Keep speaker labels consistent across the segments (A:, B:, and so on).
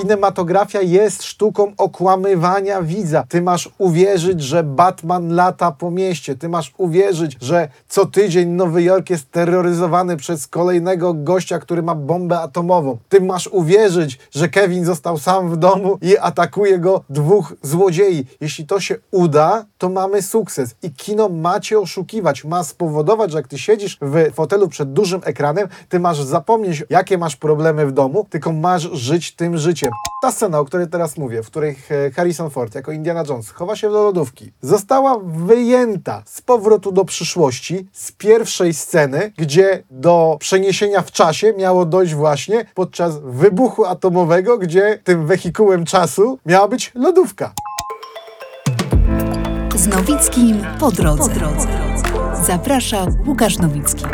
A: Kinematografia jest sztuką okłamywania widza. Ty masz uwierzyć, że Batman lata po mieście. Ty masz uwierzyć, że co tydzień Nowy Jork jest terroryzowany przez kolejnego gościa, który ma bombę atomową. Ty masz uwierzyć, że Kevin został sam w domu i atakuje go dwóch złodziei. Jeśli to się uda, to mamy sukces. I kino ma cię oszukiwać, ma spowodować, że jak ty siedzisz w fotelu przed dużym ekranem, ty masz zapomnieć, jakie masz problemy w domu, tylko masz żyć tym życiem. Ta scena, o której teraz mówię, w której e, Harrison Ford jako Indiana Jones chowa się do lodówki, została wyjęta z powrotu do przyszłości z pierwszej sceny, gdzie do przeniesienia w czasie miało dojść właśnie podczas wybuchu atomowego, gdzie tym wehikułem czasu miała być lodówka.
B: Z Nowickim po drodze. Zaprasza Łukasz Nowicki.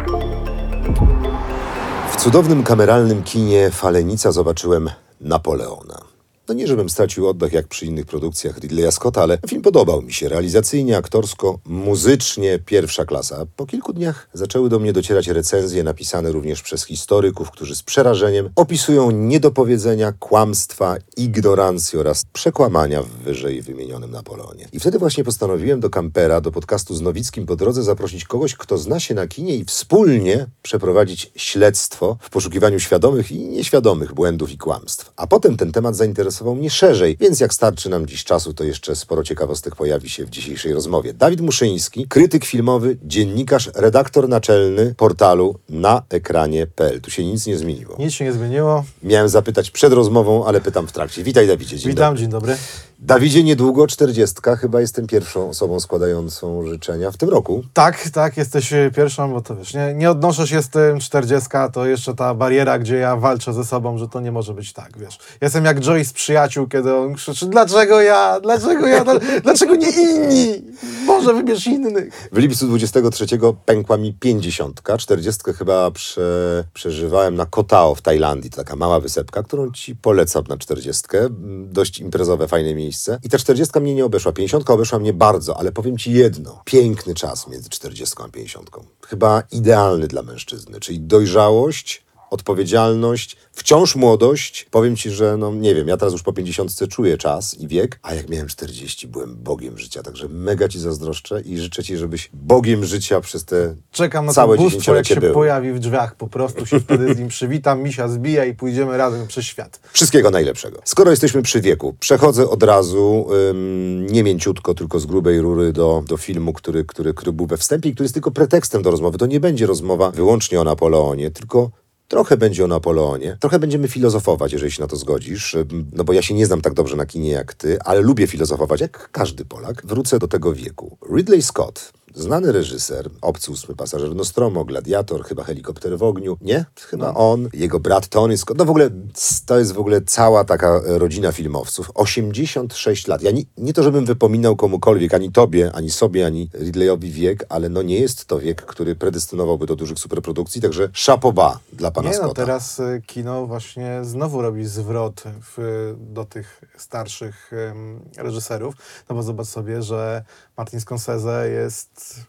C: W cudownym kameralnym kinie Falenica zobaczyłem Napoleona. No nie, żebym stracił oddech jak przy innych produkcjach Ridleya Scotta, ale film podobał mi się realizacyjnie, aktorsko, muzycznie, pierwsza klasa. Po kilku dniach zaczęły do mnie docierać recenzje napisane również przez historyków, którzy z przerażeniem opisują niedopowiedzenia, kłamstwa, ignorancję oraz przekłamania w wyżej wymienionym Napoleonie. I wtedy właśnie postanowiłem do kampera, do podcastu z Nowickim po drodze zaprosić kogoś, kto zna się na kinie i wspólnie przeprowadzić śledztwo w poszukiwaniu świadomych i nieświadomych błędów i kłamstw. A potem ten temat zainteresował mnie szerzej, więc jak starczy nam dziś czasu, to jeszcze sporo ciekawostek pojawi się w dzisiejszej rozmowie. Dawid Muszyński, krytyk filmowy, dziennikarz, redaktor naczelny portalu na ekranie.pl. Tu się nic nie zmieniło.
A: Nic się nie zmieniło.
C: Miałem zapytać przed rozmową, ale pytam w trakcie. Witaj Dawidzie. Dzień
A: Witam,
C: dobry.
A: dzień dobry.
C: Dawidzie, niedługo czterdziestka. Chyba jestem pierwszą osobą składającą życzenia w tym roku.
A: Tak, tak, jesteś e, pierwszą, bo to wiesz, nie, nie odnoszę się z tym 40, to jeszcze ta bariera, gdzie ja walczę ze sobą, że to nie może być tak, wiesz. Jestem jak Joey z przyjaciół, kiedy on krzyczy, dlaczego ja, dlaczego ja, Dla- dlaczego nie inni? Może wybierz innych.
C: W lipcu 23 pękła mi 50. 40 chyba prze, przeżywałem na Kotao w Tajlandii. To taka mała wysepka, którą ci polecam na 40. Mm, Dość imprezowe, fajne miejsce. I ta 40 mnie nie obeszła. 50 obeszła mnie bardzo, ale powiem ci jedno. Piękny czas między 40 a 50. Chyba idealny dla mężczyzny, czyli dojrzałość, odpowiedzialność, wciąż młodość. Powiem ci, że no nie wiem, ja teraz już po 50 czuję czas i wiek, a jak miałem 40, byłem bogiem życia, także mega ci zazdroszczę i życzę ci, żebyś bogiem życia przez te
A: Czekam na
C: całe
A: to bóstwo, jak się
C: był.
A: pojawi w drzwiach, po prostu się wtedy z nim przywitam, misia zbija i pójdziemy razem przez świat.
C: Wszystkiego najlepszego. Skoro jesteśmy przy wieku, przechodzę od razu ym, nie mięciutko, tylko z grubej rury do, do filmu, który, który, który był we wstępie i który jest tylko pretekstem do rozmowy. To nie będzie rozmowa wyłącznie o Napoleonie, tylko Trochę będzie o Napoleonie, trochę będziemy filozofować, jeżeli się na to zgodzisz, no bo ja się nie znam tak dobrze na kinie jak ty, ale lubię filozofować, jak każdy Polak. Wrócę do tego wieku. Ridley Scott, znany reżyser, Obcy ósmy pasażer Nostromo, Gladiator, chyba Helikopter w ogniu, nie? Chyba on, jego brat Tony Scott, no w ogóle to jest w ogóle cała taka e, rodzina filmowców. 86 lat. Ja nie, nie to, żebym wypominał komukolwiek, ani tobie, ani sobie, ani Ridleyowi wiek, ale no nie jest to wiek, który predestynowałby do dużych superprodukcji, także chapeau dla pana
A: Nie no,
C: Scotta.
A: teraz y, kino właśnie znowu robi zwrot w, do tych starszych ym, reżyserów, no bo zobacz sobie, że Martin Scorsese jest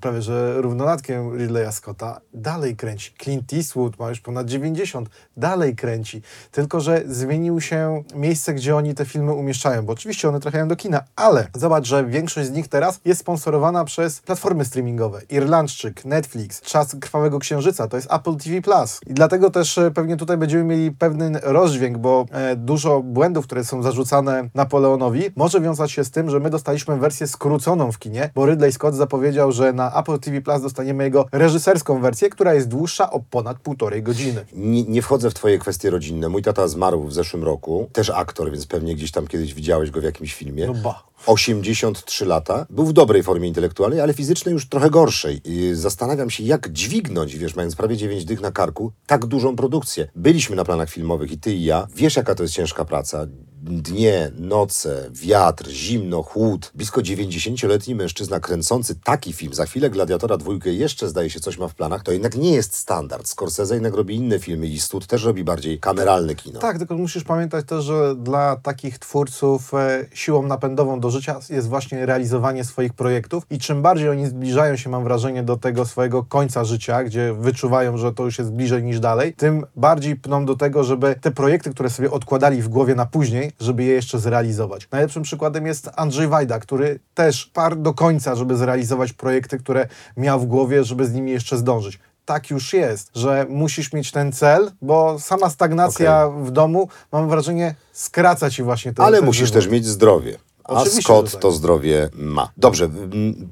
A: prawie że równolatkiem Ridleya Scotta, dalej kręci. Clint Eastwood ma już ponad 90, dalej kręci. Tylko, że zmienił się miejsce, gdzie oni te filmy umieszczają, bo oczywiście one trafiają do kina, ale zobacz, że większość z nich teraz jest sponsorowana przez platformy streamingowe. Irlandczyk, Netflix, Czas Krwawego Księżyca, to jest Apple TV+. Plus. I dlatego też e, pewnie tutaj będziemy mieli pewien rozdźwięk, bo e, dużo błędów, które są zarzucane Napoleonowi, może wiązać się z tym, że my dostaliśmy wersję skróconą w kinie, bo Ridley Scott zapowiedział, że na Apple TV Plus dostaniemy jego reżyserską wersję, która jest dłuższa o ponad półtorej godziny.
C: Nie, nie wchodzę w twoje kwestie rodzinne. Mój tata zmarł w zeszłym roku, też aktor, więc pewnie gdzieś tam kiedyś widziałeś go w jakimś filmie.
A: No ba.
C: 83 lata. Był w dobrej formie intelektualnej, ale fizycznej już trochę gorszej. I zastanawiam się, jak dźwignąć, wiesz, mając prawie 9 dych na karku, tak dużą produkcję. Byliśmy na planach filmowych i ty i ja. Wiesz, jaka to jest ciężka praca. Dnie, noce, wiatr, zimno, chłód. Blisko 90-letni mężczyzna kręcący taki film, za chwilę Gladiatora dwójkę jeszcze zdaje się coś ma w planach, to jednak nie jest standard. Scorsese jednak robi inne filmy i Stud też robi bardziej kameralne kino.
A: Tak, tylko musisz pamiętać też, że dla takich twórców e, siłą napędową do życia jest właśnie realizowanie swoich projektów i czym bardziej oni zbliżają się, mam wrażenie, do tego swojego końca życia, gdzie wyczuwają, że to już jest bliżej niż dalej, tym bardziej pną do tego, żeby te projekty, które sobie odkładali w głowie na później, żeby je jeszcze zrealizować. Najlepszym przykładem jest Andrzej Wajda, który też par do końca, żeby zrealizować projekty, które miał w głowie, żeby z nimi jeszcze zdążyć tak już jest, że musisz mieć ten cel, bo sama stagnacja w domu, mam wrażenie, skraca ci właśnie ten
C: Ale
A: ten
C: musisz
A: żywot.
C: też mieć zdrowie. A
A: że tak.
C: to zdrowie ma. Dobrze,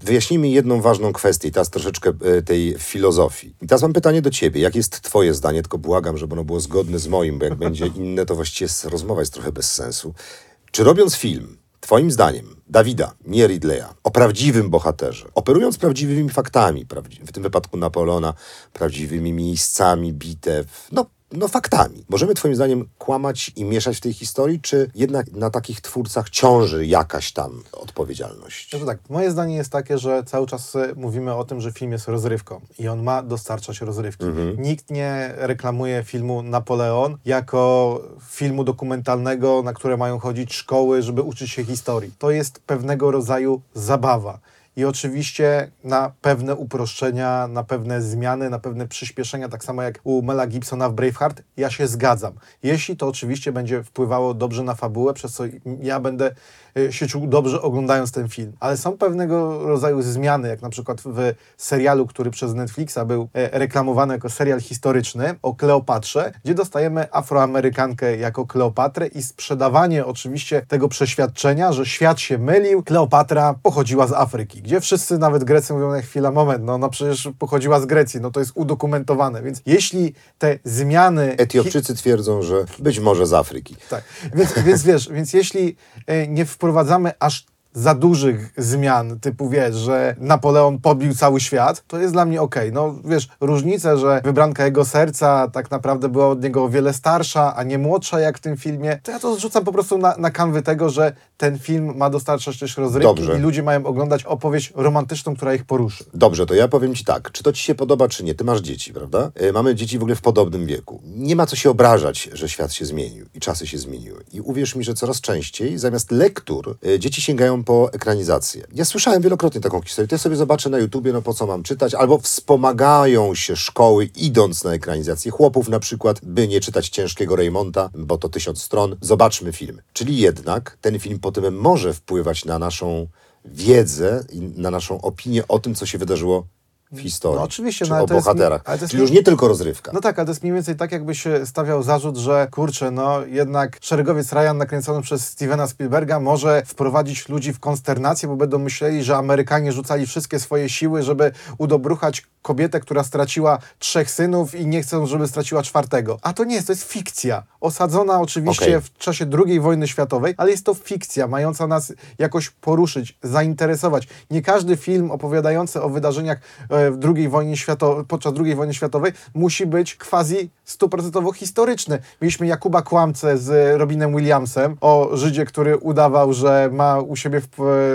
C: wyjaśnijmy jedną ważną kwestię, teraz troszeczkę e, tej filozofii. I teraz mam pytanie do ciebie. Jak jest twoje zdanie? Tylko błagam, żeby ono było zgodne z moim, bo jak będzie inne, to właściwie rozmowa jest trochę bez sensu. Czy robiąc film, twoim zdaniem, Dawida, nie Ridleya, o prawdziwym bohaterze, operując prawdziwymi faktami, w tym wypadku Napoleona, prawdziwymi miejscami, bitew, no no faktami. Możemy twoim zdaniem kłamać i mieszać w tej historii, czy jednak na takich twórcach ciąży jakaś tam odpowiedzialność?
A: Znaczy tak, moje zdanie jest takie, że cały czas e, mówimy o tym, że film jest rozrywką i on ma dostarczać rozrywki. Nikt nie reklamuje filmu Napoleon jako filmu dokumentalnego, na które mają chodzić szkoły, żeby uczyć się historii. To jest pewnego rodzaju zabawa. I oczywiście na pewne uproszczenia, na pewne zmiany, na pewne przyspieszenia, tak samo jak u Mela Gibsona w Braveheart, ja się zgadzam. Jeśli to oczywiście będzie wpływało dobrze na fabułę, przez co ja będę się czuł dobrze oglądając ten film. Ale są pewnego rodzaju zmiany, jak na przykład w serialu, który przez Netflixa był e, reklamowany jako serial historyczny o Kleopatrze, gdzie dostajemy Afroamerykankę jako Kleopatrę i sprzedawanie oczywiście tego przeświadczenia, że świat się mylił, Kleopatra pochodziła z Afryki, gdzie wszyscy, nawet Grecy mówią na chwilę, moment, no ona przecież pochodziła z Grecji, no to jest udokumentowane, więc jeśli te zmiany...
C: Etiopczycy twierdzą, że być może z Afryki.
A: Tak, więc, więc wiesz, więc jeśli e, nie wprowadzamy aż za dużych zmian, typu wiesz, że Napoleon pobił cały świat, to jest dla mnie okej. No wiesz, różnice, że wybranka jego serca tak naprawdę była od niego o wiele starsza, a nie młodsza jak w tym filmie, to ja to zrzucam po prostu na, na kanwy tego, że ten film ma dostarczać też rozrywki
C: Dobrze.
A: i ludzie mają oglądać opowieść romantyczną, która ich poruszy.
C: Dobrze, to ja powiem ci tak, czy to ci się podoba, czy nie. Ty masz dzieci, prawda? E, Mamy dzieci w ogóle w podobnym wieku. Nie ma co się obrażać, że świat się zmienił i czasy się zmieniły. I uwierz mi, że coraz częściej zamiast lektur e, dzieci sięgają po ekranizację. Ja słyszałem wielokrotnie taką historię. To ja sobie zobaczę na YouTubie, no po co mam czytać, albo wspomagają się szkoły idąc na ekranizację chłopów na przykład, by nie czytać ciężkiego Raymonta, bo to tysiąc stron. Zobaczmy film. Czyli jednak ten film potem może wpływać na naszą wiedzę i na naszą opinię o tym, co się wydarzyło w historii.
A: No oczywiście,
C: czy
A: no ale
C: o
A: to jest
C: bohaterach.
A: ale to jest
C: Czyli już nie tylko rozrywka.
A: No tak, ale to jest mniej więcej tak, jakby się stawiał zarzut, że kurczę, no jednak szeregowiec Ryan nakręcony przez Stevena Spielberga może wprowadzić ludzi w konsternację, bo będą myśleli, że Amerykanie rzucali wszystkie swoje siły, żeby udobruchać kobietę, która straciła trzech synów i nie chcą, żeby straciła czwartego. A to nie jest, to jest fikcja. Osadzona oczywiście
C: Okej.
A: w czasie II wojny światowej, ale jest to fikcja, mająca nas jakoś poruszyć, zainteresować. Nie każdy film opowiadający o wydarzeniach w II wojnie światowej, podczas II wojny światowej musi być quasi stuprocentowo historyczny. Mieliśmy Jakuba Kłamcę z Robinem Williamsem o Żydzie, który udawał, że ma u siebie w,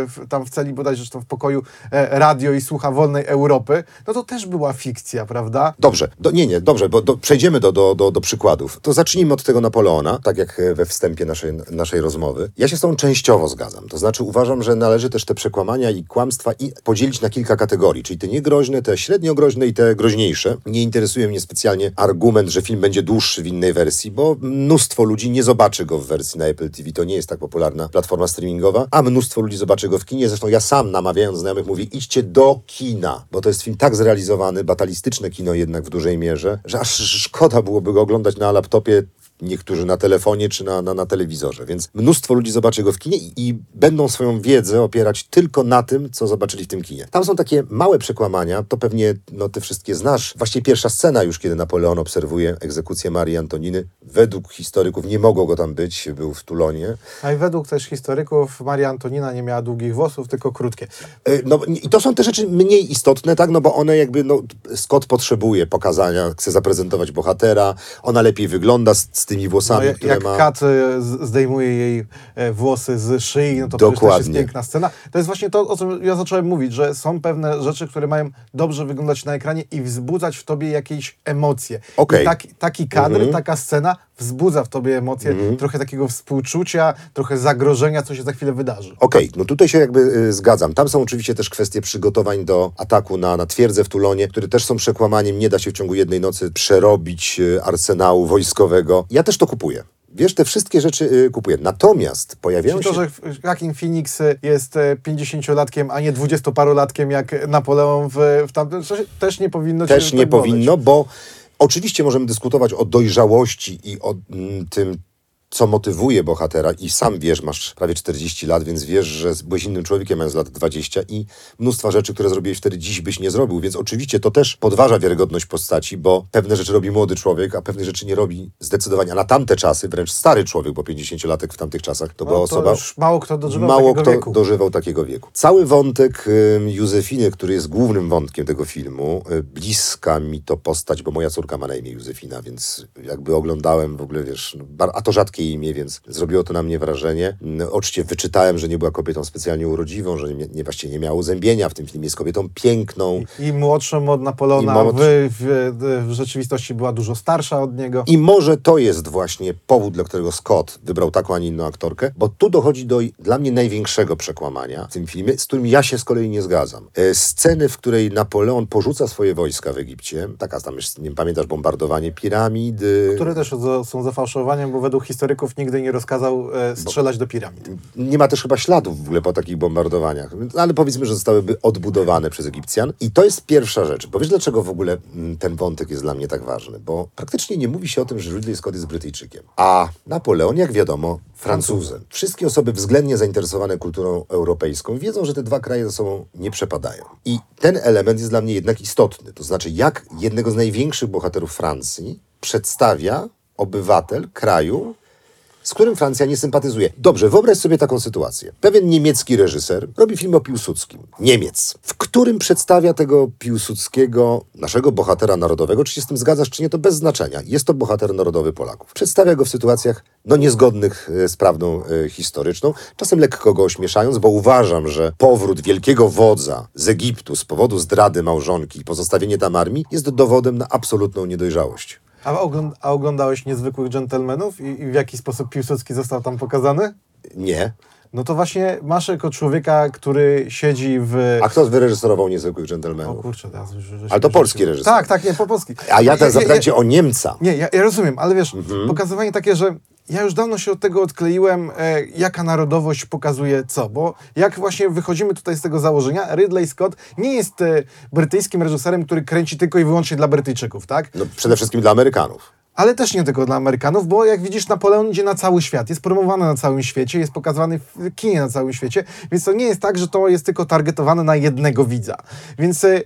A: w, tam w celi bodajże, to w pokoju e, radio i słucha wolnej Europy. No to też była fikcja, prawda?
C: Dobrze, do, nie, nie, dobrze, bo do, przejdziemy do, do, do, do przykładów. To zacznijmy od tego Napoleona, tak jak e, we wstępie naszej, naszej rozmowy. Ja się z tą częściowo zgadzam. To znaczy uważam, że należy też te przekłamania i kłamstwa i podzielić na kilka kategorii, czyli te niegroźne, te średnio groźne i te groźniejsze. Nie interesuje mnie specjalnie argument, że film będzie dłuższy w innej wersji, bo mnóstwo ludzi nie zobaczy go w wersji na Apple TV. To nie jest tak popularna platforma streamingowa, a mnóstwo ludzi zobaczy go w kinie. Zresztą ja sam namawiając znajomych mówię, idźcie do kina, bo to jest film tak zrealizowany, batalistyczne kino jednak w dużej mierze, że aż szkoda byłoby go oglądać na laptopie niektórzy na telefonie czy na, na, na telewizorze. Więc mnóstwo ludzi zobaczy go w kinie i, i będą swoją wiedzę opierać tylko na tym, co zobaczyli w tym kinie. Tam są takie małe przekłamania, to pewnie no, ty wszystkie znasz. Właściwie pierwsza scena już, kiedy Napoleon obserwuje egzekucję Marii Antoniny. Według historyków nie mogło go tam być, był w Tulonie.
A: A i według też historyków Maria Antonina nie miała długich włosów, tylko krótkie.
C: E, No i to są te rzeczy mniej istotne, tak? No bo one jakby, no Scott potrzebuje pokazania, chce zaprezentować bohatera, ona lepiej wygląda, z tymi włosami,
A: No, jak
C: które
A: jak
C: ma...
A: Kat e, zdejmuje jej e, włosy z szyi, no to przecież też
C: Dokładnie.
A: jest piękna scena. To jest właśnie to, o czym ja zacząłem mówić, że są pewne rzeczy, które mają dobrze wyglądać na ekranie i wzbudzać w tobie jakieś emocje.
C: Okej.
A: I taki, taki kadr,
C: Mhm.
A: taka scena wzbudza w tobie emocje, trochę takiego współczucia, trochę zagrożenia, co się za chwilę wydarzy.
C: Okej, no tutaj się jakby y, zgadzam. Tam są oczywiście też kwestie przygotowań do ataku na, na twierdzę w Tulonie, które też są przekłamaniem. Nie da się w ciągu jednej nocy przerobić y, arsenału wojskowego. Ja też to kupuję. Wiesz, te wszystkie rzeczy y, kupuję. Natomiast pojawiają
A: Czyli to,
C: się...
A: że Joaquin Phoenix e, jest e, 50-latkiem, a nie 20-parolatkiem jak Napoleon w, w tamtym czasie, też nie powinno
C: Też nie
A: tak
C: powinno, bo oczywiście możemy dyskutować o dojrzałości i o mm, tym, co motywuje bohatera i sam wiesz, masz prawie 40 lat, więc wiesz, że byłeś innym człowiekiem mając lat 20 i mnóstwa rzeczy, które zrobiłeś wtedy dziś byś nie zrobił, więc oczywiście to też podważa wiarygodność postaci, bo pewne rzeczy robi młody człowiek, a pewne rzeczy nie robi zdecydowanie, a na tamte czasy wręcz stary człowiek, bo 50-latek w tamtych czasach to była
A: No, to
C: osoba...
A: już mało kto dożywał
C: Mało
A: takiego
C: kto
A: wieku.
C: dożywał takiego wieku. Cały wątek ym, Józefiny, który jest głównym wątkiem tego filmu, y, bliska mi to postać, bo moja córka ma na imię Józefina, więc jakby oglądałem w ogóle, wiesz, no, a to rzadkie imię, więc zrobiło to na mnie wrażenie. Oczywiście wyczytałem, że nie była kobietą specjalnie urodziwą, że nie, nie, właściwie nie miała uzębienia w tym filmie, jest kobietą piękną.
A: I młodszą od Napoleona,
C: I młodsz-
A: w, w, w rzeczywistości była dużo starsza od niego.
C: I może to jest właśnie powód, dla którego Scott wybrał taką, a nie inną aktorkę, bo tu dochodzi do dla mnie największego przekłamania w tym filmie, z którym ja się z kolei nie zgadzam. E, Sceny, w której Napoleon porzuca swoje wojska w Egipcie, taka tam jest, nie pamiętasz, bombardowanie piramid, y,
A: Które też są zafałszowaniem, bo według historyków nigdy nie rozkazał e, strzelać do piramid.
C: nie ma też chyba śladów w ogóle po takich bombardowaniach, ale powiedzmy, że zostałyby odbudowane przez Egipcjan. I to jest pierwsza rzecz. Powiesz, dlaczego w ogóle mm, ten wątek jest dla mnie tak ważny? Bo praktycznie nie mówi się o tym, że Ridley Scott jest Brytyjczykiem. A Napoleon, jak wiadomo, Francuzem. Wszystkie osoby względnie zainteresowane kulturą europejską wiedzą, że te dwa kraje ze sobą nie przepadają. I ten element jest dla mnie jednak istotny. To znaczy, jak jednego z największych bohaterów Francji przedstawia obywatel kraju, z którym Francja nie sympatyzuje. Dobrze, wyobraź sobie taką sytuację. Pewien niemiecki reżyser robi film o Piłsudskim. Niemiec. W którym przedstawia tego Piłsudskiego, naszego bohatera narodowego, czy się z tym zgadzasz, czy nie, to bez znaczenia. Jest to bohater narodowy Polaków. Przedstawia go w sytuacjach no, niezgodnych e, z prawdą e, historyczną, czasem lekko go ośmieszając, bo uważam, że powrót wielkiego wodza z Egiptu z powodu zdrady małżonki i pozostawienie tam armii jest dowodem na absolutną niedojrzałość.
A: A, ogląd- a oglądałeś Niezwykłych Dżentelmenów i, i w jaki sposób Piłsudski został tam pokazany?
C: Nie.
A: No to właśnie masz jako człowieka, który siedzi w...
C: A kto wyreżyserował Niezwykłych
A: O
C: Dżentelmenów?
A: kurczę, teraz już...
C: Ale to polski reżyser.
A: Tak, tak, nie, po polski.
C: A ja teraz
A: nie,
C: cię o Niemca.
A: Nie, ja, ja rozumiem, ale wiesz,
C: Mhm.
A: pokazywanie takie, że ja już dawno się od tego odkleiłem, e, jaka narodowość pokazuje co, bo jak właśnie wychodzimy tutaj z tego założenia, Ridley Scott nie jest e, brytyjskim reżyserem, który kręci tylko i wyłącznie dla Brytyjczyków, tak?
C: No, przede wszystkim dla Amerykanów.
A: Ale też nie tylko dla Amerykanów, bo jak widzisz, Napoleon idzie na cały świat, jest promowany na całym świecie, jest pokazywany w kinie na całym świecie, więc to nie jest tak, że to jest tylko targetowane na jednego widza. Więc e,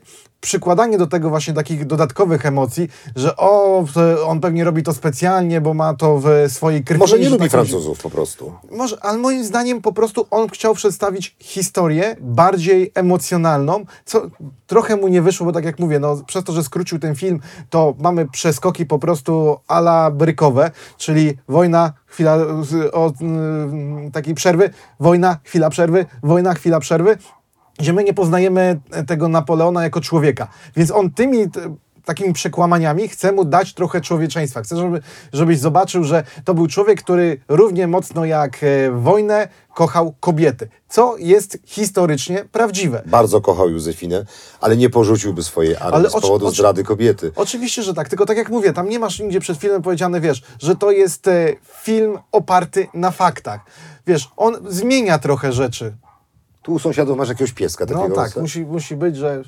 A: przykładanie do tego właśnie takich dodatkowych emocji, że o, on pewnie robi to specjalnie, bo ma to w swojej krwi.
C: Może nie lubi
A: tak
C: Francuzów po prostu.
A: może, ale moim zdaniem po prostu on chciał przedstawić historię bardziej emocjonalną, co trochę mu nie wyszło, bo tak jak mówię, no, przez to, że skrócił ten film, to mamy przeskoki po prostu ala brykowe, czyli wojna, chwila od mm, takiej przerwy, wojna, chwila przerwy, wojna, chwila przerwy, gdzie my nie poznajemy tego Napoleona jako człowieka. Więc on tymi takimi przekłamaniami chce mu dać trochę człowieczeństwa. Chce, żeby, żebyś zobaczył, że to był człowiek, który równie mocno jak e, wojnę kochał kobiety, co jest historycznie prawdziwe.
C: Bardzo kochał Józefinę, ale nie porzuciłby swojej armii
A: Ale
C: z powodu
A: oczy-
C: zdrady kobiety.
A: Oczywiście, że tak, tylko tak jak mówię, tam nie masz nigdzie przed filmem powiedziane, wiesz, że to jest e, film oparty na faktach. Wiesz, on zmienia trochę rzeczy.
C: Tu u sąsiadów masz jakiegoś pieska
A: No
C: takiego.
A: tak, musi, musi być, że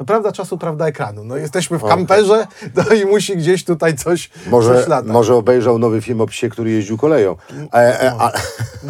A: no, prawda czasu, prawda ekranu. No jesteśmy w kamperze, no i musi gdzieś tutaj coś,
C: Może,
A: coś
C: może obejrzał nowy film o psie, który jeździł koleją. E, e, a,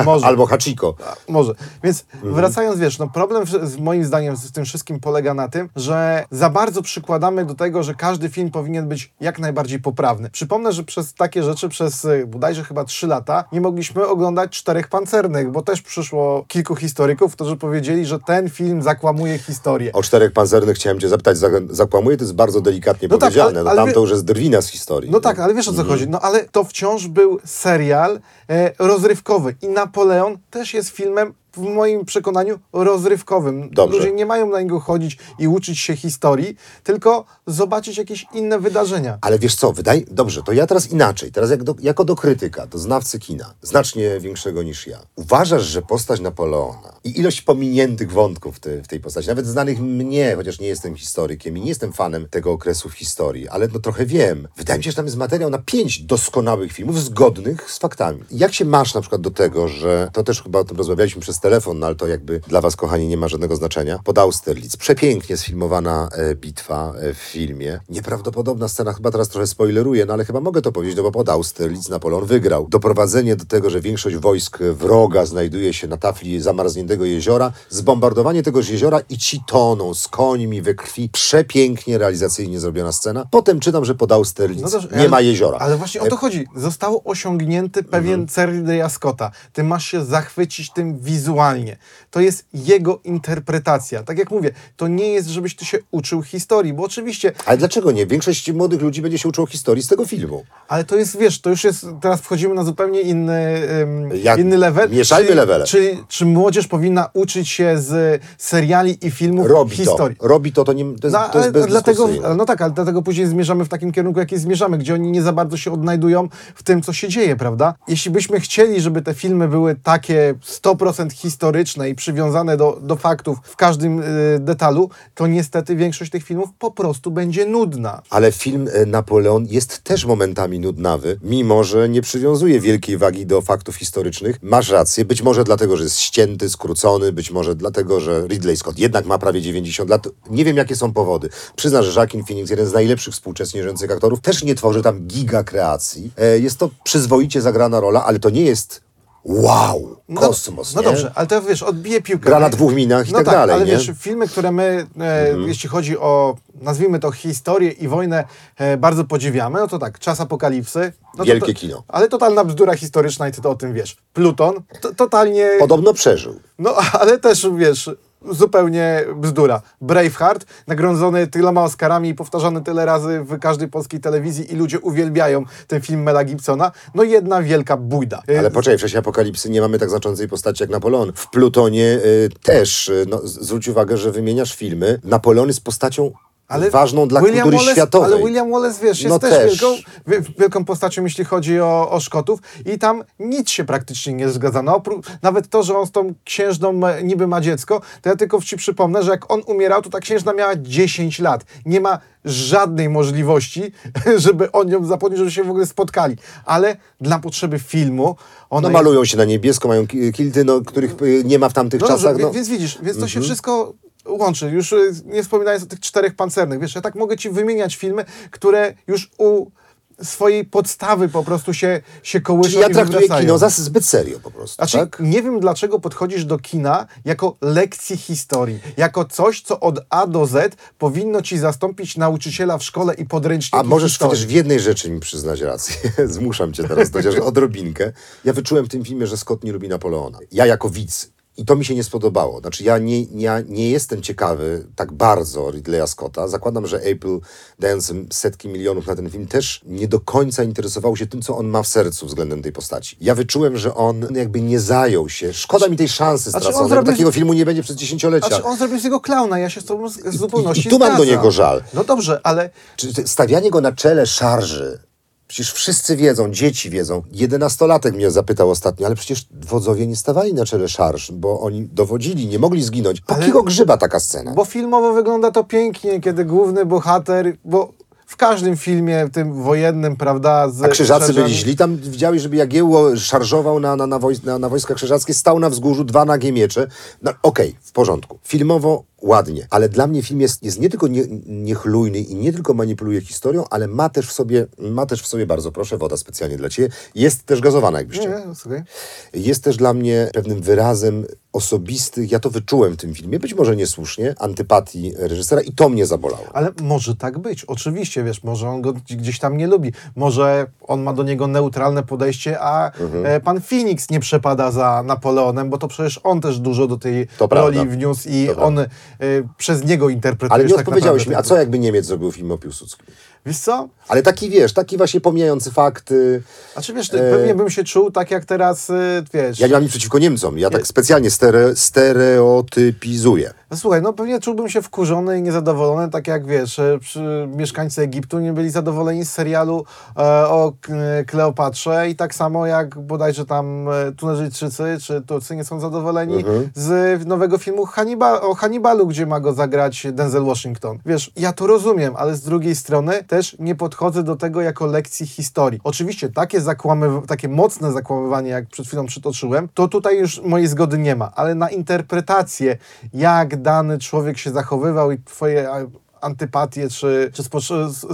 A: Może.
C: Albo Hachiko.
A: Może. Więc
C: Mhm.
A: wracając, wiesz, no problem w- z moim zdaniem z tym wszystkim polega na tym, że za bardzo przykładamy do tego, że każdy film powinien być jak najbardziej poprawny. Przypomnę, że przez takie rzeczy przez y, bodajże chyba trzy lata nie mogliśmy oglądać Czterech Pancernych, bo też przyszło kilku historyków, którzy powiedzieli, że ten film zakłamuje historię.
C: O czterech pancernych chciałem chciałem cię zapytać, za- zakłamuje to jest bardzo delikatnie
A: No tak,
C: powiedziane,
A: ale-
C: no
A: ale
C: tam
A: wie-
C: to już jest drwina z historii.
A: No tak, ale wiesz o co chodzi. No ale to wciąż był serial e, rozrywkowy i Napoleon też jest filmem w moim przekonaniu rozrywkowym.
C: Dobrze.
A: Ludzie nie mają na niego chodzić i uczyć się historii, tylko zobaczyć jakieś inne wydarzenia.
C: Ale wiesz co, wydaje... Dobrze, to ja teraz inaczej. Teraz jak do, jako do krytyka, do znawcy kina, znacznie większego niż ja. Uważasz, że postać Napoleona i ilość pominiętych wątków w, te, w tej postaci, nawet znanych mnie, chociaż nie jestem historykiem i nie jestem fanem tego okresu w historii, ale no trochę wiem. Wydaje mi się, że tam jest materiał na pięć doskonałych filmów zgodnych z faktami. Jak się masz na przykład do tego, że to też chyba o tym rozmawialiśmy przez telefon, no ale to jakby dla was, kochani, nie ma żadnego znaczenia. Pod Austerlitz. Przepięknie sfilmowana e, bitwa e, w filmie. Nieprawdopodobna scena, chyba teraz trochę spoileruję, no ale chyba mogę to powiedzieć, no bo pod Austerlitz Napoleon wygrał. Doprowadzenie do tego, że większość wojsk wroga znajduje się na tafli zamarzniętego jeziora, zbombardowanie tegoż jeziora i ci toną z końmi we krwi. Przepięknie realizacyjnie zrobiona scena. Potem czytam, że pod Austerlitz
A: No też,
C: nie
A: ale-
C: ma jeziora.
A: Ale właśnie o to chodzi. Został osiągnięty pewien
C: Mhm.
A: cel Scotta. Ty masz się zachwycić tym wizualnie. To jest jego interpretacja. Tak jak mówię, to nie jest, żebyś ty się uczył historii, bo oczywiście
C: Ale dlaczego nie? Większość młodych ludzi będzie się uczyło historii z tego filmu.
A: Ale to jest, wiesz, to już jest, teraz wchodzimy na zupełnie inny, ym,
C: Jak-
A: inny level.
C: mieszajmy levele.
A: Czyli, czy młodzież powinna uczyć się z seriali i filmów
C: Robi
A: historii?
C: to. Robi to, to, nie, to jest,
A: No,
C: to jest
A: dlatego, no tak, ale dlatego później zmierzamy w takim kierunku, jaki zmierzamy, gdzie oni nie za bardzo się odnajdują w tym, co się dzieje, prawda? Jeśli byśmy chcieli, żeby te filmy były takie 100% historyczne i przywiązane do, do faktów w każdym y, detalu, to niestety większość tych filmów po prostu będzie nudna.
C: Ale film e, Napoleon jest też momentami nudnawy, mimo że nie przywiązuje wielkiej wagi do faktów historycznych. Masz rację, być może dlatego, że jest ścięty, skrócony, być może dlatego, że Ridley Scott jednak ma prawie 90 lat. Nie wiem, jakie są powody. Przyznam, że Joaquin Phoenix, jeden z najlepszych współcześnie żyjących aktorów, też nie tworzy tam giga kreacji. E, Jest to przyzwoicie zagrana rola, ale to nie jest wow, kosmos,
A: No
C: nie?
A: dobrze, ale to wiesz, odbije piłkę.
C: Gra na dwóch minach i
A: no
C: tak dalej,
A: ale
C: nie? Mhm.
A: wiesz, filmy, które my, e, jeśli chodzi o, nazwijmy to historię i wojnę, e, bardzo podziwiamy, no to tak, Czas Apokalipsy. No
C: Wielkie
A: to,
C: kino.
A: Ale totalna bzdura historyczna i ty to o tym wiesz. Pluton, to, totalnie,
C: Podobno przeżył.
A: no ale też wiesz, zupełnie bzdura. Braveheart, nagrodzony tyloma Oscarami i powtarzany tyle razy w każdej polskiej telewizji i ludzie uwielbiają ten film Mela Gibsona, no jedna wielka bójda.
C: Ale poczekaj, w czasie apokalipsy nie mamy tak znaczącej postaci jak Napoleon. W Plutonie y, też, y, no, zwróć uwagę, że wymieniasz filmy. Napoleon jest postacią ważną dla
A: William
C: kultury
A: Wallace,
C: światowej.
A: Ale William Wallace, wiesz, jest
C: No
A: też,
C: też.
A: Wielką, wi- wielką postacią, jeśli chodzi o, o Szkotów i tam nic się praktycznie nie zgadza. No, nawet to, że on z tą księżną niby ma dziecko, to ja tylko ci przypomnę, że jak on umierał, to ta księżna miała 10 lat. Nie ma żadnej możliwości, żeby on ją zapomnieć, żeby się w ogóle spotkali. Ale dla potrzeby filmu ona
C: No malują się na niebiesko, mają ki- kilty, no, których y, nie ma w tamtych
A: no
C: czasach. No.
A: Więc widzisz, więc to się
C: Mhm.
A: wszystko łączy. Już y, nie wspominając o tych czterech pancernych. Wiesz, ja tak mogę ci wymieniać filmy, które już u swojej podstawy po prostu się, się kołyszą
C: Czyli ja traktuję kino za zbyt serio po prostu,
A: Znaczy,
C: tak?
A: nie wiem dlaczego podchodzisz do kina jako lekcji historii, jako coś, co od A do Z powinno ci zastąpić nauczyciela w szkole i podręczniki
C: A możesz
A: historii.
C: chociaż w jednej rzeczy mi przyznać rację. Zmuszam cię teraz, chociaż odrobinkę. Ja wyczułem w tym filmie, że Scott nie lubi Napoleona. Ja jako widz. I to mi się nie spodobało. Znaczy, ja nie, nie, nie jestem ciekawy tak bardzo Ridleya Scotta. Zakładam, że April dając setki milionów na ten film też nie do końca interesował się tym, co on ma w sercu względem tej postaci. Ja wyczułem, że on jakby nie zajął się. Szkoda mi tej szansy
A: Znaczy, on
C: straconej,
A: zrobił-
C: takiego filmu nie będzie przez dziesięciolecia.
A: Znaczy, on zrobił z niego klauna, ja się z tobą z, z zupełności
C: i tu mam do niego żal.
A: No dobrze, ale
C: Czy stawianie go na czele szarży, przecież wszyscy wiedzą, dzieci wiedzą. Jedenastolatek mnie zapytał ostatnio, ale przecież wodzowie nie stawali na czele szarż, bo oni dowodzili, nie mogli zginąć. Po
A: Ale-
C: kiego grzyba taka scena?
A: Bo filmowo wygląda to pięknie, kiedy główny bohater, bo w każdym filmie tym wojennym, prawda, z
C: A krzyżacy byli źli. Tam widziałeś, żeby Jagiełło szarżował na, na, na, wojs na, na wojska krzyżackie, stał na wzgórzu, dwa nagie miecze. No, Okej, w porządku. Filmowo ładnie, ale dla mnie film jest, jest nie tylko nie, niechlujny i nie tylko manipuluje historią, ale ma też w sobie, ma też w sobie bardzo, proszę, woda specjalnie dla Ciebie, jest też gazowana, jakbyś
A: Nie, nie.
C: Jest też dla mnie pewnym wyrazem osobistych, ja to wyczułem w tym filmie, być może niesłusznie, antypatii reżysera i to mnie zabolało.
A: Ale może tak być, oczywiście, wiesz, może on go gdzieś tam nie lubi, może on ma do niego neutralne podejście, a
C: Mhm.
A: e, pan Phoenix nie przepada za Napoleonem, bo to przecież on też dużo do tej
C: To prawda.
A: roli wniósł i on przez niego interpretujesz.
C: Ale nie
A: tak
C: odpowiedziałeś mi, a co jakby Niemiec zrobił film o Piłsudskim?
A: Wiesz co?
C: Ale taki, wiesz, taki właśnie pomijający fakty.
A: A czy wiesz, pewnie bym się czuł tak jak teraz, y, wiesz...
C: Ja nie mam nic przeciwko Niemcom, ja tak specjalnie stere, stereotypizuję.
A: No słuchaj, no pewnie czułbym się wkurzony i niezadowolony, tak jak wiesz, e, mieszkańcy Egiptu nie byli zadowoleni z serialu e, o K- Kleopatrze i tak samo jak bodajże tam e, Tunezyjczycy czy Turcy nie są zadowoleni z nowego filmu Hannibal, o Hannibalu, gdzie ma go zagrać Denzel Washington. Wiesz, ja to rozumiem, ale z drugiej strony też nie podchodzę do tego jako lekcji historii. Oczywiście takie zakłamy, takie mocne zakłamywanie, jak przed chwilą przytoczyłem, to tutaj już mojej zgody nie ma, ale na interpretację, jak dany człowiek się zachowywał i twoje a, antypatie czy, czy spo,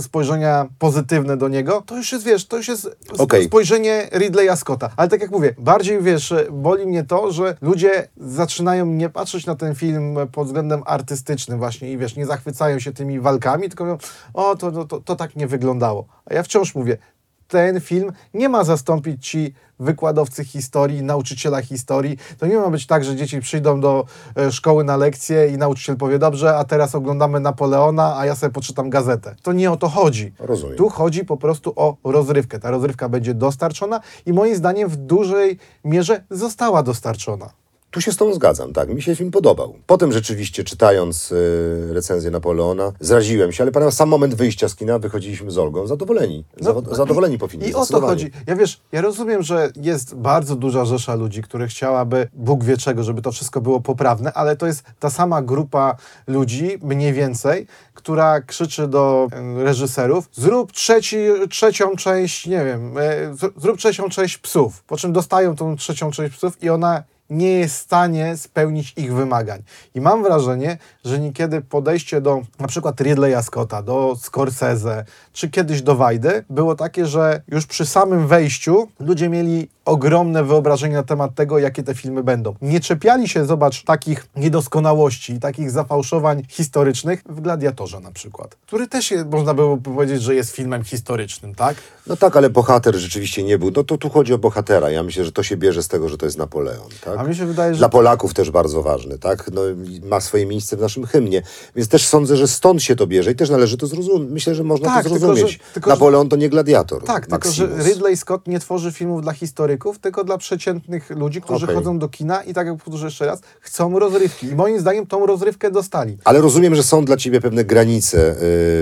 A: spojrzenia pozytywne do niego, to już jest, wiesz, to już jest
C: Okej.
A: spojrzenie Ridleya Scotta. Ale tak jak mówię, bardziej, wiesz, boli mnie to, że ludzie zaczynają nie patrzeć na ten film pod względem artystycznym właśnie i wiesz, nie zachwycają się tymi walkami, tylko mówią, o, to, to, to, to tak nie wyglądało. A ja wciąż mówię, ten film nie ma zastąpić ci wykładowcy historii, nauczyciela historii. To nie ma być tak, że dzieci przyjdą do e, szkoły na lekcję i nauczyciel powie, dobrze, a teraz oglądamy Napoleona, a ja sobie poczytam gazetę. To nie o to chodzi.
C: Rozumiem.
A: Tu chodzi po prostu o rozrywkę. Ta rozrywka będzie dostarczona i moim zdaniem w dużej mierze została dostarczona.
C: Tu się z tą zgadzam, tak. Mi się film podobał. Potem rzeczywiście, czytając y, recenzję Napoleona, zraziłem się, ale pamiętam sam moment wyjścia z kina, wychodziliśmy z Olgą zadowoleni. Zawo- zadowoleni po filmie.
A: No, I o to chodzi. Ja wiesz, ja rozumiem, że jest bardzo duża rzesza ludzi, które chciałaby, Bóg wie czego, żeby to wszystko było poprawne, ale to jest ta sama grupa ludzi, mniej więcej, która krzyczy do e, reżyserów, zrób trzeci, trzecią część, nie wiem, e, zrób trzecią część psów, po czym dostają tą trzecią część psów i ona nie jest w stanie spełnić ich wymagań. I mam wrażenie, że niekiedy podejście do na przykład Ridleya Scotta, do Scorsese, czy kiedyś do Wajdy, było takie, że już przy samym wejściu ludzie mieli ogromne wyobrażenie na temat tego, jakie te filmy będą. Nie czepiali się, zobacz, takich niedoskonałości, takich zafałszowań historycznych w Gladiatorze na przykład, który też je, można było powiedzieć, że jest filmem historycznym, tak?
C: No tak, ale bohater rzeczywiście nie był. No to tu chodzi o bohatera. Ja myślę, że to się bierze z tego, że to jest Napoleon, tak?
A: A mi się wydaje, że
C: Dla Polaków też bardzo ważny, tak? No, ma swoje miejsce w naszym hymnie. Więc też sądzę, że stąd się to bierze i też należy to zrozumieć. Myślę, że można
A: Tak,
C: to zrozumieć.
A: Że- tylko, że-
C: Napoleon to nie gladiator.
A: Tak, tylko że
C: Maximus.
A: Ridley Scott nie tworzy filmów dla historyków, tylko dla przeciętnych ludzi, którzy
C: Okej.
A: chodzą do kina i tak jak powtórzę jeszcze raz, chcą rozrywki. I moim zdaniem tą rozrywkę dostali.
C: Ale rozumiem, że są dla ciebie pewne granice y,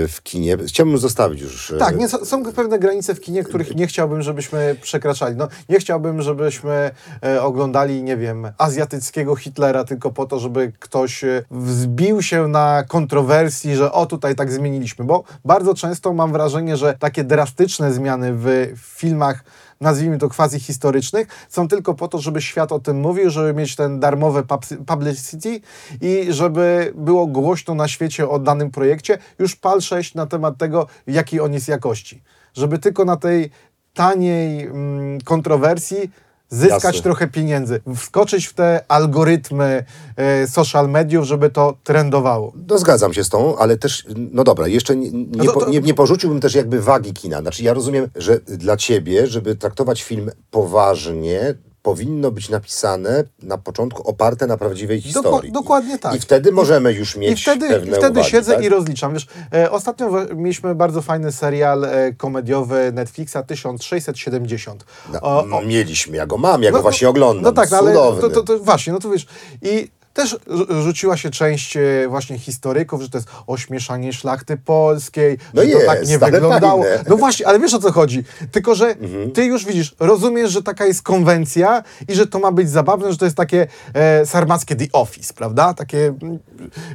C: w kinie. Chciałbym zostawić już. y,
A: Tak, nie, są- pewne granice w kinie, których nie chciałbym, żebyśmy przekraczali. No, nie chciałbym, żebyśmy e, oglądali, nie wiem, azjatyckiego Hitlera tylko po to, żeby ktoś e, wzbił się na kontrowersji, że o tutaj tak zmieniliśmy, bo bardzo często mam wrażenie, że takie drastyczne zmiany w filmach nazwijmy to quasi historycznych, są tylko po to, żeby świat o tym mówił, żeby mieć ten darmowe pub- publicity i żeby było głośno na świecie o danym projekcie. Już pal 6 na temat tego, jaki on jest jakości. Żeby tylko na tej taniej mm, kontrowersji zyskać
C: Jasne.
A: trochę pieniędzy, wskoczyć w te algorytmy e, social mediów, żeby to trendowało.
C: No zgadzam się z tą, ale też, no dobra, jeszcze nie, nie,
A: No to-
C: po,
A: to-
C: nie, nie porzuciłbym też jakby wagi kina. Znaczy ja rozumiem, że dla ciebie, żeby traktować film poważnie, powinno być napisane na początku oparte na prawdziwej historii.
A: dokładnie tak.
C: I wtedy możemy już mieć
A: I wtedy,
C: pewne
A: i wtedy
C: uwagi,
A: siedzę
C: tak?
A: i rozliczam. Wiesz, e, ostatnio mieliśmy bardzo fajny serial e, komediowy Netflixa 1670.
C: No,
A: O-
C: Mieliśmy, ja go mam, ja
A: no,
C: go właśnie oglądam.
A: No tak, no, ale
C: Cudowny.
A: to, to, to właśnie, no to wiesz. I też rzu- rzuciła się część e, właśnie historyków, że to jest ośmieszanie szlachty polskiej,
C: No
A: że to tak
C: jest,
A: nie wyglądało.
C: fajne.
A: No właśnie, ale wiesz o co chodzi. Tylko, że
C: Mhm.
A: ty już widzisz, rozumiesz, że taka jest konwencja i że to ma być zabawne, że to jest takie e, sarmackie The Office, prawda? Takie, mm,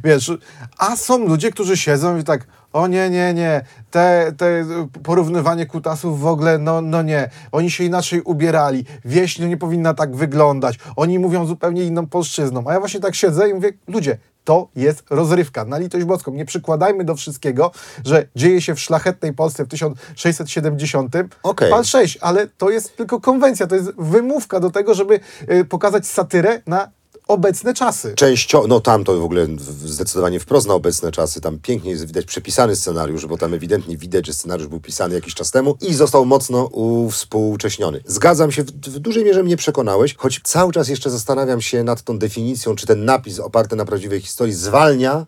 A: wiesz, a są ludzie, którzy siedzą i tak, o nie, nie, nie, te, te porównywanie kutasów w ogóle, no, no nie, oni się inaczej ubierali, wieś no nie powinna tak wyglądać, oni mówią zupełnie inną polszczyzną, a ja właśnie tak siedzę i mówię, ludzie, to jest rozrywka, na litość boską, nie przykładajmy do wszystkiego, że dzieje się w szlachetnej Polsce w 1670,
C: Okej.
A: pal 6, ale to jest tylko konwencja, to jest wymówka do tego, żeby y, pokazać satyrę na obecne czasy.
C: Częściowo, no tam to w ogóle zdecydowanie wprost na obecne czasy, tam pięknie jest widać przepisany scenariusz, bo tam ewidentnie widać, że scenariusz był pisany jakiś czas temu i został mocno uwspółcześniony. Zgadzam się, w, w dużej mierze mnie przekonałeś, choć cały czas jeszcze zastanawiam się nad tą definicją, czy ten napis oparty na prawdziwej historii zwalnia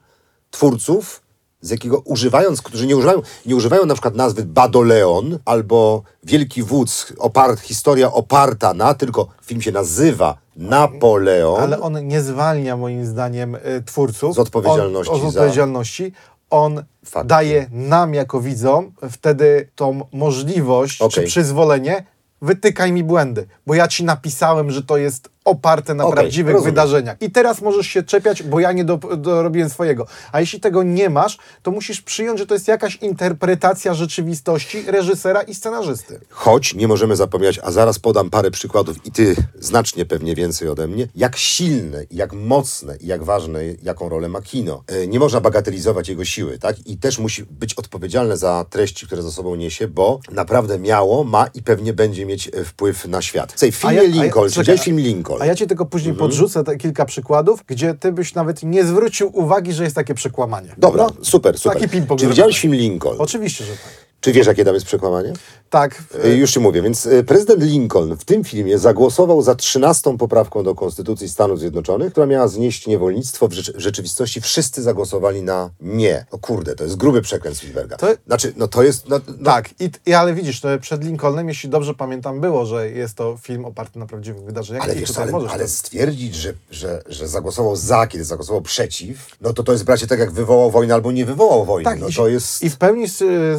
C: twórców, z jakiego używając, którzy nie używają, nie używają na przykład nazwy Badoleon albo Wielki Wódz, opart, historia oparta na, tylko film się nazywa Napoleon.
A: Ale on nie zwalnia moim zdaniem y, twórców
C: Z odpowiedzialności
A: on, z
C: za-
A: odpowiedzialności. On
C: Fakty.
A: daje nam jako widzom wtedy tą możliwość czy
C: Okej.
A: przyzwolenie wytykaj mi błędy, bo ja ci napisałem, że to jest oparte na
C: Okej,
A: prawdziwych
C: rozumiem.
A: wydarzeniach. I teraz możesz się czepiać, bo ja nie do, dorobiłem swojego. A jeśli tego nie masz, to musisz przyjąć, że to jest jakaś interpretacja rzeczywistości reżysera i scenarzysty.
C: Choć nie możemy zapomnieć, a zaraz podam parę przykładów i ty znacznie pewnie więcej ode mnie, jak silne, jak mocne i jak ważne, jaką rolę ma kino. E, Nie można bagatelizować jego siły, tak? I też musi być odpowiedzialne za treści, które za sobą niesie, bo naprawdę miało, ma i pewnie będzie mieć e, wpływ na świat. W filmie
A: ja- a ja-
C: Lincoln, czy film Lincoln?
A: A ja ci tylko później
C: Mhm.
A: podrzucę kilka przykładów, gdzie ty byś nawet nie zwrócił uwagi, że jest takie przekłamanie.
C: Dobra, super, super.
A: Taki film
C: Czy widziałeś film Lincoln?
A: Oczywiście, że tak.
C: Czy wiesz, jakie tam jest przekłamanie?
A: Tak.
C: E, Już ci mówię, więc e, prezydent Lincoln w tym filmie zagłosował za 13 poprawką do Konstytucji Stanów Zjednoczonych, która miała znieść niewolnictwo. W, w rzeczywistości wszyscy zagłosowali na nie. O kurde, to jest gruby przekręt Spielberga.
A: To-
C: Znaczy, no to jest... No, no,
A: Tak, I, i ale widzisz, to przed Lincolnem, jeśli dobrze pamiętam, było, że jest to film oparty na prawdziwych wydarzeniach.
C: Ale wiesz, ale, ale
A: to-
C: stwierdzić, że, że, że zagłosował za, kiedy zagłosował przeciw, no to to jest, bracie, tak jak wywołał wojnę albo nie wywołał wojny.
A: Tak,
C: no
A: i,
C: to jest...
A: i w pełni z,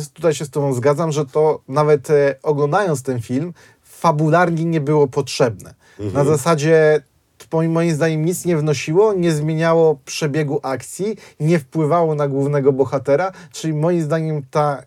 A: tutaj się Tobą zgadzam, że to nawet e, oglądając ten film, fabularnie nie było potrzebne.
C: Mhm.
A: Na zasadzie, moim zdaniem, nic nie wnosiło, nie zmieniało przebiegu akcji, nie wpływało na głównego bohatera, czyli moim zdaniem ta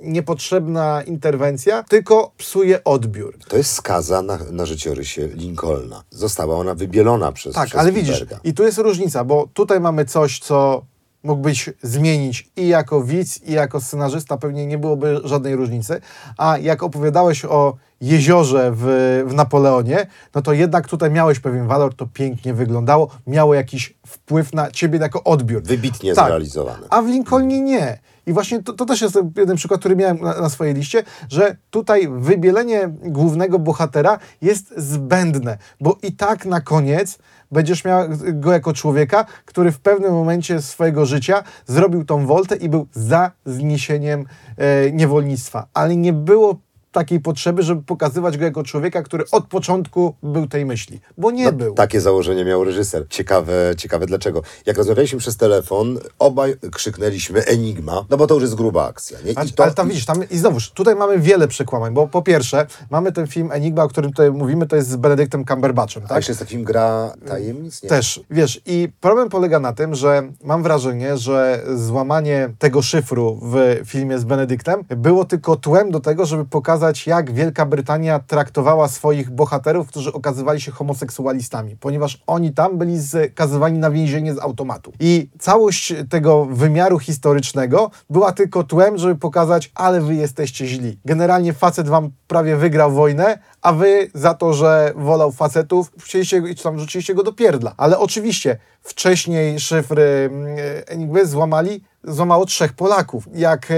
A: niepotrzebna interwencja tylko psuje odbiór.
C: To jest skaza na, na życiorysie Lincolna. Została ona wybielona przez
A: Tak,
C: przez
A: ale widzisz,
C: Spielberga.
A: i tu jest różnica, bo tutaj mamy coś, co mógłbyś zmienić i jako widz, i jako scenarzysta pewnie nie byłoby żadnej różnicy, a jak opowiadałeś o jeziorze w, w Napoleonie, no to jednak tutaj miałeś pewien walor, to pięknie wyglądało, miało jakiś wpływ na ciebie jako odbiór.
C: Wybitnie
A: Tak.
C: zrealizowane.
A: A w Lincolnie nie. I właśnie to, to też jest jeden przykład, który miałem na, na swojej liście, że tutaj wybielenie głównego bohatera jest zbędne, bo i tak na koniec będziesz miał go jako człowieka, który w pewnym momencie swojego życia zrobił tą woltę i był za zniesieniem e, niewolnictwa. Ale nie było takiej potrzeby, żeby pokazywać go jako człowieka, który od początku był tej myśli, bo nie
C: No,
A: był.
C: Takie założenie miał reżyser. Ciekawe, ciekawe dlaczego. Jak rozmawialiśmy przez telefon, obaj krzyknęliśmy Enigma, no bo to już jest gruba akcja. Nie?
A: Ale,
C: I to,
A: ale tam widzisz, tam, i znowuż, tutaj mamy wiele przekłamań, bo po pierwsze, mamy ten film Enigma, o którym tutaj mówimy, to jest z Benedyktem Cumberbatchem,
C: A
A: tak?
C: jeszcze jest taki film Gra Tajemnic, nie?
A: Też, wiesz, i problem polega na tym, że mam wrażenie, że złamanie tego szyfru w filmie z Benedyktem było tylko tłem do tego, żeby pokazać, jak Wielka Brytania traktowała swoich bohaterów, którzy okazywali się homoseksualistami, ponieważ oni tam byli skazywani na więzienie z automatu. I całość tego wymiaru historycznego była tylko tłem, żeby pokazać, ale wy jesteście źli. Generalnie facet wam prawie wygrał wojnę, a wy za to, że wolał facetów, chcieliście, czy tam rzuciliście go do pierdla. Ale oczywiście wcześniej szyfry mm, Enigmy złamali, złamało trzech Polaków. Jak e,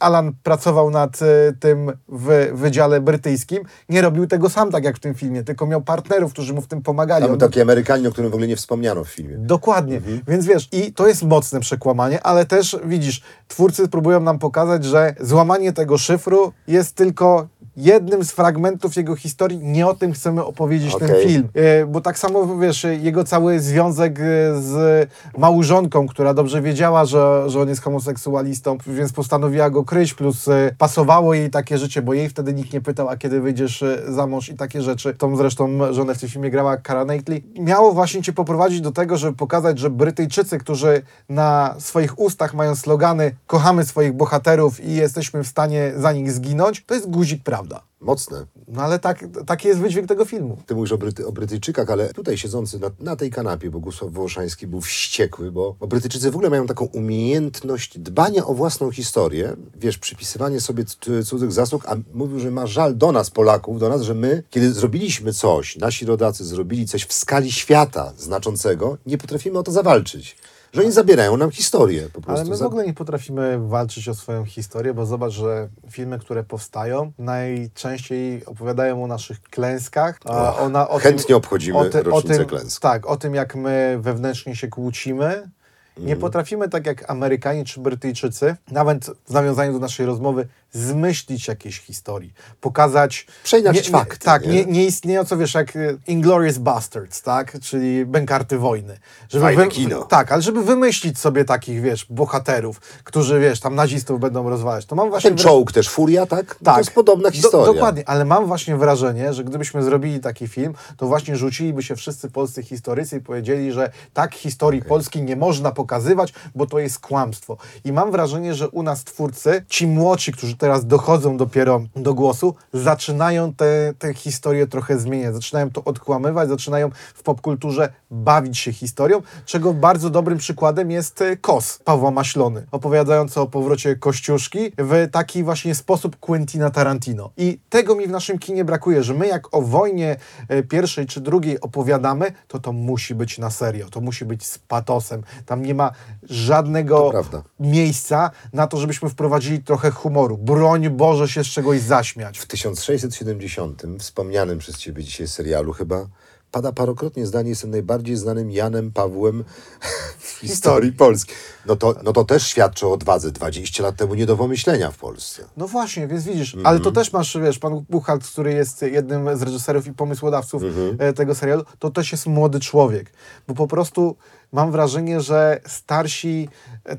A: Alan pracował nad e, tym w Wydziale Brytyjskim, nie robił tego sam tak jak w tym filmie, tylko miał partnerów, którzy mu w tym pomagali.
C: Był taki Amerykanin, o którym w ogóle nie wspomniano w filmie.
A: Dokładnie.
C: Mhm.
A: Więc wiesz, i to jest mocne przekłamanie, ale też widzisz, twórcy próbują nam pokazać, że złamanie tego szyfru jest tylko jednym z fragmentów jego historii. Nie o tym chcemy opowiedzieć ten
C: Okej.
A: film. E, Bo tak samo, wiesz, jego cały związek e, z małżonką, która dobrze wiedziała, że, że on jest homoseksualistą, więc postanowiła go kryć, plus e, pasowało jej takie życie, bo jej wtedy nikt nie pytał, a kiedy wyjdziesz za mąż i takie rzeczy. Tą zresztą żonę w tym filmie grała Cara Knightley. Miało właśnie cię poprowadzić do tego, żeby pokazać, że Brytyjczycy, którzy na swoich ustach mają slogany kochamy swoich bohaterów i jesteśmy w stanie za nich zginąć, to jest guzik prawdy. Prawda.
C: Mocne.
A: No ale tak, taki jest wydźwięk tego filmu.
C: Ty mówisz o, Bryty, o Brytyjczykach, ale tutaj siedzący na, na tej kanapie Bogusław Wołoszański był wściekły, bo, bo Brytyjczycy w ogóle mają taką umiejętność dbania o własną historię, wiesz, przypisywanie sobie cudzych zasług, a mówił, że ma żal do nas, Polaków, do nas, że my, kiedy zrobiliśmy coś, nasi rodacy zrobili coś w skali świata znaczącego, nie potrafimy o to zawalczyć. Że oni zabierają nam historię po prostu.
A: Ale my w ogóle nie potrafimy walczyć o swoją historię, bo zobacz, że filmy, które powstają, najczęściej opowiadają o naszych klęskach.
C: Och,
A: ona, o
C: chętnie
A: tym,
C: obchodzimy
A: o, o
C: rocznicę
A: tym,
C: klęsk.
A: Tak, o tym jak my wewnętrznie się kłócimy. Nie
C: Mhm.
A: potrafimy, tak jak Amerykanie czy Brytyjczycy, nawet w nawiązaniu do naszej rozmowy, zmyślić jakiejś historii, pokazać... Nie,
C: fakty,
A: Tak,
C: nie?
A: nie, nie istniejąco, wiesz, jak y, Inglourious Bastards, tak? Czyli Bękarty Wojny. Żeby
C: Fajne kino.
A: Tak, ale żeby wymyślić sobie takich, wiesz, bohaterów, którzy, wiesz, tam nazistów będą rozwalać, to mam właśnie...
C: Ten czołg też, Furia, tak?
A: Tak.
C: To jest podobna
A: Do-
C: historia.
A: dokładnie, ale mam właśnie wrażenie, że gdybyśmy zrobili taki film, to właśnie rzuciliby się wszyscy polscy historycy i powiedzieli, że tak historii Polski nie można pokazywać, bo to jest kłamstwo. I mam wrażenie, że u nas twórcy, ci młodsi, którzy teraz dochodzą dopiero do głosu, zaczynają te, te historie trochę zmieniać, zaczynają to odkłamywać, zaczynają w popkulturze bawić się historią, czego bardzo dobrym przykładem jest e, Kos Pawła Maślony, opowiadający o powrocie Kościuszki w taki właśnie sposób Quentina Tarantino. I tego mi w naszym kinie brakuje, że my jak o wojnie e, pierwszej czy drugiej opowiadamy, to to musi być na serio, to musi być z patosem. Tam nie ma żadnego miejsca na to, żebyśmy wprowadzili trochę humoru. Broń Boże się z czegoś zaśmiać.
C: W 1670, wspomnianym przez Ciebie dzisiaj serialu chyba, pada parokrotnie zdanie, jestem najbardziej znanym Janem Pawłem w historii Polski. No to, no to też świadczy o odwadze. 20 lat temu nie do pomyślenia w Polsce.
A: No właśnie, więc widzisz,
C: Mhm.
A: ale to też masz, wiesz, pan Buchalt, który jest jednym z reżyserów i pomysłodawców
C: Mhm.
A: e, tego serialu, to też jest młody człowiek, bo po prostu mam wrażenie, że starsi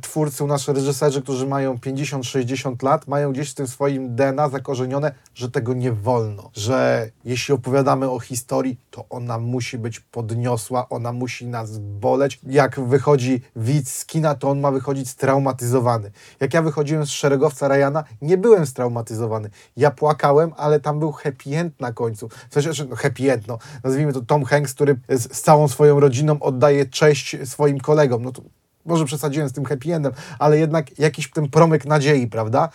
A: twórcy, u nas reżyserzy, którzy mają 50-60 lat, mają gdzieś w tym swoim DNA zakorzenione, że tego nie wolno, że jeśli opowiadamy o historii, to ona musi być podniosła, ona musi nas boleć. Jak wychodzi widz z kina, to on ma wychodzić straumatyzowany. Jak ja wychodziłem z szeregowca Ryana, nie byłem straumatyzowany. Ja płakałem, ale tam był happy end na końcu. W sensie, że, no happy end, no, nazwijmy to Tom Hanks, który z, z całą swoją rodziną oddaje cześć swoim kolegom. No to może przesadziłem z tym happy endem, ale jednak jakiś ten promyk nadziei, prawda?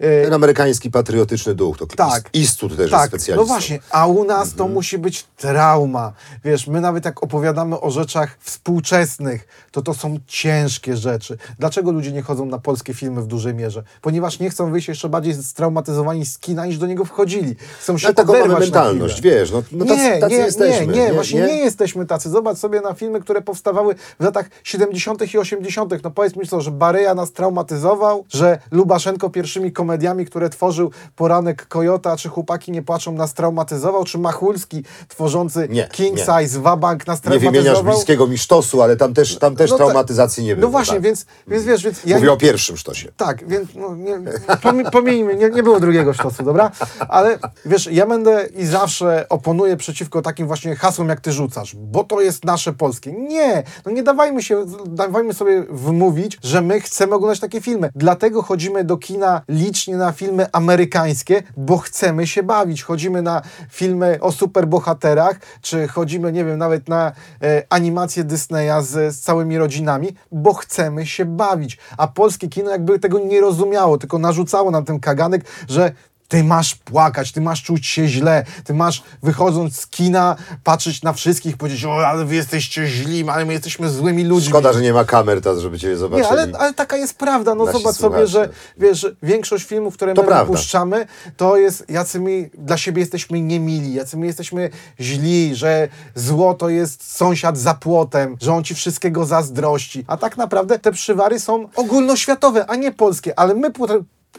A: E,
C: Ten amerykański patriotyczny duch, to
A: Tak.
C: Istut też
A: tak,
C: jest specjalistą.
A: no właśnie, a u nas to musi być trauma. Wiesz, my nawet jak opowiadamy o rzeczach współczesnych, to to są ciężkie rzeczy. Dlaczego ludzie nie chodzą na polskie filmy w dużej mierze? Ponieważ nie chcą wyjść jeszcze bardziej straumatyzowani z kina, niż do niego wchodzili. Chcą się
C: Ale taką mamy mentalność, wiesz, no, no tacy,
A: nie,
C: tacy
A: nie,
C: jesteśmy.
A: nie, nie, właśnie nie? jesteśmy tacy. Zobacz sobie na filmy, które powstawały w latach 70. i 80. No powiedz mi co, że Baryja nas traumatyzował, że Lubaszenko pierwszymi komediami, które tworzył Poranek Kojota, czy Chłopaki nie płaczą nas traumatyzował, czy Machulski tworzący
C: Nie,
A: King
C: nie.
A: Size, Wabank nas
C: Nie wymieniasz
A: traumatyzował.
C: bliskiego mi sztosu, ale tam też, tam też
A: No
C: traumatyzacji nie było.
A: No właśnie,
C: tak.
A: więc, więc wiesz, więc ja
C: Mówię o pierwszym sztosie.
A: tak, więc no, nie, pomi- pomijmy, nie, nie było drugiego sztosu, dobra? Ale wiesz, ja będę i zawsze oponuję przeciwko takim właśnie hasłom, jak ty rzucasz, bo to jest nasze polskie. Nie, no nie dawajmy się, dawajmy sobie wmówić, że my chcemy oglądać takie filmy. Dlatego chodzimy do kina licznie na filmy amerykańskie, bo chcemy się bawić. Chodzimy na filmy o superbohaterach, czy chodzimy, nie wiem, nawet na e, animacje Disneya z, z całymi rodzinami, bo chcemy się bawić. A polskie kino jakby tego nie rozumiało, tylko narzucało nam ten kaganek, że ty masz płakać, ty masz czuć się źle, ty masz wychodząc z kina patrzeć na wszystkich, powiedzieć, o, ale wy jesteście źli, ale my jesteśmy złymi ludźmi.
C: Szkoda, że nie ma kamer teraz, żeby cię zobaczyli.
A: Nie, ale, ale taka jest prawda. No
C: Nasi
A: zobacz sobie, że
C: słuchacze.
A: wiesz, większość filmów, które
C: To
A: my
C: prawda.
A: wypuszczamy, to jest, jacy my dla siebie jesteśmy niemili, jacy my jesteśmy źli, że zło to jest sąsiad za płotem, że on ci wszystkiego zazdrości. A tak naprawdę te przywary są ogólnoświatowe, a nie polskie, ale my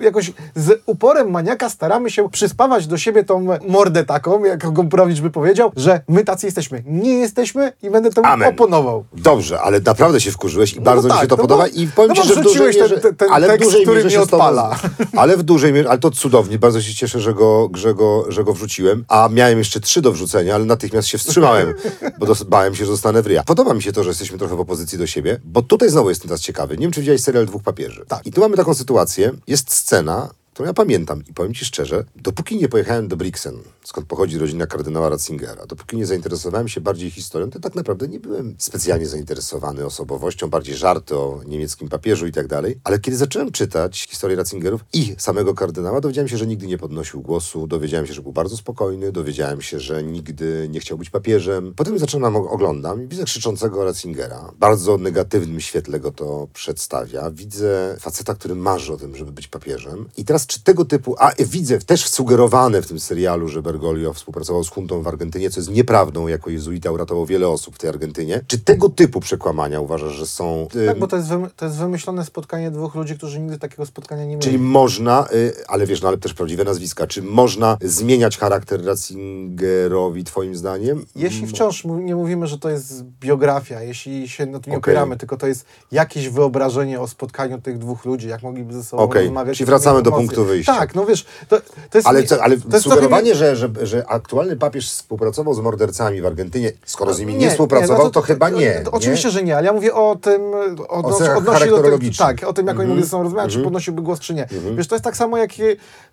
A: jakoś z uporem maniaka staramy się przyspawać do siebie tą mordę taką, jak Gombrowicz by powiedział, że my tacy jesteśmy. Nie jesteśmy i będę temu
C: Amen.
A: oponował.
C: Dobrze, ale naprawdę się wkurzyłeś i
A: No
C: bardzo mi
A: tak,
C: się to
A: no bo-
C: podoba i powiem
A: no
C: ci,
A: bo
C: że w dużej
A: wrzuciłeś ten-
C: mierze,
A: ten- ten
C: ale w
A: tekst,
C: dużej
A: który mnie
C: z tobą-
A: odpala.
C: Ale w dużej mierze, ale to cudownie, bardzo się cieszę, że go, że, go, że go wrzuciłem, a miałem jeszcze trzy do wrzucenia, ale natychmiast się wstrzymałem, bo dos- bałem się, że zostanę w ryja. Podoba mi się to, że jesteśmy trochę w opozycji do siebie, bo tutaj znowu jestem teraz ciekawy. Nie wiem, czy widziałeś serial Dwóch Papieży.
A: Tak.
C: I tu mamy taką sytuację, jest scena, którą ja pamiętam i powiem ci szczerze, dopóki nie pojechałem do Brixen, skąd pochodzi rodzina kardynała Ratzingera, dopóki nie zainteresowałem się bardziej historią, to tak naprawdę nie byłem specjalnie zainteresowany osobowością, bardziej żarty o niemieckim papieżu i tak dalej. Ale kiedy zacząłem czytać historię Ratzingerów i samego kardynała, dowiedziałem się, że nigdy nie podnosił głosu, dowiedziałem się, że był bardzo spokojny, dowiedziałem się, że nigdy nie chciał być papieżem. Potem zaczynam oglądam i widzę krzyczącego Ratzingera. Bardzo negatywnym świetle go to przedstawia. Widzę faceta, który marzy o tym, żeby być papieżem. I teraz czy tego typu, a widzę też sugerowane w tym serialu, że Bergoglio współpracował z huntą w Argentynie, co jest nieprawdą, jako jezuita uratował wiele osób w tej Argentynie. Czy tego typu przekłamania uważasz, że są... y,
A: Tak, bo to jest, to jest wymyślone spotkanie dwóch ludzi, którzy nigdy takiego spotkania nie mieli.
C: Czyli można, y, ale wiesz, no ale też prawdziwe nazwiska, czy można zmieniać charakter Ratzingerowi twoim zdaniem?
A: Jeśli wciąż nie mówimy, że to jest biografia, jeśli się na tym nie
C: Okej.
A: opieramy, tylko to jest jakieś wyobrażenie o spotkaniu tych dwóch ludzi, jak mogliby ze sobą
C: Okej,
A: rozmawiać.
C: czyli wracamy do
A: emocje.
C: Punktu wyjścia.
A: Tak, no wiesz, to, to jest...
C: Ale, co, ale
A: to jest
C: sugerowanie,
A: trochę
C: że, że, że aktualny papież współpracował z mordercami w Argentynie, skoro z nimi nie,
A: Nie,
C: współpracował,
A: nie,
C: to,
A: no
C: chyba nie.
A: to- Oczywiście, że nie, ale ja mówię o tym, o,
C: O
A: odnosi do tego, tak, o tym, jak
C: Mhm.
A: oni mogli ze sobą rozmawiać, czy podnosiłby głos, czy nie. Wiesz, to jest tak samo, jak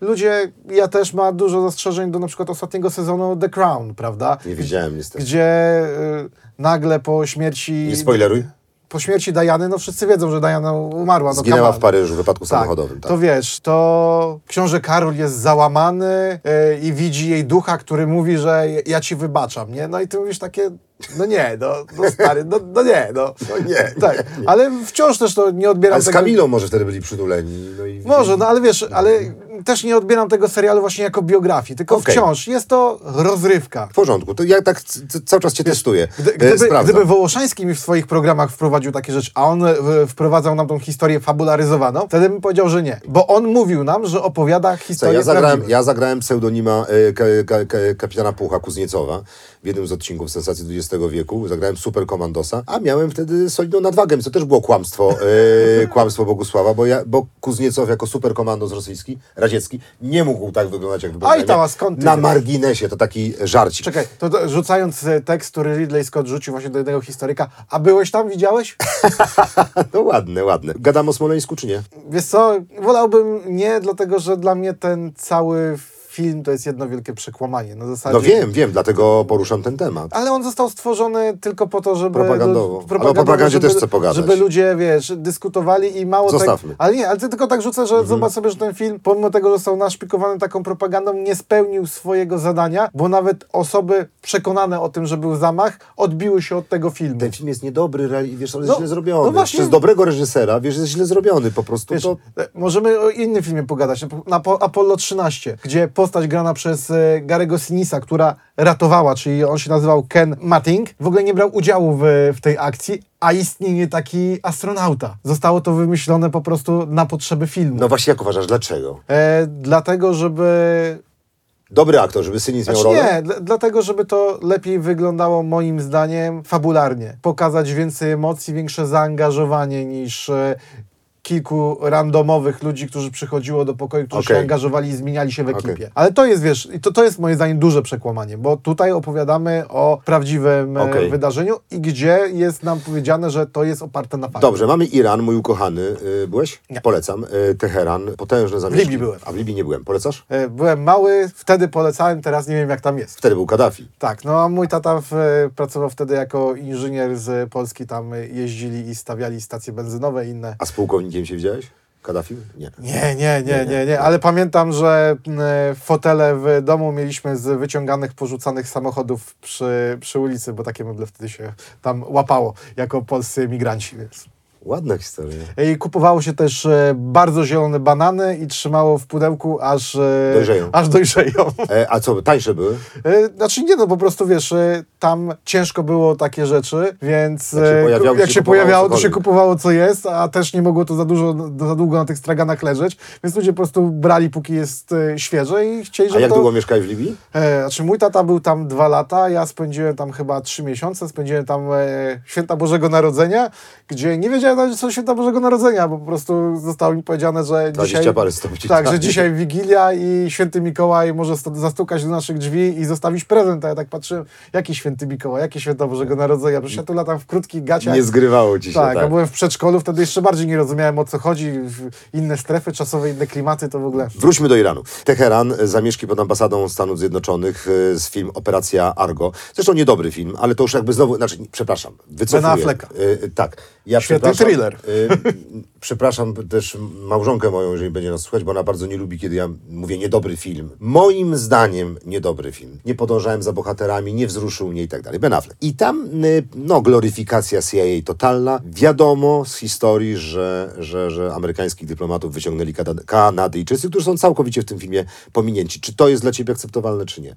A: ludzie, ja też ma dużo zastrzeżeń do na przykład ostatniego sezonu The Crown, prawda?
C: Nie widziałem niestety.
A: Gdzie y, nagle po śmierci...
C: Nie spoileruj.
A: Po śmierci Diany, no wszyscy wiedzą, że Diana umarła. No,
C: Zginęła w Paryżu w wypadku
A: Tak,
C: samochodowym. Tak.
A: to wiesz, to książę Karol jest załamany y, i widzi jej ducha, który mówi, że ja ci wybaczam, nie? No i ty mówisz takie, no nie, no, no stary, no, no nie, no.
C: No nie,
A: Tak, ale wciąż też to nie odbieram
C: Ale z
A: tego...
C: Kamilą może wtedy byli przytuleni. No i
A: Może, no ale wiesz, ale też nie odbieram tego serialu właśnie jako biografii, tylko
C: Okej.
A: wciąż jest to rozrywka.
C: W porządku, to ja tak cały czas cię testuję.
A: Gdy,
C: E,
A: gdyby,
C: sprawdzam.
A: gdyby Wołoszański mi w swoich programach wprowadził takie rzeczy, a on e, wprowadzał nam tą historię fabularyzowaną, wtedy bym powiedział, że nie. Bo on mówił nam, że opowiada
C: Co,
A: historię
C: ja, zagrałem, ja zagrałem pseudonima e, ka, ka, ka, kapitana Pucha Kuzniecowa w jednym z odcinków Sensacji XX wieku. Zagrałem super komandosa, a miałem wtedy solidną nadwagę, co też było kłamstwo, e, kłamstwo Bogusława, bo, ja, bo Kuzniecow jako super komandos rosyjski, radziecki, nie mógł tak wyglądać, jak wyglądał.
A: tam, a skąd ty
C: Na
A: wiesz?
C: marginesie, to taki żarcik.
A: Czekaj, to, to rzucając e, tekst, który Ridley Scott rzucił właśnie do jednego historyka, a byłeś tam, widziałeś?
C: No ładne, ładne. Gadam o Smoleńsku, czy nie?
A: Wiesz co, wolałbym nie, dlatego że dla mnie ten cały film to jest jedno wielkie przekłamanie. Na zasadzie...
C: No wiem, wiem, dlatego poruszam ten temat.
A: Ale on został stworzony tylko po to, żeby...
C: Propagandowo.
A: lu-
C: Ale o propagandzie
A: żeby,
C: też chcę pogadać.
A: Żeby ludzie, wiesz, dyskutowali i mało
C: Zostawmy. Mhm.
A: tego... Ale nie, ale ty tylko tak rzucę, że zobacz sobie, że ten film, pomimo tego, że został naszpikowany taką propagandą, nie spełnił swojego zadania, bo nawet osoby przekonane o tym, że był zamach, odbiły się od tego filmu.
C: Ten film jest niedobry, wiesz, on jest
A: No,
C: źle zrobiony.
A: no właśnie.
C: Przez dobrego reżysera, wiesz, jest źle zrobiony po prostu.
A: Wiesz,
C: to...
A: e, możemy o innym filmie pogadać, na, Po- Apollo 13, gdzie postać grana przez e, Garego Sinisa, która ratowała, czyli on się nazywał Ken Matting, w ogóle nie brał udziału w, w tej akcji, a istnieje taki astronauta. Zostało to wymyślone po prostu na potrzeby filmu.
C: No właśnie, jak uważasz, dlaczego?
A: E, dlatego, żeby...
C: Dobry aktor, żeby Synis miał
A: Znaczy
C: rolę?
A: nie, dla- dlatego, żeby to lepiej wyglądało moim zdaniem fabularnie. Pokazać więcej emocji, większe zaangażowanie niż e, kilku randomowych ludzi, którzy przychodziło do pokoju, którzy
C: Okej.
A: się angażowali i zmieniali się w ekipie.
C: Okej.
A: Ale to jest, wiesz, to, to jest moim zdaniem duże przekłamanie, bo tutaj opowiadamy o prawdziwym e,
C: Okej.
A: wydarzeniu i gdzie jest nam powiedziane, że to jest oparte na faktach.
C: Dobrze, mamy Iran, mój ukochany. Y, byłeś?
A: Nie.
C: Polecam. Y, Teheran, potężne zamieszki.
A: Libii byłem.
C: A w Libii nie byłem. Polecasz?
A: E, Byłem mały, wtedy polecałem, teraz nie wiem jak tam jest.
C: Wtedy był Kaddafi.
A: Tak, no a mój tata w, pracował wtedy jako inżynier z Polski, tam jeździli i stawiali stacje benzynowe i inne.
C: A z pułkownikiem się widziałeś? Kaddafi? Nie.
A: Nie, nie, nie, nie, nie, ale pamiętam, że e, fotele w domu mieliśmy z wyciąganych, porzucanych samochodów przy, przy ulicy, bo takie meble wtedy się tam łapało jako polscy emigranci, więc...
C: Ładna historia.
A: I kupowało się też e, bardzo zielone banany i trzymało w pudełku, aż, e,
C: Dojrzeją.
A: aż dojrzeją.
C: E, a co, tańsze były?
A: E, Znaczy nie, no po prostu wiesz, e, tam ciężko było takie rzeczy, więc
C: Jak się pojawiało,
A: jak
C: się
A: pojawiało, to się kupowało co jest, a też nie mogło to za dużo, za długo na tych straganach leżeć, więc ludzie po prostu brali póki jest świeże i chcieli,
C: A
A: żeby
C: jak
A: to...
C: długo mieszkałeś w Libii?
A: E, znaczy mój tata był tam dwa lata, ja spędziłem tam chyba trzy miesiące, spędziłem tam e, Święta Bożego Narodzenia, gdzie nie wiedziałem że są święta Bożego Narodzenia, bo po prostu zostało mi powiedziane, że
C: 20
A: dzisiaj...
C: parę stopni.
A: Tak, że dzisiaj Wigilia i Święty Mikołaj może zastukać do naszych drzwi i zostawić prezent. A ja tak patrzyłem, jaki Święty Mikołaj, jakie święta Bożego Narodzenia? Przecież ja tu latam w krótkich gaciach.
C: Nie zgrywało ci się,
A: Tak,
C: tak.
A: a byłem w przedszkolu, wtedy jeszcze bardziej nie rozumiałem o co chodzi. Inne strefy czasowe, inne klimaty, to w ogóle...
C: Wróćmy do Iranu. Teheran, zamieszki pod ambasadą Stanów Zjednoczonych e, z film Operacja Argo. Zresztą niedobry film, ale to już jakby znowu, znaczy, przepraszam, wycofuję.
A: Ben Afflecka.
C: E, tak. Ja
A: Świetny thriller.
C: e, przepraszam też małżonkę moją, jeżeli będzie nas słuchać, bo ona bardzo nie lubi, kiedy ja mówię niedobry film. Moim zdaniem niedobry film. Nie podążałem za bohaterami, nie wzruszył mnie i tak dalej. Ben Affleck. I tam, y, no, gloryfikacja CIA totalna. Wiadomo z historii, że, że, że amerykańskich dyplomatów wyciągnęli Kanadyjczycy, którzy są całkowicie w tym filmie pominięci. Czy to jest dla ciebie akceptowalne, czy nie?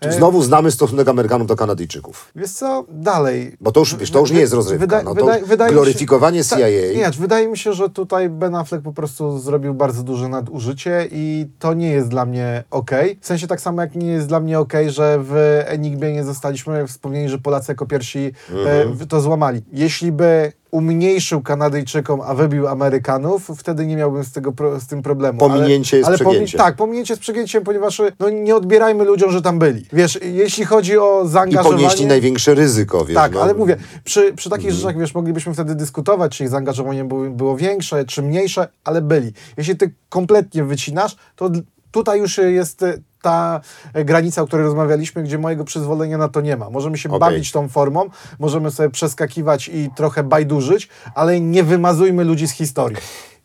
C: Czy znowu znamy stosunek Amerykanów do Kanadyjczyków?
A: Wiesz co, dalej.
C: Bo to już, wiesz, to już nie jest rozrywka. No, to
A: wydaje- mi się-
C: gloryfikowanie
A: Tak,
C: CIA.
A: Nie, wydaje mi się, że tutaj Ben Affleck po prostu zrobił bardzo duże nadużycie i to nie jest dla mnie okej. W sensie tak samo jak nie jest dla mnie okej, że w Enigmie nie zostaliśmy wspomnieni, że Polacy jako pierwsi
C: Mhm.
A: e, to złamali. Jeśli by umniejszył Kanadyjczykom, a wybił Amerykanów, wtedy nie miałbym z, tego pro, z tym problemu.
C: Pominięcie jest
A: ale
C: przegięciem.
A: tak, pominięcie jest przegięciem, ponieważ no, nie odbierajmy ludziom, że tam byli. Wiesz, jeśli chodzi o
C: I
A: zaangażowanie...
C: ponieśli największe ryzyko, wiesz.
A: Tak,
C: no.
A: ale mówię, przy, przy takich rzeczach, wiesz, moglibyśmy wtedy dyskutować, czy ich zaangażowanie było, było większe, czy mniejsze, ale byli. Jeśli ty kompletnie wycinasz, to tutaj już jest e, ta e, granica, o której rozmawialiśmy, gdzie mojego przyzwolenia na to nie ma. Możemy się
C: Okej.
A: bawić tą formą, możemy sobie przeskakiwać i trochę bajdurzyć, ale nie wymazujmy ludzi z historii.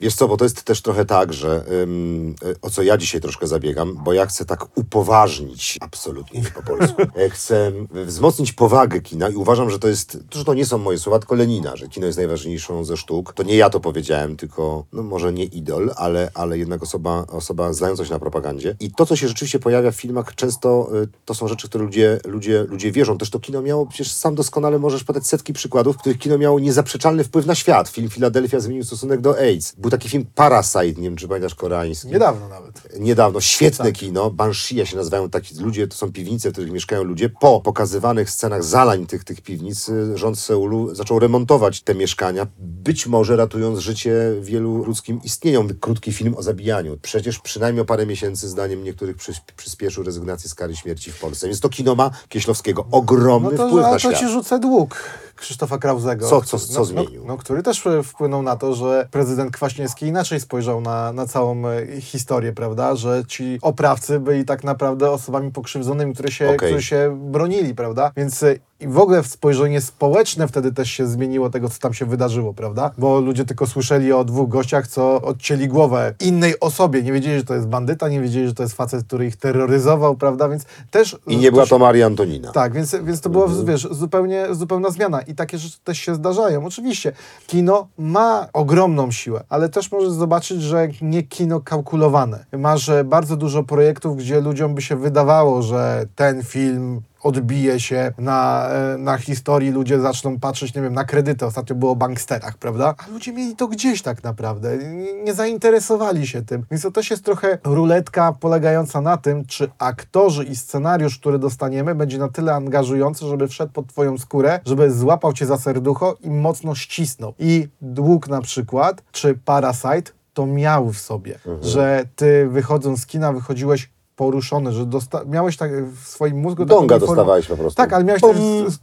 C: Wiesz co, bo to jest też trochę tak, że ym, y, o co ja dzisiaj troszkę zabiegam, bo ja chcę tak upoważnić, absolutnie nie po polsku, Ja chcę wzmocnić powagę kina i uważam, że to jest, że to nie są moje słowa, tylko Lenina, że kino jest najważniejszą ze sztuk. To nie ja to powiedziałem, tylko, no może nie idol, ale, ale jednak osoba, osoba znająca się na propagandzie. I to, co się rzeczywiście pojawia w filmach, często y, to są rzeczy, które ludzie, ludzie, ludzie wierzą. Też to kino miało, przecież sam doskonale możesz podać setki przykładów, w których kino miało niezaprzeczalny wpływ na świat. Film Filadelfia zmienił stosunek do AIDS. Taki film Parasite, nie wiem, czy pamiętasz, koreański.
A: Niedawno nawet.
C: Niedawno, świetne kino, Banshee się nazywają taki ludzie, to są piwnice, w których mieszkają ludzie. Po pokazywanych scenach zalań tych, tych piwnic, y, rząd Seulu zaczął remontować te mieszkania, być może ratując życie wielu ludzkim istnieniom. Krótki film o zabijaniu. Przecież przynajmniej o parę miesięcy, zdaniem niektórych, przys- przyspieszył rezygnację z kary śmierci w Polsce. Więc to kino ma Kieślowskiego ogromny
A: No to,
C: wpływ na
A: to
C: świat.
A: ci rzucę dług Krzysztofa Krauzego.
C: Co- co- co
A: no,
C: zmienił?
A: No, no, który też e, wpłynął na to, że prezydent Kwaśniewski inaczej spojrzał na, na całą e, historię, prawda? Że ci oprawcy byli tak naprawdę osobami pokrzywdzonymi, które się,
C: Okej.
A: które się bronili, prawda? Więc e, i w ogóle spojrzenie społeczne wtedy też się zmieniło tego, co tam się wydarzyło, prawda? Bo ludzie tylko słyszeli o dwóch gościach, co odcięli głowę innej osobie. Nie wiedzieli, że to jest bandyta, nie wiedzieli, że to jest facet, który ich terroryzował, prawda? Więc też...
C: I nie była
A: się-
C: to Maria Antonina.
A: tak, więc, więc to była, wiesz, zupełnie, zupełna zmiana. I takie rzeczy też się zdarzają. Oczywiście, kino ma ogromną siłę, ale też możesz zobaczyć, że nie kino kalkulowane. Masz bardzo dużo projektów, gdzie ludziom by się wydawało, że ten film odbije się na, e, na historii, ludzie zaczną patrzeć, nie wiem, na kredyty. Ostatnio było o banksterach, prawda? A ludzie mieli to gdzieś tak naprawdę. Nie, zainteresowali się tym. Więc to też jest trochę ruletka polegająca na tym, czy aktorzy i scenariusz, który dostaniemy, będzie na tyle angażujący, żeby wszedł pod twoją skórę, żeby złapał cię za serducho i mocno ścisnął. I dług na przykład, czy Parasite, to miał w sobie, że ty wychodząc z kina, wychodziłeś poruszony, że dosta- miałeś tak w swoim mózgu
C: Donga
A: inform-
C: dostawałeś po prostu.
A: Tak, ale miałeś też w,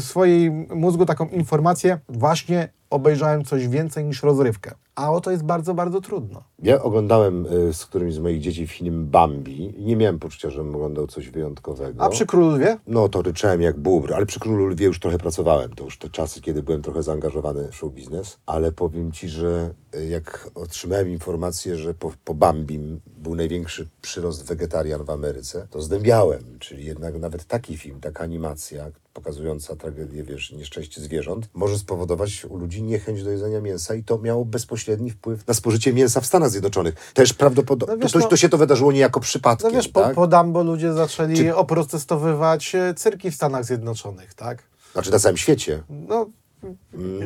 A: w swoim mózgu taką informację, właśnie obejrzałem coś więcej niż rozrywkę. A o to jest bardzo, bardzo trudno.
C: Ja oglądałem y, z którymś z moich dzieci film Bambi i nie miałem poczucia, żebym oglądał coś wyjątkowego.
A: A przy Królu Lwie?
C: No to ryczałem jak bóbr, ale przy Królu Lwie już trochę pracowałem. To już te czasy, kiedy byłem trochę zaangażowany w show biznes. Ale powiem Ci, że y, jak otrzymałem informację, że po, po Bambim był największy przyrost wegetarian w Ameryce, to zdębiałem. Czyli jednak nawet taki film, taka animacja pokazująca tragedię, wiesz, nieszczęście zwierząt, może spowodować u ludzi niechęć do jedzenia mięsa i to miało bezpośredni wpływ na spożycie mięsa w Stanach Zjednoczonych. Też prawdopodobnie,
A: No wiesz,
C: to,
A: no-
C: to się to wydarzyło niejako przypadkiem,
A: No wiesz,
C: tak?
A: po Dumbo ludzie zaczęli
C: Czy-
A: oprotestowywać e, cyrki w Stanach Zjednoczonych, tak?
C: Znaczy na całym świecie.
A: No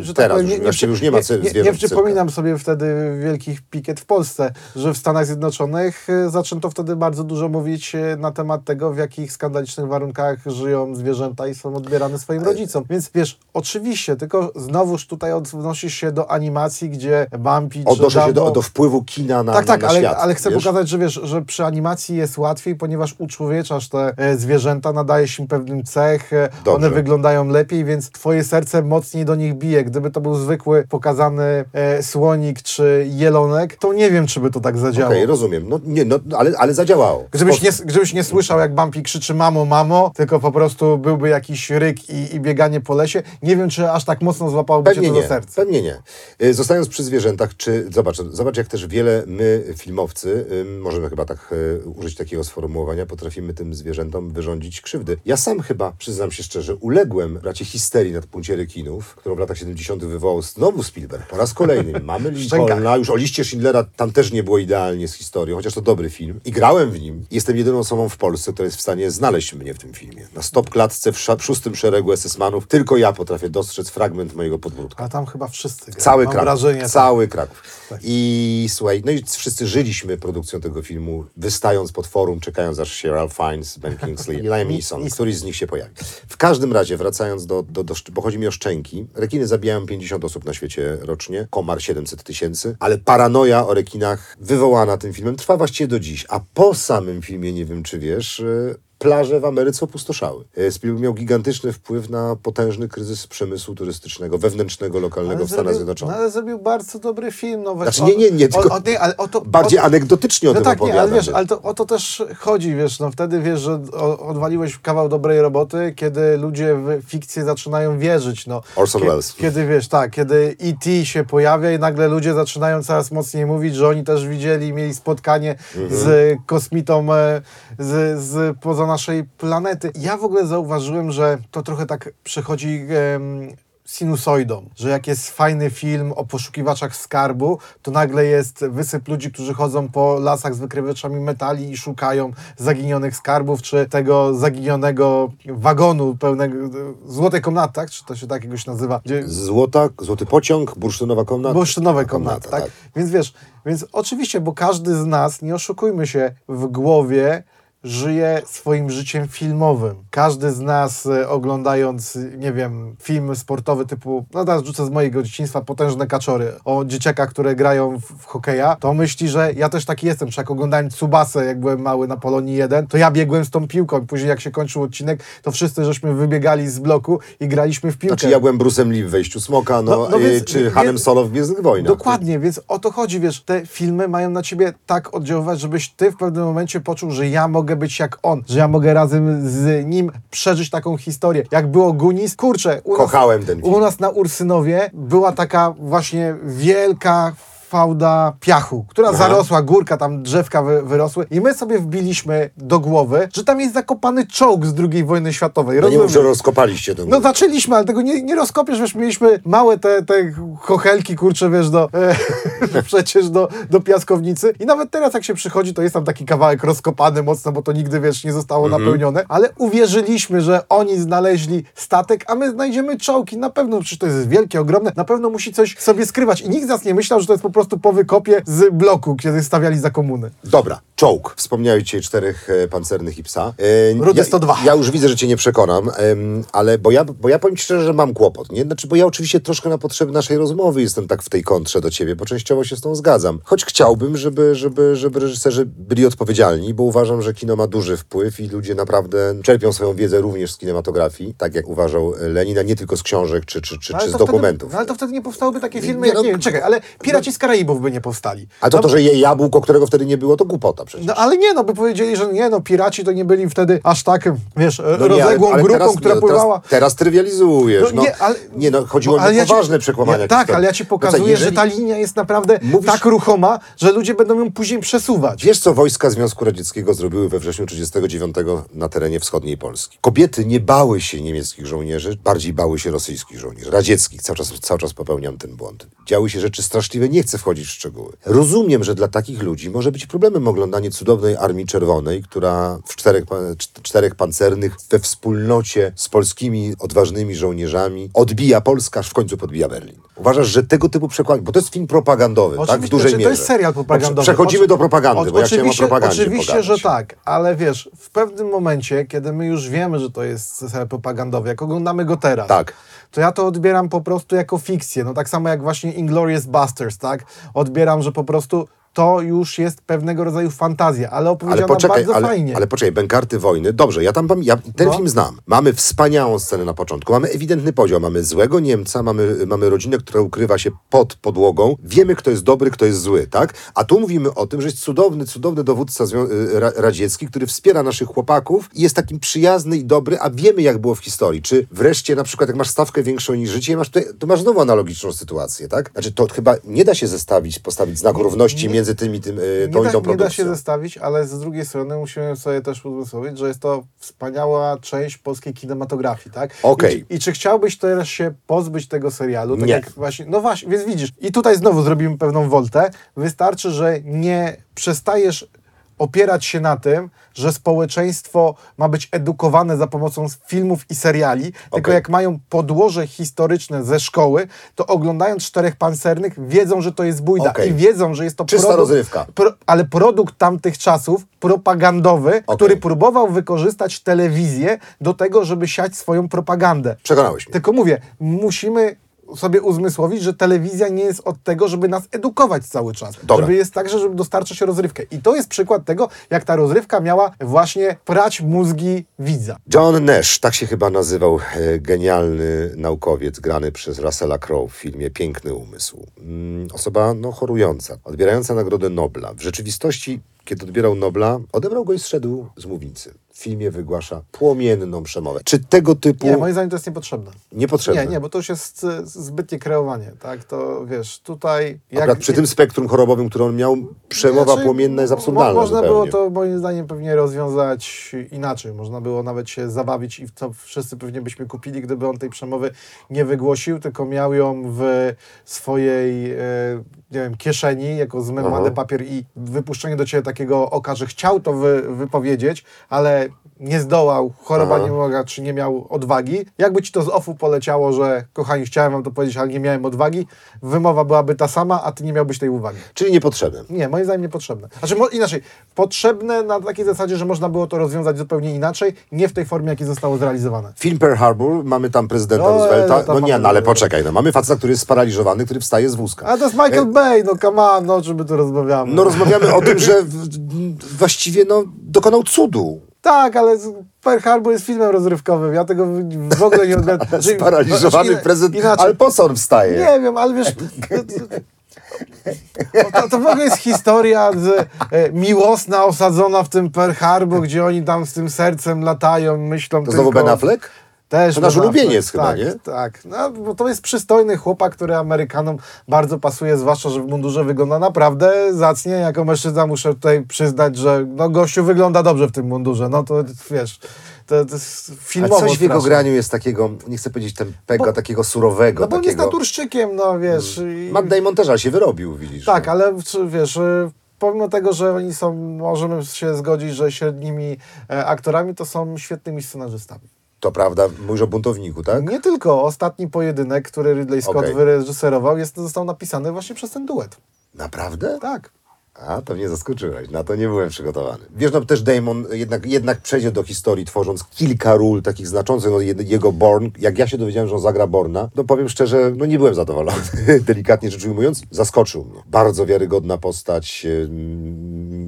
A: że
C: teraz już właściwie już nie ma
A: nie, nie, nie przypominam sobie wtedy wielkich pikiet w Polsce, że w Stanach Zjednoczonych e, zaczęto wtedy bardzo dużo mówić e, na temat tego, w jakich skandalicznych warunkach żyją zwierzęta i są odbierane swoim rodzicom. Więc wiesz, oczywiście, tylko znowuż tutaj odnosisz się do animacji, gdzie Bambi czy
C: Odnoszę się do, do wpływu kina na,
A: tak, tak,
C: na
A: ale,
C: świat.
A: ale chcę
C: wiesz?
A: pokazać, że wiesz, że przy animacji jest łatwiej, ponieważ uczłowieczasz te e, zwierzęta, nadajesz im pewnym cech, e,
C: Dobrze.
A: one wyglądają lepiej, więc twoje serce mocniej do nich bije. Gdyby to był zwykły, pokazany e, słonik czy jelonek, to nie wiem, czy by to tak zadziałało.
C: Okej, rozumiem. No, nie, no, ale, ale zadziałało.
A: Gdybyś nie, gdybyś nie słyszał, jak Bumpy krzyczy mamo, mamo, tylko po prostu byłby jakiś ryk i, i bieganie po lesie, nie wiem, czy aż tak mocno złapałoby cię
C: Pewnie
A: to
C: nie,
A: do serca.
C: pewnie nie. Y, Zostając przy zwierzętach, czy zobacz, zobacz jak też wiele my, filmowcy, możemy chyba tak y, użyć takiego sformułowania, potrafimy tym zwierzętom wyrządzić krzywdy. Ja sam chyba, przyznam się szczerze, uległem raczej histerii nad punkcie rekinów, którą w latach 70. wywołał znowu Spielberg. Po raz kolejny. Mamy Lincolna, już o liście Schindlera tam też nie było idealnie z historią, chociaż to dobry film. I grałem w nim. Jestem jedyną osobą w Polsce, która jest w stanie znaleźć mnie w tym filmie. Na stop klatce w, w szóstym szeregu SS-manów tylko ja potrafię dostrzec fragment mojego podbródka.
A: A tam chyba wszyscy grają.
C: Cały
A: Mam
C: Kraków.
A: wrażenie, tak.
C: cały Kraków. I słuchaj, no i wszyscy żyliśmy produkcją tego filmu, wystając pod forum, czekając aż się Ralph Fiennes, Ben Kingsley i Liam Neeson, któryś z nich się pojawi. W każdym razie, wracając do, do, do, bo chodzi mi o szczęki, rekiny zabijają 50 osób na świecie rocznie, komar 700 tysięcy, ale paranoja o rekinach wywołana tym filmem trwa właściwie do dziś. A po samym filmie, nie wiem czy wiesz, y, plaże w Ameryce opustoszały. Y, Spielberg miał gigantyczny wpływ na potężny kryzys przemysłu turystycznego, wewnętrznego, lokalnego w Stanach
A: zrobił,
C: Zjednoczonych.
A: no, ale zrobił bardzo dobry film. No,
C: Znaczy, nie, nie, nie, tylko
A: o, o, nie, ale o to,
C: Bardziej
A: o,
C: anegdotycznie o
A: No
C: tym
A: tak, nie, ale
C: opowiadam.
A: wiesz, ale to, o to też chodzi, wiesz, no wtedy wiesz, że odwaliłeś kawał dobrej roboty, kiedy ludzie w fikcję zaczynają wierzyć, no.
C: Orson
A: Kie-
C: Welles.
A: Kiedy, wiesz, tak, kiedy E.T. się pojawia i nagle ludzie zaczynają coraz mocniej mówić, że oni też widzieli, mieli spotkanie
C: Mhm.
A: z kosmitą e, z, z poza naszej planety. Ja w ogóle zauważyłem, że to trochę tak przechodzi... em, sinusoidą, że jak jest fajny film o poszukiwaczach skarbu, to nagle jest wysyp ludzi, którzy chodzą po lasach z wykrywaczami metali i szukają zaginionych skarbów, czy tego zaginionego wagonu pełnego złotej komnaty, tak? Czy to się tak jakoś nazywa? Gdzie
C: Złota, złoty pociąg, bursztynowa komnata.
A: bursztynowe komnaty, tak? Więc wiesz, więc oczywiście, bo każdy z nas, nie oszukujmy się, w głowie żyje swoim życiem filmowym. Każdy z nas e, oglądając, nie wiem, film sportowy typu, no teraz rzucę z mojego dzieciństwa, Potężne Kaczory, o dzieciakach, które grają w, w hokeja, to myśli, że ja też taki jestem, czy jak oglądałem Tsubasę, jak byłem mały na Polonii 1, to ja biegłem z tą piłką później jak się kończył odcinek, to wszyscy żeśmy wybiegali z bloku i graliśmy w piłkę.
C: Znaczy ja byłem Bruce'em Lee w Wejściu Smoka, no,
A: No- no
C: y,
A: więc-
C: czy
A: więc-
C: Hanem Solo w Gwiezdnych Wojnach.
A: Dokładnie, więc o to chodzi, wiesz, te filmy mają na ciebie tak oddziaływać, żebyś ty w pewnym momencie poczuł, że ja mogę być jak on, że ja mogę razem z nim przeżyć taką historię. Jak było Gunis, kurczę, u
C: Kochałem
A: nas,
C: ten film.
A: U nas na Ursynowie była taka właśnie wielka fałda piachu, która
C: Aha.
A: zarosła, górka, tam drzewka wy, wyrosły. I my sobie wbiliśmy do głowy, że tam jest zakopany czołg z II wojny światowej.
C: No nie mów, że rozkopaliście ten
A: No zaczęliśmy, ale tego nie, nie rozkopiesz, wiesz, mieliśmy małe te, te chochelki, kurczę, wiesz, do, e, przecież do, do piaskownicy. I nawet teraz jak się przychodzi, to jest tam taki kawałek rozkopany mocno, bo to nigdy, wiesz, nie zostało napełnione, ale uwierzyliśmy, że oni znaleźli statek, a my znajdziemy czołgi, na pewno, przecież to jest wielkie, ogromne, na pewno musi coś sobie skrywać. I nikt z nas nie myślał, że to jest po prostu po wykopie z bloku, kiedy stawiali za komuny.
C: Dobra, czołg. Wspomniałeś dzisiaj czterech e, pancernych i psa. E,
A: Rudy
C: ja,
A: 102.
C: Ja już widzę, że cię nie przekonam, em, ale bo ja, bo ja powiem ci szczerze, że mam kłopot. Nie? Znaczy, bo ja oczywiście troszkę na potrzeby naszej rozmowy jestem tak w tej kontrze do ciebie, bo częściowo się z tą zgadzam. Choć chciałbym, żeby, żeby, żeby reżyserzy byli odpowiedzialni, bo uważam, że kino ma duży wpływ i ludzie naprawdę czerpią swoją wiedzę również z kinematografii, tak jak uważał Lenin, a nie tylko z książek czy, czy, czy,
A: No
C: czy z
A: wtedy-
C: dokumentów.
A: no ale to wtedy nie powstałyby takie filmy,
C: Nie,
A: jak,
C: no-
A: nie wiem, czekaj, ale Piraci z Karaibów by nie powstali.
C: A to,
A: No
C: to, że je jabłko, którego wtedy nie było, to głupota przecież.
A: No ale nie, no by powiedzieli, że nie, no piraci to nie byli wtedy aż tak, wiesz,
C: No nie,
A: rozległą
C: ale- ale
A: grupą,
C: teraz,
A: która
C: nie,
A: pływała.
C: Teraz, teraz trywializujesz. No,
A: nie, ale,
C: nie, no chodziło
A: ale
C: mi
A: ja
C: o poważne przekłamania
A: Ja, tak, ale ja ci
C: No co,
A: pokazuję,
C: jeżeli-
A: że ta linia jest naprawdę naprawdę
C: Mówisz-
A: tak ruchoma, że ludzie będą ją później przesuwać.
C: Wiesz, co wojska Związku Radzieckiego zrobiły we wrześniu 1939 na terenie wschodniej Polski? Kobiety nie bały się niemieckich żołnierzy, bardziej bały się rosyjskich żołnierzy, radzieckich. Cały czas, cały czas popełniam ten błąd. Działy się rzeczy straszliwe, nie chcę wchodzić w szczegóły. Rozumiem, że dla takich ludzi może być problemem oglądanie cudownej Armii Czerwonej, która w czterech, czterech pancernych we wspólnocie z polskimi odważnymi żołnierzami odbija Polska, aż w końcu podbija Berlin. Uważasz, że tego typu przekład, bo to jest film propagandowy, tak? W
A: Oczywiście,
C: dużej
A: znaczy,
C: mierze.
A: to jest serial propagandowy.
C: Przechodzimy
A: Oczy-
C: do propagandy,
A: o-
C: bo ja chciałem o
A: oczywiście-
C: propagandzie
A: Oczywiście,
C: pogadać.
A: że tak, ale wiesz, w pewnym momencie, kiedy my już wiemy, że to jest serial propagandowy, jak oglądamy go teraz,
C: Tak.
A: to ja to odbieram po prostu jako fikcję. No tak samo jak właśnie Inglorious Busters, tak? Odbieram, że po prostu to już jest pewnego rodzaju fantazja, ale
C: Ale
A: opowiedziana
C: poczekaj,
A: bardzo
C: ale,
A: fajnie.
C: ale poczekaj, Bękarty Wojny, dobrze, ja tam ja ten
A: No.
C: film znam. Mamy wspaniałą scenę na początku, mamy ewidentny podział, mamy złego Niemca, mamy, mamy rodzinę, która ukrywa się pod podłogą, wiemy kto jest dobry, kto jest zły, tak? A tu mówimy o tym, że jest cudowny, cudowny dowódca y, ra, radziecki, który wspiera naszych chłopaków i jest takim przyjazny i dobry, a wiemy jak było w historii. Czy wreszcie na przykład jak masz stawkę większą niż życie, masz tutaj, tu masz znowu analogiczną sytuację, tak? Znaczy to chyba nie da się zestawić, postawić znaku równości między tym i tym, y, tą
A: nie
C: i
A: da,
C: tą
A: nie da się
C: produkcją.
A: zestawić, ale z drugiej strony musimy sobie też uzmysłowić, że jest to wspaniała część polskiej kinematografii, tak?
C: Okej.
A: I, I czy chciałbyś teraz się pozbyć tego serialu? Tak
C: Nie.
A: jak właśnie, no właśnie, więc widzisz, i tutaj znowu zrobimy pewną woltę. Wystarczy, że nie przestajesz opierać się na tym, że społeczeństwo ma być edukowane za pomocą filmów i seriali, tylko
C: Okej.
A: jak mają podłoże historyczne ze szkoły, to oglądając Czterech Pancernych wiedzą, że to jest bójda
C: Okej.
A: i wiedzą, że jest to
C: Czysta
A: produkt,
C: rozrywka.
A: Pro, ale produkt tamtych czasów, propagandowy, który próbował wykorzystać telewizję do tego, żeby siać swoją propagandę.
C: Przekonałeś mnie.
A: Tylko mówię, musimy sobie uzmysłowić, że telewizja nie jest od tego, żeby nas edukować cały czas.
C: Dobra.
A: Żeby jest także, żeby dostarczać rozrywkę. I to jest przykład tego, jak ta rozrywka miała właśnie prać mózgi widza.
C: John Nash, tak się chyba nazywał e, genialny naukowiec grany przez Russella Crowe w filmie Piękny Umysł. Mm, osoba no, chorująca, odbierająca Nagrodę Nobla. W rzeczywistości, kiedy odbierał Nobla, odebrał go i zszedł z mównicy. W filmie wygłasza płomienną przemowę. Czy tego typu
A: Nie, moim zdaniem to jest niepotrzebne.
C: niepotrzebne?
A: Nie, nie, bo to już jest e, zbytnie kreowanie, tak? To wiesz, tutaj...
C: Akurat przy tym spektrum chorobowym, które on miał, przemowa
A: Znaczy,
C: płomienna jest absurdalna
A: Można
C: zupełnie.
A: było to moim zdaniem pewnie rozwiązać inaczej. Można było nawet się zabawić i to wszyscy pewnie byśmy kupili, gdyby on tej przemowy nie wygłosił, tylko miał ją w swojej e, nie wiem, kieszeni jako zmemłany papier i wypuszczenie do ciebie takiego oka, że chciał to wy, wypowiedzieć, ale nie zdołał, choroba
C: Aha.
A: nie mogła, czy nie miał odwagi. Jakby ci to z ofu poleciało, że kochani, chciałem wam to powiedzieć, ale nie miałem odwagi, wymowa byłaby ta sama, a ty nie miałbyś tej uwagi.
C: Czyli niepotrzebne.
A: Nie, moim zdaniem niepotrzebne. Znaczy, mo- inaczej, potrzebne na takiej zasadzie, że można było to rozwiązać zupełnie inaczej, nie w tej formie, jakiej zostało zrealizowane.
C: Film Pearl Harbor, mamy tam prezydenta
A: No,
C: Roosevelta.
A: no,
C: No nie, no ale poczekaj, no mamy faceta, który jest sparaliżowany, który wstaje z wózka.
A: A to jest Michael Bay, no come on, no o czym my tu rozmawiamy?
C: No rozmawiamy o tym, że w, właściwie no, dokonał cudu.
A: Tak, ale Pearl Harbor jest filmem rozrywkowym, ja tego w- ogóle nie odbieram. Znaczy,
C: Sparaliżowany
A: ina-
C: prezydent,
A: Inaczej,
C: ale po co on wstaje?
A: Nie wiem, ale wiesz... To, to, to w ogóle jest historia z, e, miłosna osadzona w tym Pearl Harbor, gdzie oni tam z tym sercem latają, myślą
C: To
A: tylko...
C: znowu Ben Affleck?
A: Też
C: To nasz ulubieniec chyba,
A: tak,
C: nie?
A: Tak, no, bo to jest przystojny chłopak, który Amerykanom bardzo pasuje, zwłaszcza, że w mundurze wygląda naprawdę zacnie. Jako mężczyzna muszę tutaj przyznać, że no, gościu wygląda dobrze w tym mundurze. No to wiesz, to, to jest
C: A
A: filmowo
C: coś w jego graniu jest takiego, nie chcę powiedzieć tempego,
A: Bo-
C: takiego surowego.
A: No bo on jest
C: takiego...
A: naturszczykiem, no wiesz. i-
C: Matt Damon też ale się wyrobił, widzisz.
A: Tak,
C: no.
A: ale wiesz, y, pomimo tego, że oni są, możemy się zgodzić, że średnimi e, aktorami, to są świetnymi scenarzystami.
C: To prawda, mówisz o buntowniku, tak?
A: Nie tylko. Ostatni pojedynek, który Ridley Scott
C: Okej.
A: wyreżyserował, jest, został napisany właśnie przez ten duet.
C: Naprawdę?
A: Tak.
C: A, to mnie zaskoczyłeś, na to nie byłem przygotowany. Wiesz, no też Damon jednak, jednak przejdzie do historii, tworząc kilka ról takich znaczących, no jego Born, jak ja się dowiedziałem, że on zagra Borna, no powiem szczerze, no nie byłem zadowolony, delikatnie rzecz ujmując, zaskoczył mnie. Bardzo wiarygodna postać,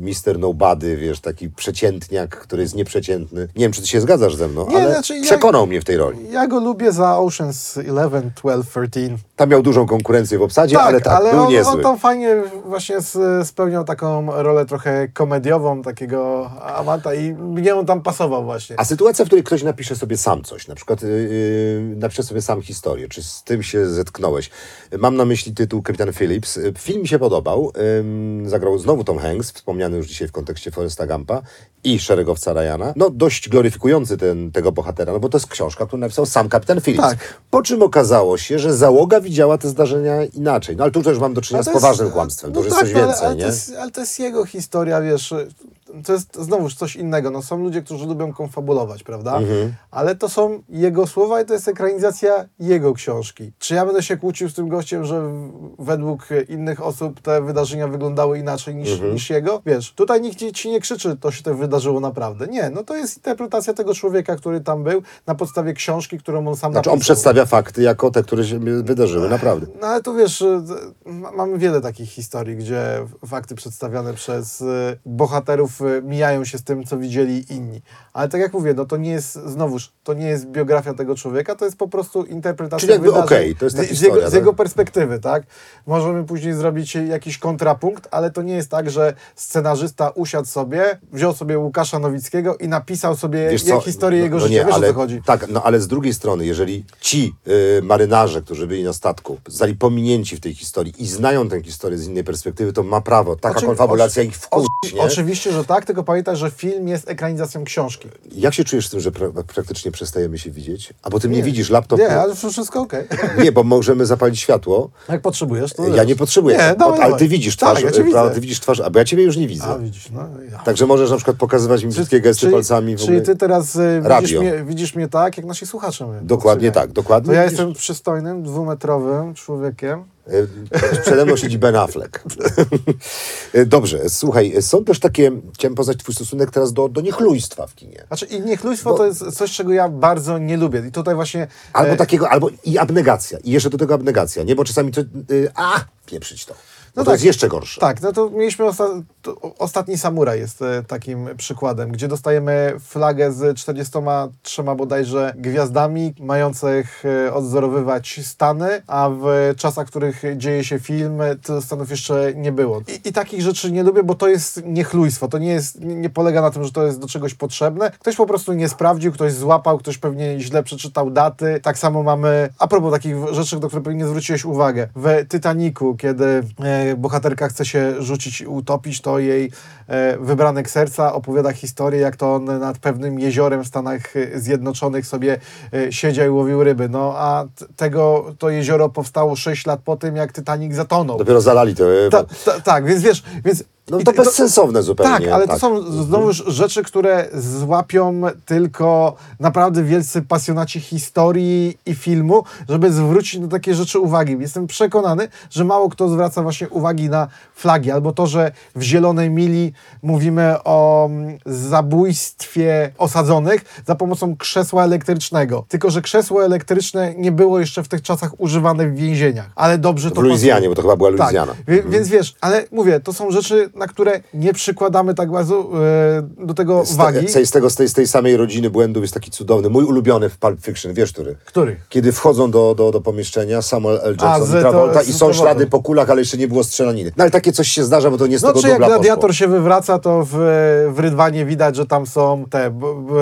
C: Mister Nobody, wiesz, taki przeciętniak, który jest nieprzeciętny. Nie wiem, czy ty się zgadzasz ze mną,
A: Nie,
C: ale
A: znaczy ja-
C: przekonał mnie w tej roli.
A: Ja go lubię za Ocean's 11, 12, 13.
C: Tam miał dużą konkurencję w obsadzie, ale tak, był
A: on,
C: niezły.
A: on tam fajnie właśnie spełniał taką rolę trochę komediową, takiego amanta i mnie on tam pasował właśnie.
C: A sytuacja, w której ktoś napisze sobie sam coś, na przykład yy, yy, napisze sobie sam historię, czy z tym się zetknąłeś. Mam na myśli tytuł Kapitan Phillips. Yy, Film mi się podobał. Ym, zagrał znowu Tom Hanks, wspomniany już dzisiaj w kontekście Foresta Gampa i szeregowca Ryana. No dość gloryfikujący ten, tego bohatera, no bo to jest książka, którą napisał sam Kapitan Phillips.
A: Tak.
C: Po czym okazało się, że załoga widziała te zdarzenia inaczej. No ale tu też mam do czynienia
A: Ale
C: z
A: to
C: poważnym kłamstwem, to
A: no
C: już
A: tak,
C: jest coś
A: no, ale-
C: więcej,
A: ale
C: nie?
A: To jest, ale to jest jego historia, wiesz. To jest znowuż coś innego. No, są ludzie, którzy lubią konfabulować, prawda?
C: Mhm.
A: Ale to są jego słowa i to jest ekranizacja jego książki. Czy ja będę się kłócił z tym gościem, że według innych osób te wydarzenia wyglądały inaczej niż,
C: Mhm.
A: niż jego? Wiesz, tutaj nikt ci, nie krzyczy, to się to wydarzyło naprawdę. Nie, no to jest interpretacja tego człowieka, który tam był, na podstawie książki, którą on sam
C: Znaczy on
A: napisał.
C: przedstawia fakty jako te, które się wydarzyły, naprawdę.
A: No ale tu wiesz, ma- mamy wiele takich historii, gdzie fakty przedstawiane przez y, bohaterów mijają się z tym, co widzieli inni. Ale tak jak mówię, no to nie jest, znowuż, to nie jest biografia tego człowieka, to jest po prostu interpretacja
C: Czyli jakby okej, to jest ta
A: z, z,
C: historia,
A: jego, z
C: tak?
A: jego perspektywy, tak? Możemy później zrobić jakiś kontrapunkt, ale to nie jest tak, że scenarzysta usiadł sobie, wziął sobie Łukasza Nowickiego i napisał sobie historię
C: no-
A: jego
C: no
A: życia.
C: nie,
A: Wiesz
C: ale,
A: o co chodzi?
C: Tak, no ale z drugiej strony, jeżeli ci y, marynarze, którzy byli na statku, zostali pominięci w tej historii i znają tę historię z innej perspektywy, to ma prawo. Taka
A: Oczy-
C: konfabulacja
A: oczy-
C: ich wkurzyć, nie?
A: Oczywiście, że tak, tylko pamiętaj, że film jest ekranizacją książki.
C: Jak się czujesz z tym, że pra praktycznie przestajemy się widzieć? A bo ty mnie widzisz, laptop...
A: Nie, ale wszystko okej.
C: Nie, bo możemy zapalić światło.
A: Jak potrzebujesz, to
C: Ja nie potrzebuję,
A: Nie, dawaj,
C: ale ty widzisz
A: Tak,
C: twarz,
A: ja cię
C: y,
A: widzę.
C: prawda, ty widzisz twarz, a bo ja ciebie już nie widzę.
A: A, widzisz, no. Ja.
C: Także możesz na przykład pokazywać mi brzydkie gesty
A: czyli,
C: palcami. W
A: Czyli
C: ogóle.
A: ty teraz y, widzisz mnie, widzisz mnie tak, jak nasi słuchacze mnie.
C: Dokładnie tak, dokładnie
A: To ja jestem przystojnym, dwumetrowym człowiekiem.
C: Y, Przede mną siedzi Ben Affleck. Y, Dobrze, słuchaj, są też takie, chciałem poznać twój stosunek teraz do, do niechlujstwa w kinie.
A: Znaczy i niechlujstwo
C: Bo-
A: to jest coś, czego ja bardzo nie lubię. I tutaj właśnie...
C: Albo
A: e,
C: takiego, albo i abnegacja. I jeszcze do tego abnegacja, nie? Bo czasami to, y, a, pieprzyć to. No to
A: tak.
C: jest jeszcze gorsze.
A: Tak, no to mieliśmy osta- to Ostatni Samuraj jest e, takim przykładem, gdzie dostajemy flagę z 43 bodajże gwiazdami mających e, odzorowywać Stany, a w czasach, w których dzieje się film, to Stanów jeszcze nie było. I, I takich rzeczy nie lubię, bo to jest niechlujstwo. To nie, jest, nie, polega na tym, że to jest do czegoś potrzebne. Ktoś po prostu nie sprawdził, ktoś złapał, ktoś pewnie źle przeczytał daty. Tak samo mamy, a propos takich rzeczy, do których pewnie nie zwróciłeś uwagę. W Titaniku, kiedy e, bohaterka chce się rzucić i utopić, to jej e, wybranek serca opowiada historię, jak to on nad pewnym jeziorem w Stanach Zjednoczonych sobie e, siedział i łowił ryby. No a tego, to jezioro powstało 6 lat po tym, jak Titanic zatonął.
C: Dopiero zalali to. y,
A: Ta, ta, tak, więc wiesz, więc...
C: No to
A: to-
C: bezsensowne zupełnie.
A: Tak, ale
C: tak.
A: to są znowu rzeczy, które złapią tylko naprawdę wielcy pasjonaci historii i filmu, żeby zwrócić na takie rzeczy uwagi. Jestem przekonany, że mało kto zwraca właśnie uwagi na flagi, albo to, że w Zielonej Mili mówimy o mm, zabójstwie osadzonych za pomocą krzesła elektrycznego. Tylko, że krzesło elektryczne nie było jeszcze w tych czasach używane w więzieniach. Ale dobrze to
C: W Luizjanie,
A: pasuje.
C: bo to chyba była
A: Tak,
C: Luizjana.
A: wie, więc wiesz, ale mówię, to są rzeczy, na które nie przykładamy tak bardzo e, do tego
C: Z,
A: wagi.
C: te, z, tego, z, tej, z tej samej rodziny błędów jest taki cudowny, mój ulubiony w Pulp Fiction, wiesz który?
A: Który?
C: Kiedy wchodzą do, do, do pomieszczenia Samuel L.
A: A,
C: Jackson
A: z-
C: i
A: to-
C: Travolta
A: z
C: i są ślady po kulach, ale jeszcze nie było strzelaniny. No ale takie coś się zdarza, bo to nie z
A: No
C: tego
A: czy jak gladiator
C: poszło.
A: się wywraca, to w, w Rydwanie widać, że tam są te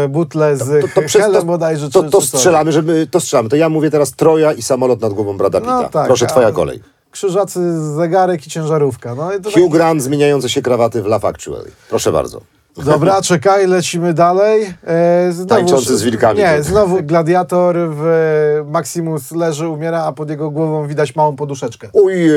A: butle z
C: To, to, przez,
A: helem
C: to,
A: bodajże.
C: to,
A: czy,
C: to
A: coś.
C: strzelamy, żeby, to strzelamy. To ja mówię teraz Troja i samolot nad głową Brada Pitta.
A: No tak,
C: Proszę,
A: a-
C: twoja kolej.
A: Krzyżacy, zegarek i ciężarówka. No, i
C: Hugh Grant zmieniające się krawaty w Love Actually. Proszę bardzo.
A: Dobra, czekaj, lecimy dalej. E, znowu,
C: Tańczący z wilkami.
A: Nie, znowu gladiator w Maximus leży, umiera, a pod jego głową widać małą poduszeczkę.
C: Ojej,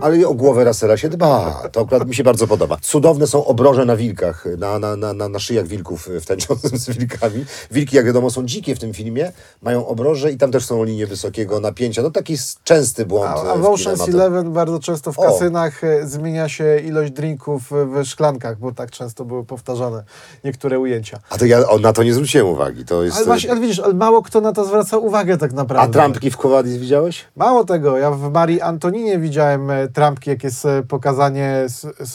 C: ale o głowę Rasela się dba. To akurat mi się bardzo podoba. Cudowne są obroże na wilkach, na, na, na, na, na szyjach wilków w tańczącym z wilkami. Wilki, jak wiadomo, są dzikie w tym filmie, mają obroże i tam też są linie wysokiego napięcia. No taki częsty błąd.
A: A,
C: e,
A: a
C: w
A: w Ocean's. Eleven bardzo często w
C: O.
A: kasynach e, zmienia się ilość drinków w szklankach, bo tak często były powtarzane niektóre ujęcia.
C: A to ja na to nie zwróciłem uwagi. To jest,
A: Ale właśnie, ale widzisz, ale mało kto na to zwraca uwagę tak
C: a
A: naprawdę.
C: trampki w Kowadis widziałeś?
A: Mało tego, ja w Marii Antoninie widziałem e, trampki, jak jest e, pokazanie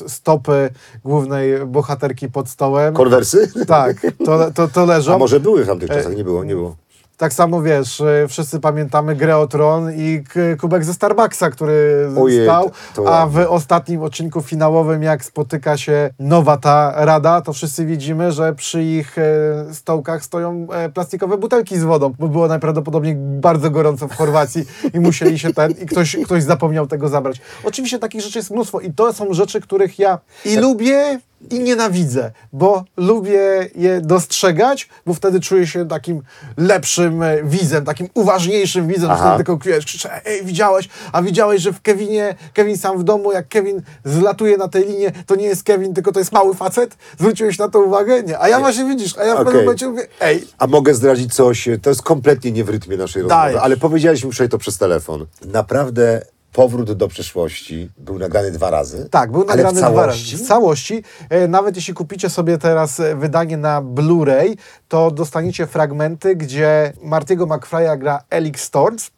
A: stopy głównej bohaterki pod stołem.
C: Konwersy?
A: Tak, to, to, to leżą.
C: A może były w tamtych czasach? Nie było, nie było.
A: Tak samo wiesz, y, wszyscy pamiętamy grę o Tron i kubek ze Starbucksa, który
C: Ojej,
A: stał, a w ostatnim odcinku finałowym, jak spotyka się nowa ta rada, to wszyscy widzimy, że przy ich e, stołkach stoją e, plastikowe butelki z wodą, bo było najprawdopodobniej bardzo gorąco w Chorwacji i musieli się ten, i ktoś, ktoś zapomniał tego zabrać. Oczywiście takich rzeczy jest mnóstwo i to są rzeczy, których ja i lubię, i nienawidzę, bo lubię je dostrzegać, bo wtedy czuję się takim lepszym e, widzem, takim uważniejszym widzem, wtedy tylko wiesz, krzyczę, ej, widziałeś, a widziałeś, że w Kevinie, Kevin sam w domu, jak Kevin zlatuje na tej linie, to nie jest Kevin, tylko to jest mały facet? Zwróciłeś na to uwagę? Nie. A ja właśnie widzisz, a ja w
C: Okej.
A: pewnym momencie mówię, ej,
C: A mogę zdradzić coś, to jest kompletnie nie w rytmie naszej
A: Dajesz.
C: rozmowy, ale powiedzieliśmy wczoraj to przez telefon. Naprawdę powrót do przyszłości był nagrany dwa razy.
A: Tak, był nagrany
C: w
A: dwa razy.
C: całości.
A: W całości. Nawet jeśli kupicie sobie teraz e, wydanie na Blu-ray, to dostaniecie fragmenty, gdzie Martiego McFly'a gra Elix Storms.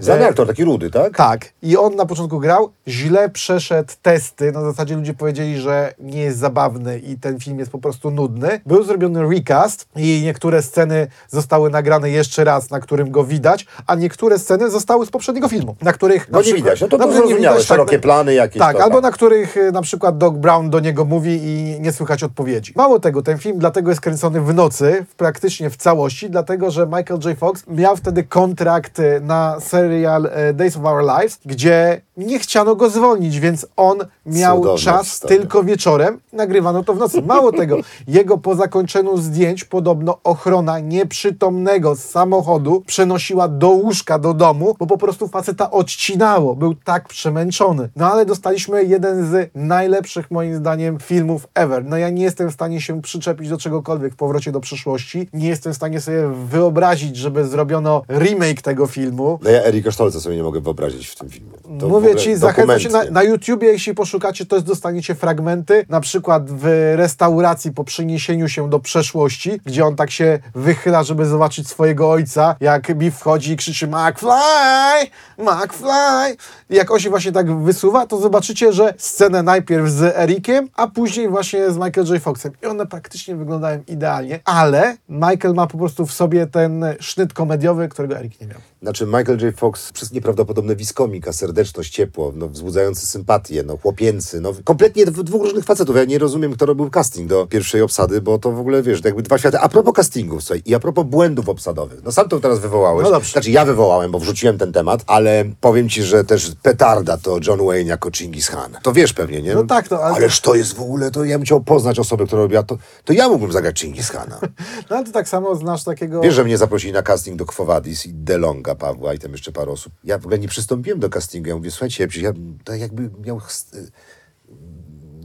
C: Znany
A: E,
C: aktor, taki rudy, tak?
A: Tak. I on na początku grał, źle przeszedł testy. Na zasadzie ludzie powiedzieli, że nie jest zabawny i ten film jest po prostu nudny. Był zrobiony recast i niektóre sceny zostały nagrane jeszcze raz, na którym go widać, a niektóre sceny zostały z poprzedniego filmu, na których...
C: No nie widać, no to
A: na
C: to
A: nie
C: zrozumiałe,
A: widać,
C: szerokie
A: tak,
C: plany jakieś.
A: tak,
C: to,
A: albo na których y, na przykład Doc Brown do niego mówi i nie słychać odpowiedzi. Mało tego, ten film dlatego jest kręcony w nocy, w- praktycznie w całości, dlatego że Michael J. Fox miał wtedy kontrakt y, na serial y, Days of Our Lives, gdzie nie chciano go zwolnić, więc on miał
C: Cudowna
A: czas
C: historia.
A: tylko wieczorem, nagrywano to w nocy. Mało tego, jego po zakończeniu zdjęć podobno ochrona nieprzytomnego z samochodu przenosiła do łóżka, do domu, bo po prostu faceta odcinało. Był tak przemęczony. No ale dostaliśmy jeden z najlepszych moim zdaniem filmów ever. No ja nie jestem w stanie się przyczepić do czegokolwiek w Powrocie do przyszłości. Nie jestem w stanie sobie wyobrazić, żeby zrobiono remake tego filmu.
C: No ja Erika Stolca sobie nie mogę wyobrazić w tym filmie. To
A: Mówię ci, zachęcam się na, na YouTubie, jeśli poszukacie, to jest, dostaniecie fragmenty, na przykład w restauracji po przeniesieniu się do przeszłości, gdzie on tak się wychyla, żeby zobaczyć swojego ojca, jak Biff wchodzi i krzyczy McFly, McFly. I jak on się właśnie tak wysuwa, to zobaczycie, że scenę najpierw z Erikiem, a później właśnie z Michael J. Foxem. I one praktycznie wyglądają idealnie, ale Michael ma po prostu w sobie ten sznyt komediowy, którego Erik nie miał.
C: Znaczy Michael J. Fox przez nieprawdopodobne wiskomika, serdeczność, ciepło, no, wzbudzający sympatię, no, chłopięcy, no, kompletnie dw- dwóch różnych facetów. Ja nie rozumiem, kto robił casting do pierwszej obsady, bo to w ogóle, wiesz, to jakby dwa światy. A propos castingów, słuchaj, i a propos błędów obsadowych. No sam to teraz wywołałeś.
A: No dobrze.
C: Znaczy ja wywołałem, bo wrzuciłem ten temat, ale powiem ci, że też petarda to John Wayne jako Chingis Khan. To wiesz pewnie, nie?
A: No tak, no, ale-
C: Ależ to jest w ogóle, to ja bym chciał poznać osobę, która robiła to, to ja mógłbym zagrać Chingis Khana.
A: No ale to tak samo znasz takiego...
C: Wiesz, że mnie zaprosili na casting do Kwowadis i DeLonga Pawła i tam jeszcze parę osób. Ja w ogóle nie przystąpiłem do castingu. Ja mówię, słuchajcie, ja, ja jakby miał...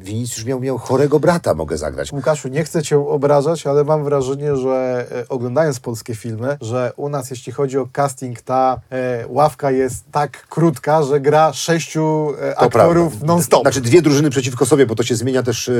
C: Winicjusz miał, miał chorego brata, mogę zagrać.
A: Łukaszu, nie chcę cię obrażać, ale mam wrażenie, że e, oglądając polskie filmy, że u nas, jeśli chodzi o casting, ta e, ławka jest tak krótka, że gra sześciu e,
C: To
A: aktorów non-stop.
C: Znaczy dwie drużyny przeciwko sobie, bo to się zmienia też, e,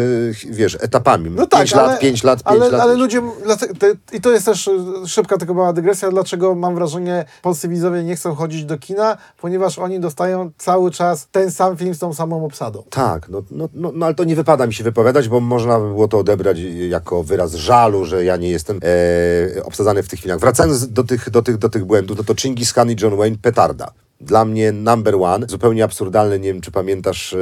C: wiesz, etapami.
A: No tak,
C: pięć
A: ale,
C: lat, pięć lat, pięć
A: ale,
C: lat.
A: ale ludzie, dlate- te, i to jest też e, szybka, tylko mała dygresja, dlaczego mam wrażenie, polscy widzowie nie chcą chodzić do kina, ponieważ oni dostają cały czas ten sam film z tą samą obsadą.
C: Tak, no, no, no, no ale to nie wypada mi się wypowiadać, bo można by było to odebrać jako wyraz żalu, że ja nie jestem e, obsadzany w tych filmach. Wracając do tych, do tych, do tych błędów, no to Chingis Khan i John Wayne petarda. Dla mnie number one, zupełnie absurdalne, nie wiem czy pamiętasz, e,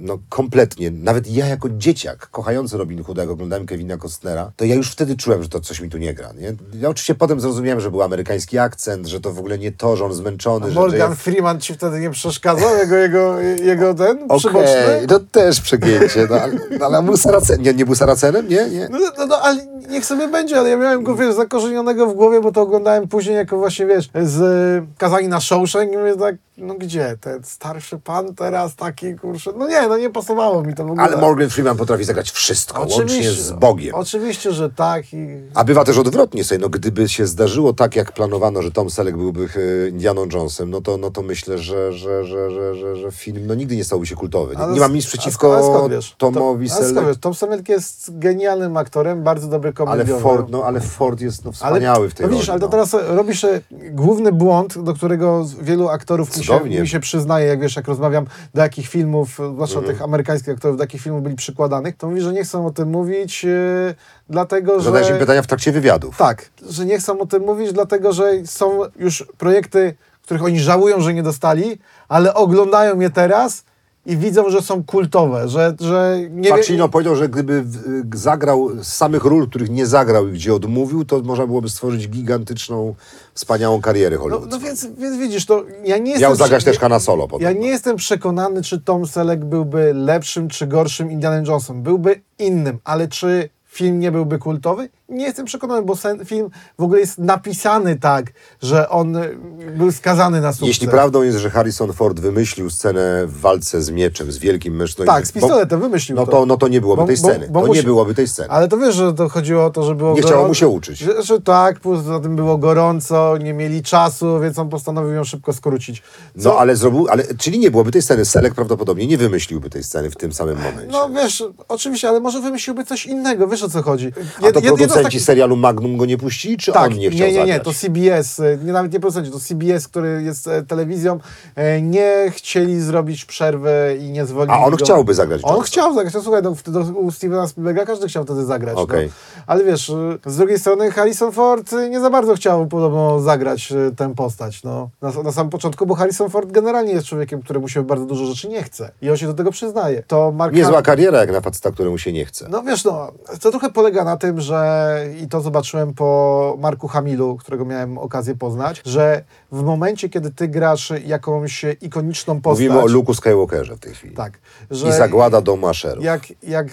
C: no kompletnie, nawet ja jako dzieciak, kochający Robin Hooda, jak oglądałem Kevina Costnera, to ja już wtedy czułem, że to coś mi tu nie gra, nie? Ja oczywiście potem zrozumiałem, że był amerykański akcent, że to w ogóle nie to, że on zmęczony, że, że
A: Morgan
C: ja...
A: Freeman ci wtedy nie przeszkadzał, jego, jego, jego ten
C: Okej,
A: przyboczny?
C: to też przegięcie, no, ale, no, ale był Saracen, nie, nie był Saracenem? Nie, nie.
A: No, no, no, ale niech sobie będzie, ale ja miałem go, wiesz, zakorzenionego w głowie, bo to oglądałem później jako właśnie, wiesz, z y, Kazani na Shawshank i mówię tak, no gdzie, ten starszy pan teraz taki, kurczę, no nie, no nie pasowało mi to.
C: Ale Morgan Freeman potrafi zagrać wszystko, łącznie z Bogiem.
A: Oczywiście, że tak i...
C: A bywa też odwrotnie sobie, no gdyby się zdarzyło tak, jak planowano, że Tom Selleck byłby e, Indianą Jonesem, no to, no to myślę, że, że, że, że, że, że film no nigdy nie stałby się kultowy. Nie,
A: Ale
C: nie mam nic przeciwko
A: ale?
C: Tomowi
A: ale
C: Selleck?
A: Tom Selleck jest genialnym aktorem, bardzo dobry
C: ale
A: komediowy.
C: Ford, no, ale Ford jest no, wspaniały w tej
A: no widzisz,
C: roli.
A: ale to
C: no.
A: teraz robisz główny błąd, do którego wielu aktorów mi się,
C: Cudownie.
A: mi się przyznaje, jak wiesz, jak rozmawiam, do jakich filmów, zwłaszcza
C: Mhm.
A: tych amerykańskich aktorów, do jakich filmów byli przykładanych, to mówi, że nie chcą o tym mówić, yy, dlatego że...
C: Zadajesz im pytania w trakcie wywiadów.
A: Tak, że nie chcą o tym mówić, dlatego że są już projekty, których oni żałują, że nie dostali, ale oglądają je teraz i widzą, że są kultowe, że, że nie wie-
C: Pacino powiedział, że gdyby w- zagrał z samych ról, których nie zagrał i gdzie odmówił, to można byłoby stworzyć gigantyczną, wspaniałą karierę
A: No,
C: hollywoodzką.
A: no więc, więc widzisz, to ja nie
C: Miał
A: jestem...
C: zagrać
A: prze-
C: też Hanna Solo potem.
A: Ja nie jestem przekonany, czy Tom Selleck byłby lepszym czy gorszym Indianem Jonesem. Byłby innym, ale czy film nie byłby kultowy? Nie jestem przekonany, bo film w ogóle jest napisany tak, że on y, był skazany na sukces.
C: Jeśli prawdą jest, że Harrison Ford wymyślił scenę w walce z mieczem, z wielkim mężczyzną...
A: Tak, z pistoletem wymyślił
C: No
A: to.
C: to, no to nie byłoby
A: Bo-
C: tej
A: bo-
C: sceny.
A: bo
C: to
A: musi-
C: nie byłoby tej sceny.
A: Ale to wiesz, że to chodziło o to, że było
C: Nie chciało mu się uczyć.
A: Że, że tak, poza tym było gorąco, nie mieli czasu, więc on postanowił ją szybko skrócić. Co-
C: No ale zrobił, ale, czyli nie byłoby tej sceny. Selek prawdopodobnie nie wymyślił tej sceny w tym samym momencie.
A: No wiesz, oczywiście, ale może wymyśliłby coś innego, wiesz o co chodzi.
C: A to
A: Jed-
C: producenci
A: takich-
C: serialu Magnum go nie puścili, czy
A: Tak,
C: on nie chciał
A: nie, nie, nie,
C: zagrać?
A: to CBS, y, nie, nawet nie producenci, to CBS, który jest e, telewizją, e, nie chcieli zrobić przerwy i nie zwolnili
C: A on
A: go.
C: chciałby zagrać
A: On chciał zagrać, to słuchaj, no, do, u Stevena Spielberga każdy chciał wtedy zagrać.
C: Okej.
A: No. Ale wiesz, z drugiej strony Harrison Ford nie za bardzo chciał podobno zagrać tę postać, no. Na, na samym początku, bo Harrison Ford generalnie jest człowiekiem, któremu się bardzo dużo rzeczy nie chce. I on się do tego przyznaje. To Mark
C: Niezła kariera jak na faceta, któremu się nie chce.
A: no wiesz, no, to trochę polega na tym, że i to zobaczyłem po Marku Hamilu, którego miałem okazję poznać, że w momencie, kiedy ty grasz jakąś ikoniczną postać...
C: Mówimy o Luke'u Skywalkerze w tej chwili.
A: Tak,
C: I zagłada domu Asherów.
A: jak, jak e,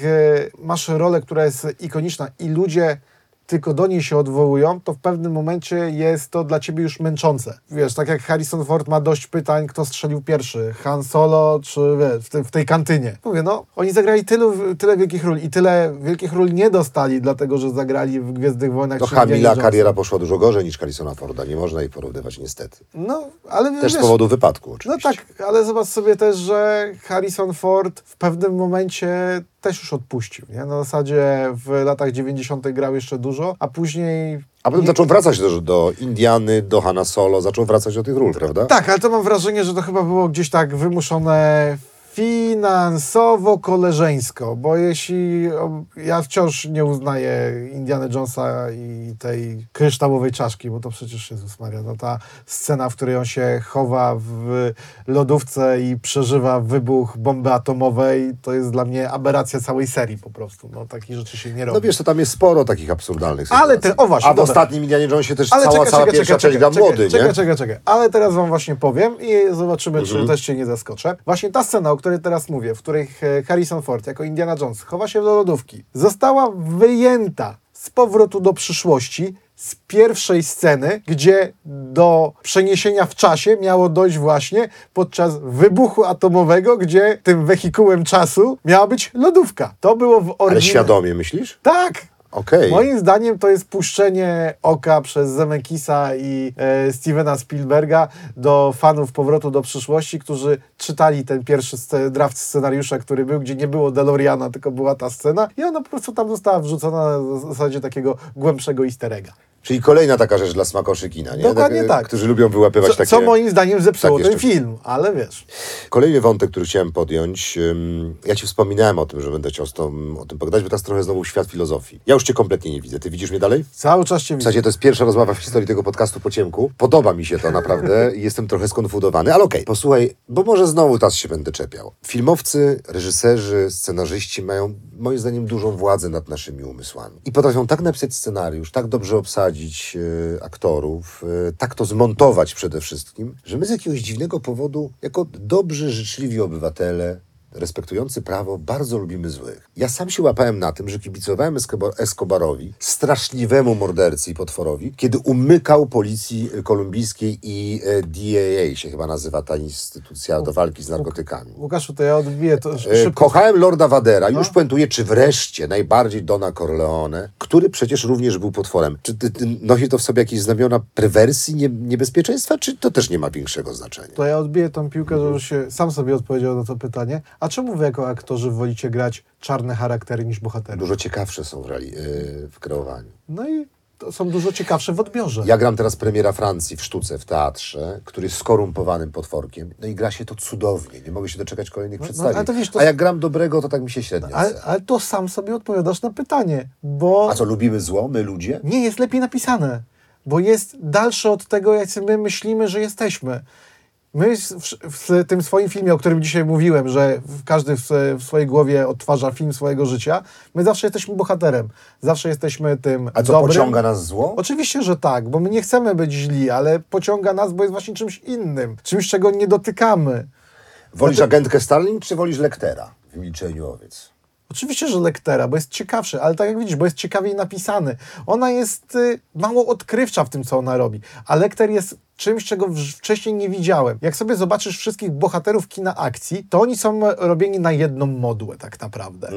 A: masz rolę, która jest ikoniczna i ludzie tylko do niej się odwołują, to w pewnym momencie jest to dla ciebie już męczące. Wiesz, tak jak Harrison Ford ma dość pytań, kto strzelił pierwszy, Han Solo czy wiesz, w, te, w tej kantynie. Mówię, no, oni zagrali tylu, tyle wielkich ról i tyle wielkich ról nie dostali, dlatego że zagrali w Gwiezdnych Wojnach. Czy Indiana
C: Hamila kariera poszła dużo gorzej niż Harrisona Forda. Nie można jej porównywać niestety.
A: No, ale
C: Też z
A: wiesz,
C: powodu wypadku
A: No
C: oczywiście.
A: tak, ale zobacz sobie też, że Harrison Ford w pewnym momencie też już odpuścił. Nie? Na zasadzie w latach 90. grał jeszcze dużo, a później.
C: A potem zaczął wracać do, do Indiany, do Hanna Solo, zaczął wracać do tych ról, prawda?
A: Tak, ale to mam wrażenie, że to chyba było gdzieś tak wymuszone finansowo, koleżeńsko, bo jeśli ja wciąż nie uznaję Indiana Jonesa i tej kryształowej czaszki, bo to przecież Jezus Maria, no ta scena, w której on się chowa w lodówce i przeżywa wybuch bomby atomowej, to jest dla mnie aberracja całej serii po prostu. No takich rzeczy się nie robi.
C: No wiesz, to tam jest sporo takich absurdalnych
A: Ale
C: sytuacji.
A: ten- o właśnie,
C: A w
A: dobra.
C: ostatnim Indianie Jonesie też
A: Ale
C: cała,
A: czekaj,
C: cała
A: czekaj,
C: pierwsza
A: czekaj,
C: część
A: czekaj,
C: młody,
A: czekaj,
C: nie?
A: Czekaj, czekaj, Ale teraz wam właśnie powiem i zobaczymy,
C: Mhm.
A: czy też cię nie zaskoczę. Właśnie ta scena, o której teraz mówię, w której e, Harrison Ford jako Indiana Jones chowa się do lodówki, została wyjęta z powrotu do przyszłości z pierwszej sceny, gdzie do przeniesienia w czasie miało dojść właśnie podczas wybuchu atomowego, gdzie tym wehikułem czasu miała być lodówka. To było w
C: Ale
A: oryginale.
C: świadomie myślisz?
A: Tak!
C: Okej.
A: Moim zdaniem to jest puszczenie oka przez Zemeckisa i e, Stevena Spielberga do fanów Powrotu do przyszłości, którzy czytali ten pierwszy sce- draft scenariusza, który był, gdzie nie było DeLoreana, tylko była ta scena i ona po prostu tam została wrzucona na zasadzie takiego głębszego easter egga.
C: Czyli kolejna taka rzecz dla smakoszy kina, nie?
A: Dokładnie tak.
C: Którzy lubią wyłapywać
A: Co,
C: takie...
A: co moim zdaniem zepsuło ten
C: sztuki.
A: film, ale wiesz.
C: Kolejny wątek, który chciałem podjąć. Ja ci wspominałem o tym, że będę chciał z tą, o tym pogadać, bo teraz trochę znowu świat filozofii. Ja już cię kompletnie nie widzę. Ty widzisz mnie dalej?
A: Cały czas cię
C: W
A: widzę.
C: zasadzie to jest pierwsza rozmowa w historii tego podcastu po ciemku. Podoba mi się to naprawdę. Jestem trochę skonfudowany, ale okej. Posłuchaj, bo może znowu teraz się będę czepiał. Filmowcy, reżyserzy, scenarzyści mają moim zdaniem dużą władzę nad naszymi umysłami. I potrafią tak napisać scenariusz, tak dobrze obsadzić e, aktorów, e, tak to zmontować przede wszystkim, że my z jakiegoś dziwnego powodu, jako dobrzy, życzliwi obywatele, respektujący prawo, bardzo lubimy złych. Ja sam się łapałem na tym, że kibicowałem Escobar- Escobarowi, straszliwemu mordercy i potworowi, kiedy umykał policji kolumbijskiej i e, DAA się chyba nazywa ta instytucja do walki z narkotykami.
A: Łukaszu, to ja odbiję to
C: E,
A: szybko.
C: Kochałem Lorda Vadera. Już puentuję, czy wreszcie najbardziej Dona Corleone, który przecież również był potworem. Czy ty, ty nosi to w sobie jakieś znamiona perwersji, nie, niebezpieczeństwa, czy to też nie ma większego znaczenia?
A: To ja odbiję tą piłkę, żeby się sam sobie odpowiedział na to pytanie. A czemu wy jako aktorzy wolicie grać czarne charaktery niż bohaterów?
C: Dużo ciekawsze są w, reali- e, w kreowaniu.
A: No i to są dużo ciekawsze w odbiorze.
C: Ja gram teraz premiera Francji w sztuce, w teatrze, który jest skorumpowanym potworkiem. No i gra się to cudownie. Nie mogę się doczekać kolejnych przedstawień.
A: No, ale to wiesz, to-
C: A jak gram dobrego, to tak mi się średnio
A: Ale,
C: chce.
A: ale to sam sobie odpowiadasz na pytanie, bo
C: A co, lubimy zło, my ludzie?
A: nie jest lepiej napisane, bo jest dalsze od tego, jak my myślimy, że jesteśmy. My w, tym swoim filmie, o którym dzisiaj mówiłem, że każdy w, swojej głowie odtwarza film swojego życia, my zawsze jesteśmy bohaterem. Zawsze jesteśmy tym
C: A co,
A: dobrym.
C: pociąga nas zło?
A: Oczywiście, że tak, bo my nie chcemy być źli, ale pociąga nas, bo jest właśnie czymś innym, czymś, czego nie dotykamy.
C: Wolisz agentkę Starling, czy wolisz Lektera w Milczeniu Owiec?
A: Oczywiście, że Lektera, bo jest ciekawszy, ale tak jak widzisz, bo jest ciekawiej napisany. Ona jest y, mało odkrywcza w tym, co ona robi, a Lekter jest czymś, czego wcześniej nie widziałem. Jak sobie zobaczysz wszystkich bohaterów kina akcji, to oni są robieni na jedną modłę tak naprawdę.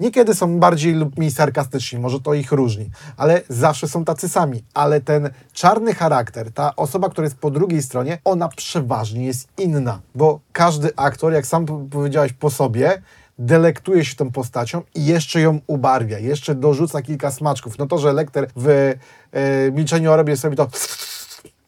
A: Niekiedy są bardziej lub mniej sarkastyczni, może to ich różni, ale zawsze są tacy sami. Ale ten czarny charakter, ta osoba, która jest po drugiej stronie, ona przeważnie jest inna, bo każdy aktor, jak sam powiedziałeś po sobie, delektuje się tą postacią i jeszcze ją ubarwia, jeszcze dorzuca kilka smaczków. No to, że Lecter w e, Milczeniu o Robie sobie to...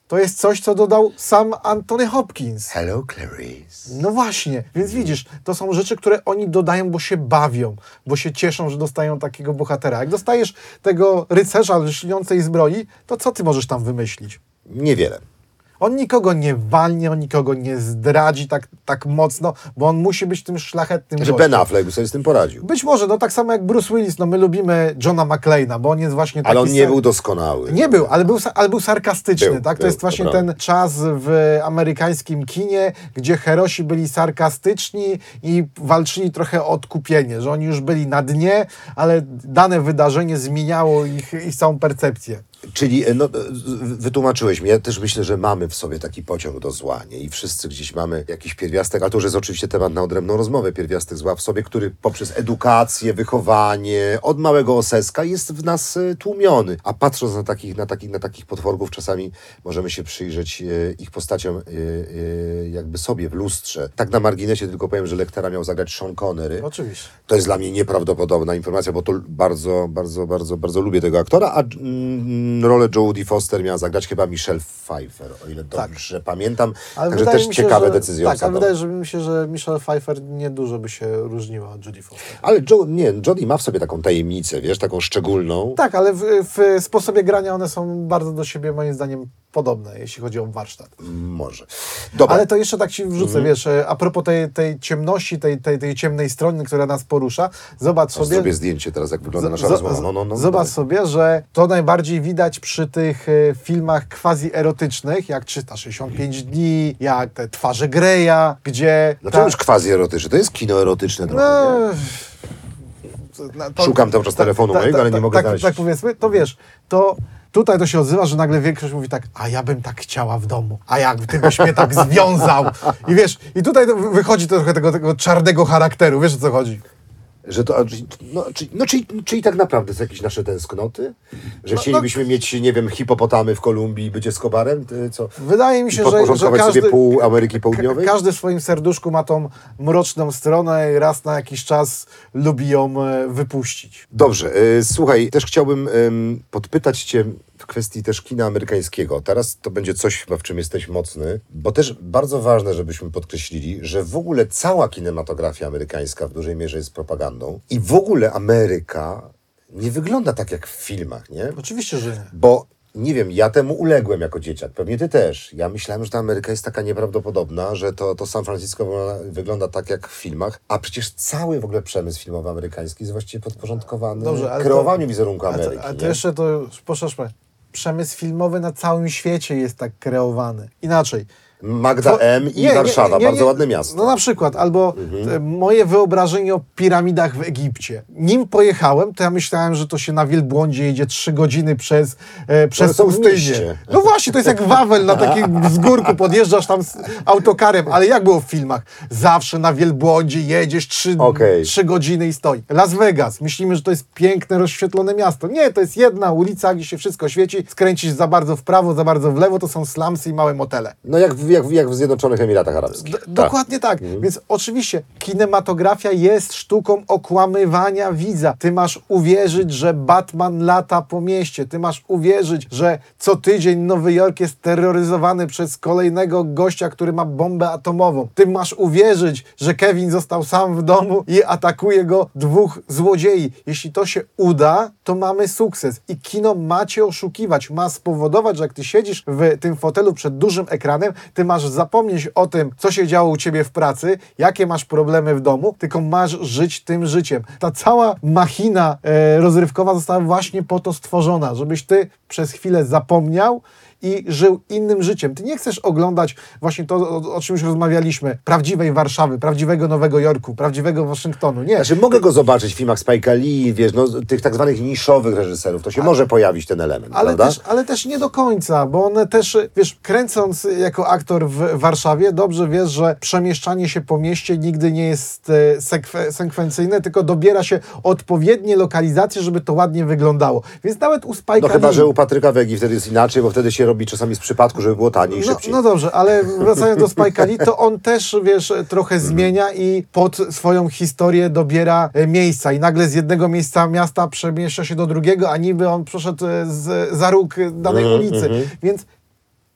A: To jest coś, co dodał sam Anthony Hopkins.
C: Hello, Clarice.
A: No właśnie, więc widzisz, to są rzeczy, które oni dodają, bo się bawią, bo się cieszą, że dostają takiego bohatera. Jak dostajesz tego rycerza lśniącej zbroi, to co ty możesz tam wymyślić?
C: Niewiele.
A: On nikogo nie walnie, on nikogo nie zdradzi tak, tak mocno, bo on musi być tym szlachetnym
C: Że. Ben Affleck by sobie z tym poradził.
A: Być może, no tak samo jak Bruce Willis, no my lubimy Johna McClane'a, bo on jest właśnie taki...
C: Ale on nie był doskonały.
A: Nie był, ale był, ale był sarkastyczny,
C: Był,
A: tak? To
C: był,
A: jest właśnie
C: to
A: ten czas w amerykańskim kinie, gdzie herosi byli sarkastyczni i walczyli trochę o odkupienie, że oni już byli na dnie, ale dane wydarzenie zmieniało ich, ich całą percepcję.
C: Czyli e, no, e, wytłumaczyłeś mi, ja też myślę, że mamy w sobie taki pociąg do zła, nie? I wszyscy gdzieś mamy jakiś pierwiastek, a to już jest oczywiście temat na odrębną rozmowę, pierwiastek zła w sobie, który poprzez edukację, wychowanie, od małego oseska jest w nas e, tłumiony. A patrząc na takich, na takich, na takich potworków, czasami możemy się przyjrzeć ich postaciom jakby sobie w lustrze. Tak na marginesie tylko powiem, że Lektera miał zagrać Sean Connery.
A: Oczywiście.
C: To jest dla mnie nieprawdopodobna informacja, bo to bardzo, bardzo, bardzo, bardzo lubię tego aktora, a mm, rolę Jodie Foster miała zagrać chyba Michelle Pfeiffer, o ile dobrze pamiętam. Także
A: wydaje
C: też
A: się,
C: ciekawe
A: że,
C: decyzje
A: Tak, ale wydaje że mi się, że Michelle Pfeiffer niedużo by się różniła od Judy Foster.
C: Ale jo, nie, Jodie ma w sobie taką tajemnicę, wiesz, taką szczególną.
A: Tak, ale w, w sposobie grania one są bardzo do siebie, moim zdaniem, podobne, jeśli chodzi o warsztat.
C: Może. Dobra,
A: Ale to jeszcze tak ci wrzucę,
C: Mhm.
A: wiesz, e, a propos tej, tej ciemności, tej, tej, tej ciemnej strony, która nas porusza, zobacz
C: sobie...
A: sobie...
C: sobie zdjęcie teraz, jak wygląda nasza
A: z-
C: rozmowa. No, no, no,
A: zobacz sobie, że to najbardziej widać przy tych e, filmach quasi-erotycznych, jak 365 dni, jak te Twarze Greya, gdzie...
C: Dlaczego
A: ta-
C: już quasi erotyczne? To jest kino erotyczne trochę,
A: no,
C: nie?
A: na- to-
C: Szukam cały czas telefonu mojego, ale nie mogę
A: tak,
C: znaleźć.
A: Tak powiedzmy, to wiesz, to tutaj to się odzywa, że nagle większość mówi tak, a ja bym tak chciała w domu, a jak ty byś mnie tak związał. I wiesz, i tutaj wychodzi trochę tego, tego czarnego charakteru, wiesz o co chodzi.
C: Że to, no, czyli, no, czyli, czyli tak naprawdę to jakieś nasze tęsknoty? Że
A: No,
C: chcielibyśmy mieć, nie wiem, hipopotamy w Kolumbii i być Escobarem? Co?
A: Wydaje mi się, że, że każdy,
C: sobie pół Ameryki Południowej?
A: ka- każdy w swoim serduszku ma tą mroczną stronę i raz na jakiś czas lubi ją e, wypuścić.
C: Dobrze, y, słuchaj, też chciałbym ym, podpytać Cię w kwestii też kina amerykańskiego. Teraz to będzie coś chyba, w czym jesteś mocny, bo też bardzo ważne, żebyśmy podkreślili, że w ogóle cała kinematografia amerykańska w dużej mierze jest propagandą i w ogóle Ameryka nie wygląda tak jak w filmach, nie?
A: Oczywiście, że nie.
C: Bo nie wiem, ja temu uległem jako dzieciak, pewnie ty też. Ja myślałem, że ta Ameryka jest taka nieprawdopodobna, że to, to San Francisco wygląda, wygląda tak jak w filmach, a przecież cały w ogóle przemysł filmowy amerykański jest właściwie podporządkowany
A: Dobrze,
C: kreowaniu
A: to-
C: wizerunku
A: A
C: Ameryki.
A: to, a to jeszcze to, poszaszmy, przemysł filmowy na całym świecie jest tak kreowany. Inaczej.
C: Magda
A: Two-
C: M i
A: nie,
C: Warszawa,
A: nie, nie,
C: bardzo ładne miasto.
A: No na przykład, albo e, moje wyobrażenie o piramidach w Egipcie. Nim pojechałem, to ja myślałem, że to się na wielbłądzie jedzie trzy godziny przez, e, przez pustynię. No właśnie, to jest jak Wawel na takim wzgórku, podjeżdżasz tam z autokarem, ale jak było w filmach? Zawsze na wielbłądzie jedziesz trzy,
C: Okej.
A: trzy godziny i stoi. Las Vegas, myślimy, że to jest piękne, rozświetlone miasto. Nie, to jest jedna ulica, gdzie się wszystko świeci, skręcisz za bardzo w prawo, za bardzo w lewo, to są slumsy i małe motele.
C: No jak, w- jak, w- jak w Zjednoczonych Emiratach Arabskich.
A: D- Dokładnie tak. Więc oczywiście kinematografia jest sztuką okłamywania widza. Ty masz uwierzyć, że Batman lata po mieście. Ty masz uwierzyć, że co tydzień Nowy Jork jest terroryzowany przez kolejnego gościa, który ma bombę atomową. Ty masz uwierzyć, że Kevin został sam w domu i atakuje go dwóch złodziei. Jeśli to się uda, to mamy sukces. I kino ma cię oszukiwać, ma spowodować, że jak ty siedzisz w tym fotelu przed dużym ekranem, ty masz zapomnieć o tym, co się działo u ciebie w pracy, jakie masz problemy w domu, tylko masz żyć tym życiem. Ta cała machina e, rozrywkowa została właśnie po to stworzona, żebyś ty przez chwilę zapomniał i żył innym życiem. Ty nie chcesz oglądać właśnie to, o, o czym już rozmawialiśmy, prawdziwej Warszawy, prawdziwego Nowego Jorku, prawdziwego Waszyngtonu. Nie.
C: Znaczy, mogę go zobaczyć w filmach Spike'a Lee, wiesz, no, tych tak zwanych niszowych reżyserów, to się może pojawić ten element,
A: Ale
C: prawda?
A: też, ale też nie do końca, bo one też, wiesz, kręcąc jako aktor w Warszawie, dobrze wiesz, że przemieszczanie się po mieście nigdy nie jest e, sekwe, sekwencyjne, tylko dobiera się odpowiednie lokalizacje, żeby to ładnie wyglądało. Więc nawet u Spike'a
C: No chyba,
A: Lee-
C: że u Patryka Wegi wtedy jest inaczej, bo wtedy się robi czasami z przypadku, żeby było taniej i
A: no,
C: szybciej.
A: no dobrze, ale wracając do Lee, to on też, wiesz, trochę zmienia i pod swoją historię dobiera e, miejsca i nagle z jednego miejsca miasta przemieszcza się do drugiego, a niby on przeszedł e, z, za róg danej
C: Mhm,
A: ulicy. Więc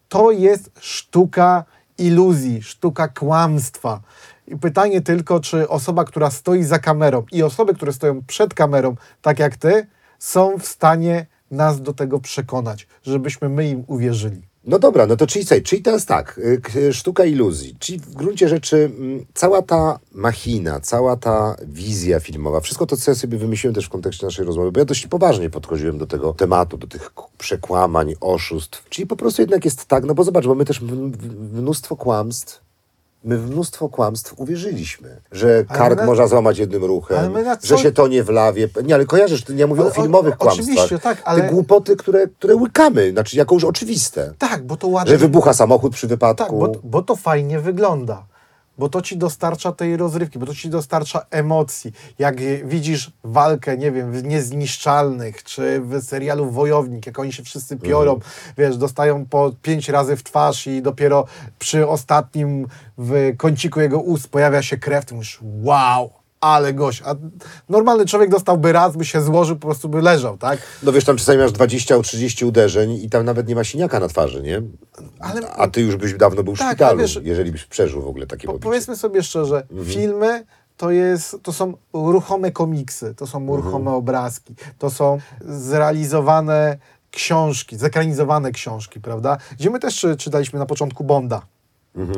A: to jest sztuka iluzji, sztuka kłamstwa. I pytanie tylko, czy osoba, która stoi za kamerą i osoby, które stoją przed kamerą, tak jak ty, są w stanie nas do tego przekonać, żebyśmy my im uwierzyli.
C: No dobra, no to czyli, czyli teraz tak, y, sztuka iluzji, czyli w gruncie rzeczy mm, cała ta machina, cała ta wizja filmowa, wszystko to, co ja sobie wymyśliłem też w kontekście naszej rozmowy, bo ja dość poważnie podchodziłem do tego tematu, do tych przekłamań, oszustw, czyli po prostu jednak jest tak, no bo zobacz, bo my też mnóstwo kłamstw, my w mnóstwo kłamstw uwierzyliśmy, że
A: Ale
C: kark
A: na-
C: można złamać jednym ruchem,
A: Ale my na
C: że
A: co-
C: się to nie wlawie. Nie, ale kojarzysz, ja mówię
A: Ale
C: o
A: o-
C: filmowych kłamstwach.
A: oczywiście, tak, ale-
C: Te głupoty, które, które łykamy, znaczy jako już oczywiste.
A: Tak, bo to ładnie.
C: Że wybucha samochód przy wypadku.
A: Tak, bo, bo to fajnie wygląda. Bo to ci dostarcza tej rozrywki, bo to ci dostarcza emocji. Jak widzisz walkę, nie wiem, w Niezniszczalnych, czy w serialu Wojownik, jak oni się wszyscy piorą, wiesz, dostają po pięć razy w twarz i dopiero przy ostatnim w kąciku jego ust pojawia się krew, ty mówisz, wow, ale gość. A normalny człowiek dostałby raz, by się złożył, po prostu by leżał, tak?
C: No wiesz, tam czasami masz 20 30 uderzeń i tam nawet nie ma siniaka na twarzy, nie?
A: Ale-
C: A ty już byś dawno był w
A: Tak,
C: szpitalu,
A: wiesz-
C: jeżeli byś przeżył w ogóle takie
A: Po, powiedzmy sobie szczerze, filmy to, jest, to są ruchome komiksy, to są ruchome obrazki, to są zrealizowane książki, zekranizowane książki, prawda? Gdzie my też czy, czytaliśmy na początku Bonda.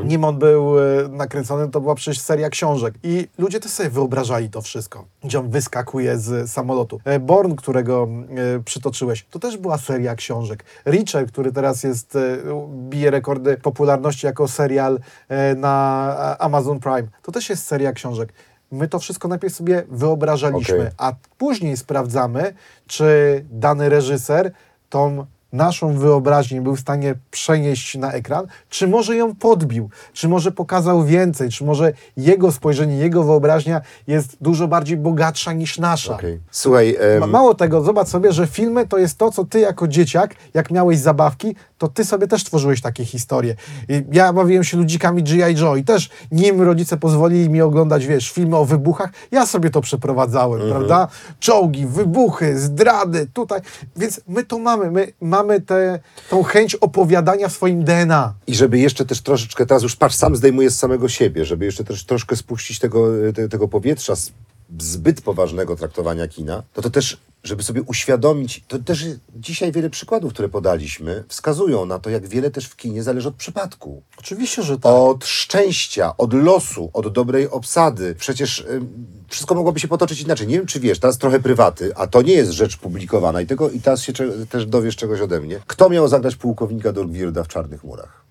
A: Nim on był e, nakręcony, to była przecież seria książek. I ludzie też sobie wyobrażali to wszystko, gdzie on wyskakuje z samolotu. E, Born, którego e, przytoczyłeś, to też była seria książek. Reacher, który teraz jest, bije rekordy popularności jako serial na Amazon Prime, to też jest seria książek. My to wszystko najpierw sobie wyobrażaliśmy,
C: Okej.
A: a później sprawdzamy, czy dany reżyser tą naszą wyobraźnię był w stanie przenieść na ekran, czy może ją podbił, czy może pokazał więcej, czy może jego spojrzenie, jego wyobraźnia jest dużo bardziej bogatsza niż nasza.
C: Okej. Słuchaj,
A: Ma- Mało tego, zobacz sobie, że filmy to jest to, co ty jako dzieciak, jak miałeś zabawki, to ty sobie też tworzyłeś takie historie. Ja bawiłem się ludzikami G.I. Joe i też nim rodzice pozwolili mi oglądać, wiesz, filmy o wybuchach, ja sobie to przeprowadzałem, prawda? Czołgi, wybuchy, zdrady, tutaj. Więc my to mamy, my mamy tę tą chęć opowiadania w swoim DNA.
C: I żeby jeszcze też troszeczkę, teraz już patrz, sam zdejmuję z samego siebie, żeby jeszcze też troszkę spuścić tego, te, tego powietrza z zbyt poważnego traktowania kina, no to też, żeby sobie uświadomić, to też dzisiaj wiele przykładów, które podaliśmy, wskazują na to, jak wiele też w kinie zależy od przypadku.
A: Oczywiście, że tak.
C: Od szczęścia, od losu, od dobrej obsady. Przecież ym, wszystko mogłoby się potoczyć inaczej. Nie wiem, czy wiesz, teraz trochę prywaty, a to nie jest rzecz publikowana i, tego, i teraz się cze- też dowiesz czegoś ode mnie. Kto miał zagrać pułkownika Dorgwirda w Czarnych Murach?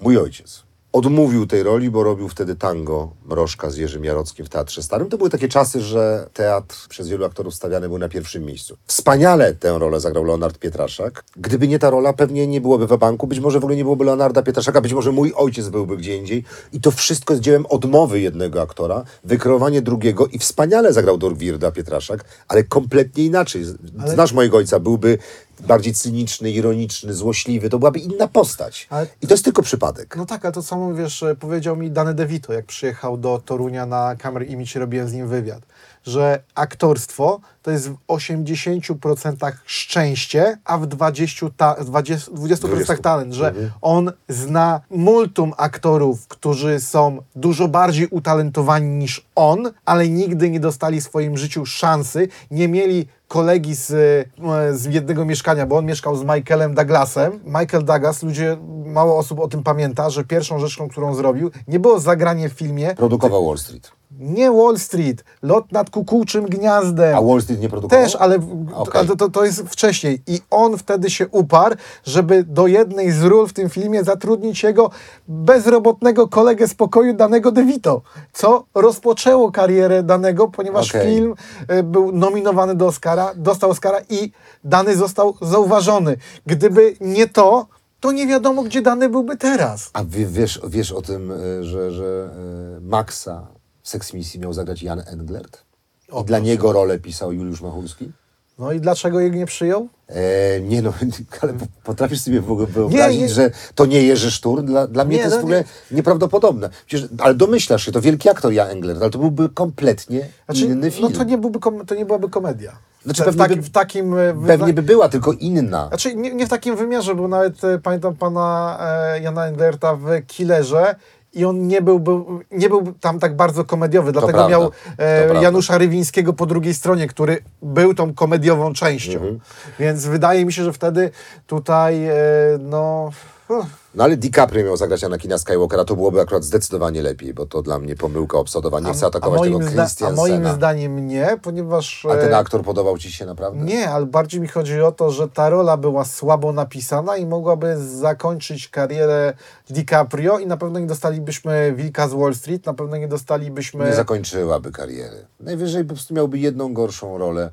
C: Mój ojciec. Odmówił tej roli, bo robił wtedy tango Mrożka z Jerzym Jarockim w Teatrze Starym. To były takie czasy, że teatr przez wielu aktorów stawiany był na pierwszym miejscu. Wspaniale tę rolę zagrał Leonard Pietraszak. Gdyby nie ta rola, pewnie nie byłoby w banku, być może w ogóle nie byłoby Leonarda Pietraszaka, być może mój ojciec byłby gdzie indziej. I to wszystko jest dziełem odmowy jednego aktora, wykreowanie drugiego i wspaniale zagrał Dorwirda Pietraszak, ale kompletnie inaczej. Znasz mojego ojca, byłby bardziej cyniczny, ironiczny, złośliwy, to byłaby inna postać.
A: Ale-
C: I to jest tylko przypadek.
A: No tak, ale to samo, wiesz, e, powiedział mi Dany DeVito, jak przyjechał do Torunia na kamerę i mi się robiłem z nim wywiad, że aktorstwo to jest w 80% szczęście, a w 20%, ta, 20, 20% talent, że on zna multum aktorów, którzy są dużo bardziej utalentowani niż on, ale nigdy nie dostali w swoim życiu szansy, nie mieli kolegi z, e, z jednego mieszkania, bo on mieszkał z Michaelem Douglasem. Michael Douglas, ludzie, mało osób o tym pamięta, że pierwszą rzeczą, którą zrobił, nie było zagranie w filmie,
C: Produkował Wall Street.
A: Nie Wall Street, lot nad kukułczym gniazdem.
C: A Wall Street nie produkował?
A: Też, ale,
C: Okej.
A: ale to, to jest wcześniej. I on wtedy się uparł, żeby do jednej z ról w tym filmie zatrudnić jego bezrobotnego kolegę z pokoju danego DeVito, co rozpoczęło karierę danego, ponieważ
C: Okej.
A: film e, był nominowany do Oscara, dostał Oscara i dany został zauważony. Gdyby nie to, to nie wiadomo, gdzie dany byłby teraz.
C: A wie, wiesz, wiesz o tym, y, że, że y, Maxa w Misji miał zagrać Jan Englert? I
A: O,
C: dla
A: proszę.
C: niego rolę pisał Juliusz Machulski?
A: No i dlaczego jej nie przyjął?
C: E, nie no, ale po- potrafisz sobie w ogóle wyobrazić,
A: nie.
C: że to nie Jerzy Sztur? Dla, dla mnie
A: Nie,
C: to jest
A: no
C: w ogóle nieprawdopodobne. Przecież, ale domyślasz się, to wielki aktor Jan Englert, ale to byłby kompletnie
A: Znaczy,
C: inny film.
A: No to nie, byłby kom- to nie byłaby komedia.
C: Znaczy,
A: w,
C: pewnie
A: taki,
C: by-
A: w takim e,
C: Pewnie by była, tylko inna.
A: Znaczy nie, nie w takim wymiarze, bo nawet e, pamiętam pana e, Jana Englerta w Killerze i on nie był, był, nie był tam tak bardzo komediowy, dlatego
C: prawda,
A: miał e. Janusza Rywińskiego po drugiej stronie, który był tą komediową częścią.
C: Mhm.
A: Więc wydaje mi się, że wtedy tutaj e, no... uff,
C: No ale DiCaprio miał zagrać Anakina Skywalkera, to byłoby akurat zdecydowanie lepiej, bo to dla mnie pomyłka obsadowa. Nie chcę atakować tego
A: zda- a
C: Christiansena.
A: moim zdaniem nie, ponieważ...
C: A ten
A: e,
C: aktor podobał ci się naprawdę?
A: Nie, ale bardziej mi chodzi o to, że ta rola była słabo napisana i mogłaby zakończyć karierę DiCaprio i na pewno nie dostalibyśmy Wilka z Wall Street, na pewno nie dostalibyśmy...
C: Nie zakończyłaby kariery. Najwyżej po prostu miałby jedną gorszą rolę.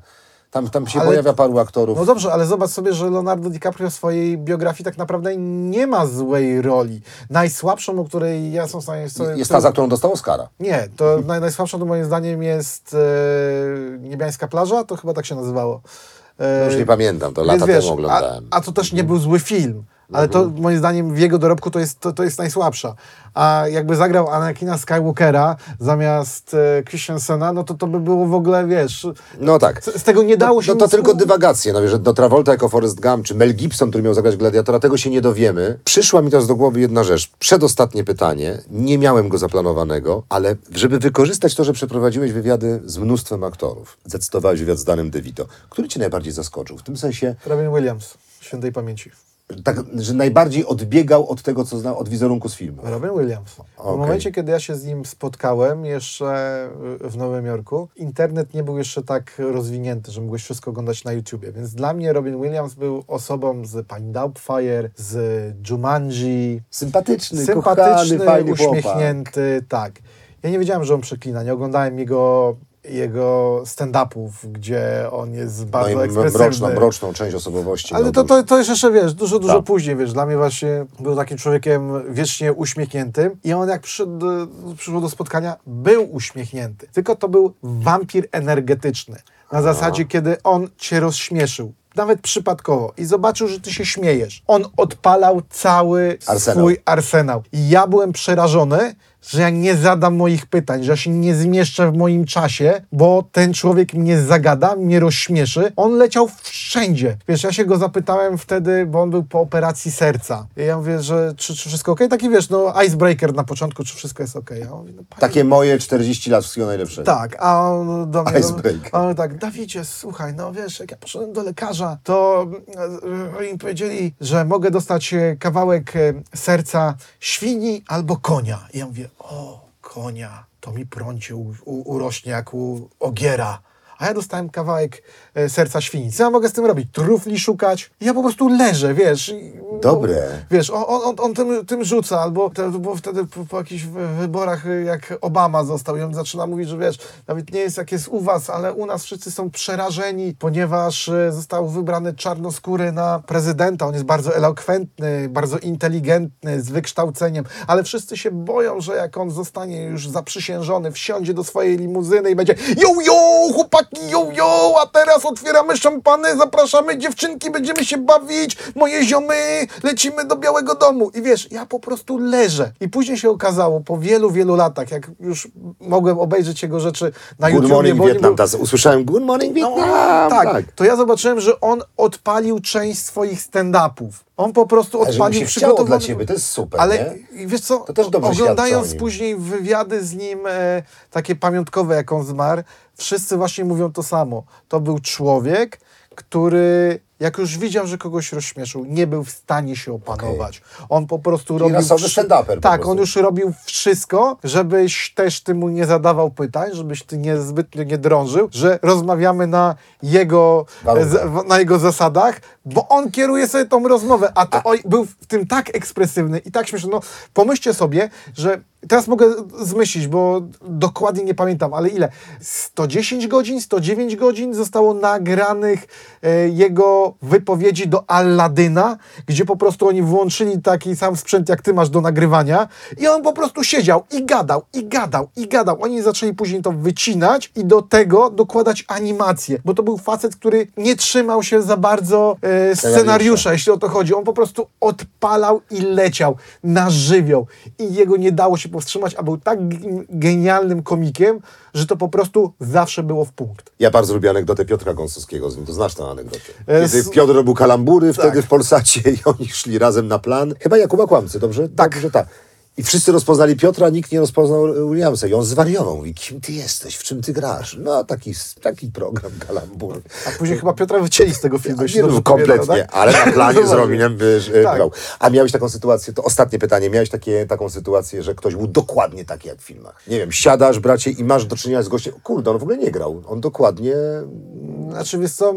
C: Tam, tam się
A: Ale-
C: pojawia paru aktorów.
A: No dobrze, ale zobacz sobie, że Leonardo DiCaprio w swojej biografii tak naprawdę nie ma złej roli. Najsłabszą, o której ja są w stanie sobie...
C: jest ta, za którą dostał Oscara.
A: Nie, to naj, najsłabszą to moim zdaniem jest e, Niebiańska plaża, to chyba tak się nazywało. E,
C: No już nie pamiętam, to lata
A: wiesz,
C: temu oglądałem.
A: A, a to też nie był zły film. Ale to moim zdaniem w jego dorobku to jest, to, to jest najsłabsza. A jakby zagrał Anakina Skywalkera zamiast e, Christiansena, no to to by było w ogóle, wiesz...
C: No tak.
A: Z, z tego nie dało
C: no,
A: się
C: no to
A: nic
C: tylko dywagacje, no wiesz, że do Travolta jako Forrest Gump, czy Mel Gibson, który miał zagrać Gladiatora, tego się nie dowiemy. Przyszła mi teraz do głowy jedna rzecz. Przedostatnie pytanie. Nie miałem go zaplanowanego, ale żeby wykorzystać to, że przeprowadziłeś wywiady z mnóstwem aktorów, zdecydowałeś wywiad z Danem DeVito. Który cię najbardziej zaskoczył? W tym sensie,
A: Robin Williams, świętej pamięci.
C: Tak, że najbardziej odbiegał od tego, co znał, od wizerunku z filmu.
A: Robin Williams. W
C: Okej.
A: momencie, kiedy ja się z nim spotkałem jeszcze w Nowym Jorku, internet nie był jeszcze tak rozwinięty, że mogłeś wszystko oglądać na YouTubie. Więc dla mnie Robin Williams był osobą z Pani Doubtfire, z Jumanji,
C: Sympatyczny,
A: sympatyczny,
C: kochany, fajny chłopak.
A: uśmiechnięty, tak. Ja nie wiedziałem, że on przeklina. Nie oglądałem jego, jego stand-upów, gdzie on jest
C: No
A: bardzo
C: m-
A: ekspresywny.
C: mroczną, mroczną część osobowości.
A: Ale
C: miał
A: to, to, to jeszcze, wiesz, dużo, dużo
C: Tak.
A: później, wiesz, dla mnie właśnie był takim człowiekiem wiecznie uśmiechniętym i on jak przyszedł, przyszło do spotkania, był uśmiechnięty, tylko to był wampir energetyczny. Na zasadzie, kiedy on cię rozśmieszył, nawet przypadkowo i zobaczył, że ty się śmiejesz. On odpalał cały
C: Arsenał.
A: swój arsenał. I ja byłem przerażony, że ja nie zadam moich pytań, że ja się nie zmieszczę w moim czasie, bo ten człowiek mnie zagada, mnie rozśmieszy. On leciał wszędzie. Wiesz, ja się go zapytałem wtedy, bo on był po operacji serca. I ja mówię, że czy, czy wszystko ok? Taki wiesz, no icebreaker na początku, czy wszystko jest ok? Ja mówię, no,
C: Takie moje 40 lat wszystkiego najlepszego.
A: tak, a on do mnie...
C: Icebreaker.
A: On tak, Dawidzie, słuchaj, no wiesz, jak ja poszedłem do lekarza, to e, oni mi powiedzieli, że mogę dostać e, kawałek e, serca świni albo konia. I ja mówię, o, konia, to mi prącie u, u, urośnie jak u ogiera. A ja dostałem kawałek e, serca świni. Co ja mogę z tym robić? Trufli szukać? I ja po prostu leżę, wiesz.
C: Dobre.
A: Wiesz, on, on, on tym, tym rzuca, albo te, bo wtedy po, po jakichś wy- wyborach, y, jak Obama został, i on zaczyna mówić, że wiesz, nawet nie jest jak jest u was, ale u nas wszyscy są przerażeni, ponieważ y, został wybrany czarnoskóry na prezydenta. On jest bardzo elokwentny, bardzo inteligentny, z wykształceniem, ale wszyscy się boją, że jak on zostanie już zaprzysiężony, wsiądzie do swojej limuzyny i będzie yo, yo, chłopaki, yo, yo, a teraz otwieramy szampany, zapraszamy dziewczynki, będziemy się bawić, moje ziomy, lecimy do Białego Domu. I wiesz, ja po prostu leżę. I później się okazało, po wielu, wielu latach, jak już mogłem obejrzeć jego rzeczy na
C: Good
A: YouTubie,
C: Morning Vietnam.
A: był-
C: usłyszałem Good Morning
A: no,
C: Vietnam.
A: tak, to ja zobaczyłem, że on odpalił część swoich stand-upów. On po prostu odpalił przygotowany...
C: dla ciebie, to jest super,
A: Ale
C: nie?
A: wiesz co,
C: To też
A: oglądając później wywiady z nim, e, takie pamiątkowe, jak on zmarł, wszyscy właśnie mówią to samo. To był człowiek, który jak już widział, że kogoś rozśmieszył, nie był w stanie się opanować. On po prostu robił...
C: rasowy
A: wszy-
C: stand-uper
A: Tak, on już robił wszystko, żebyś też ty mu nie zadawał pytań, żebyś ty nie zbytnio nie drążył, że rozmawiamy na jego, z- na jego zasadach, bo on kieruje sobie tą rozmowę, a to oj, był w tym tak ekspresywny i tak śmieszny. No, pomyślcie sobie, że teraz mogę zmyślić, bo dokładnie nie pamiętam, ale ile? 110 godzin, 109 godzin zostało nagranych e, jego wypowiedzi do Alladyna, gdzie po prostu oni włączyli taki sam sprzęt, jak ty masz do nagrywania i on po prostu siedział i gadał, i gadał, i gadał. Oni zaczęli później to wycinać i do tego dokładać animację, bo to był facet, który nie trzymał się za bardzo e, scenariusza, jeśli o to chodzi. On po prostu odpalał i leciał na żywioł i jego nie dało się powstrzymać, a był tak genialnym komikiem, że to po prostu zawsze było w punkt.
C: Ja bardzo lubię anegdotę Piotra Gąsowskiego z nim, to znasz tę anegdotę.
A: E,
C: Kiedy Piotr robił kalambury wtedy
A: Tak.
C: w Polsacie i oni szli razem na plan. Chyba Jakuba Kłamcy, dobrze?
A: Tak.
C: Dobrze, tak. I wszyscy rozpoznali Piotra, nikt nie rozpoznał Williamsa. I on zwariował. Mówi, kim ty jesteś, w czym ty grasz? No, taki, taki program kalambury.
A: A później chyba Piotra wycięli z tego filmu.
C: Nie, no, kompletnie,
A: tak?
C: ale na planie z. Rominem
A: Tak.
C: grał. A miałeś taką sytuację, to ostatnie pytanie, miałeś takie, taką sytuację, że ktoś był dokładnie taki jak w filmach. Nie wiem, siadasz, bracie, i masz do czynienia z gościem, kurde, on w ogóle nie grał. On dokładnie...
A: Znaczy, wiesz co,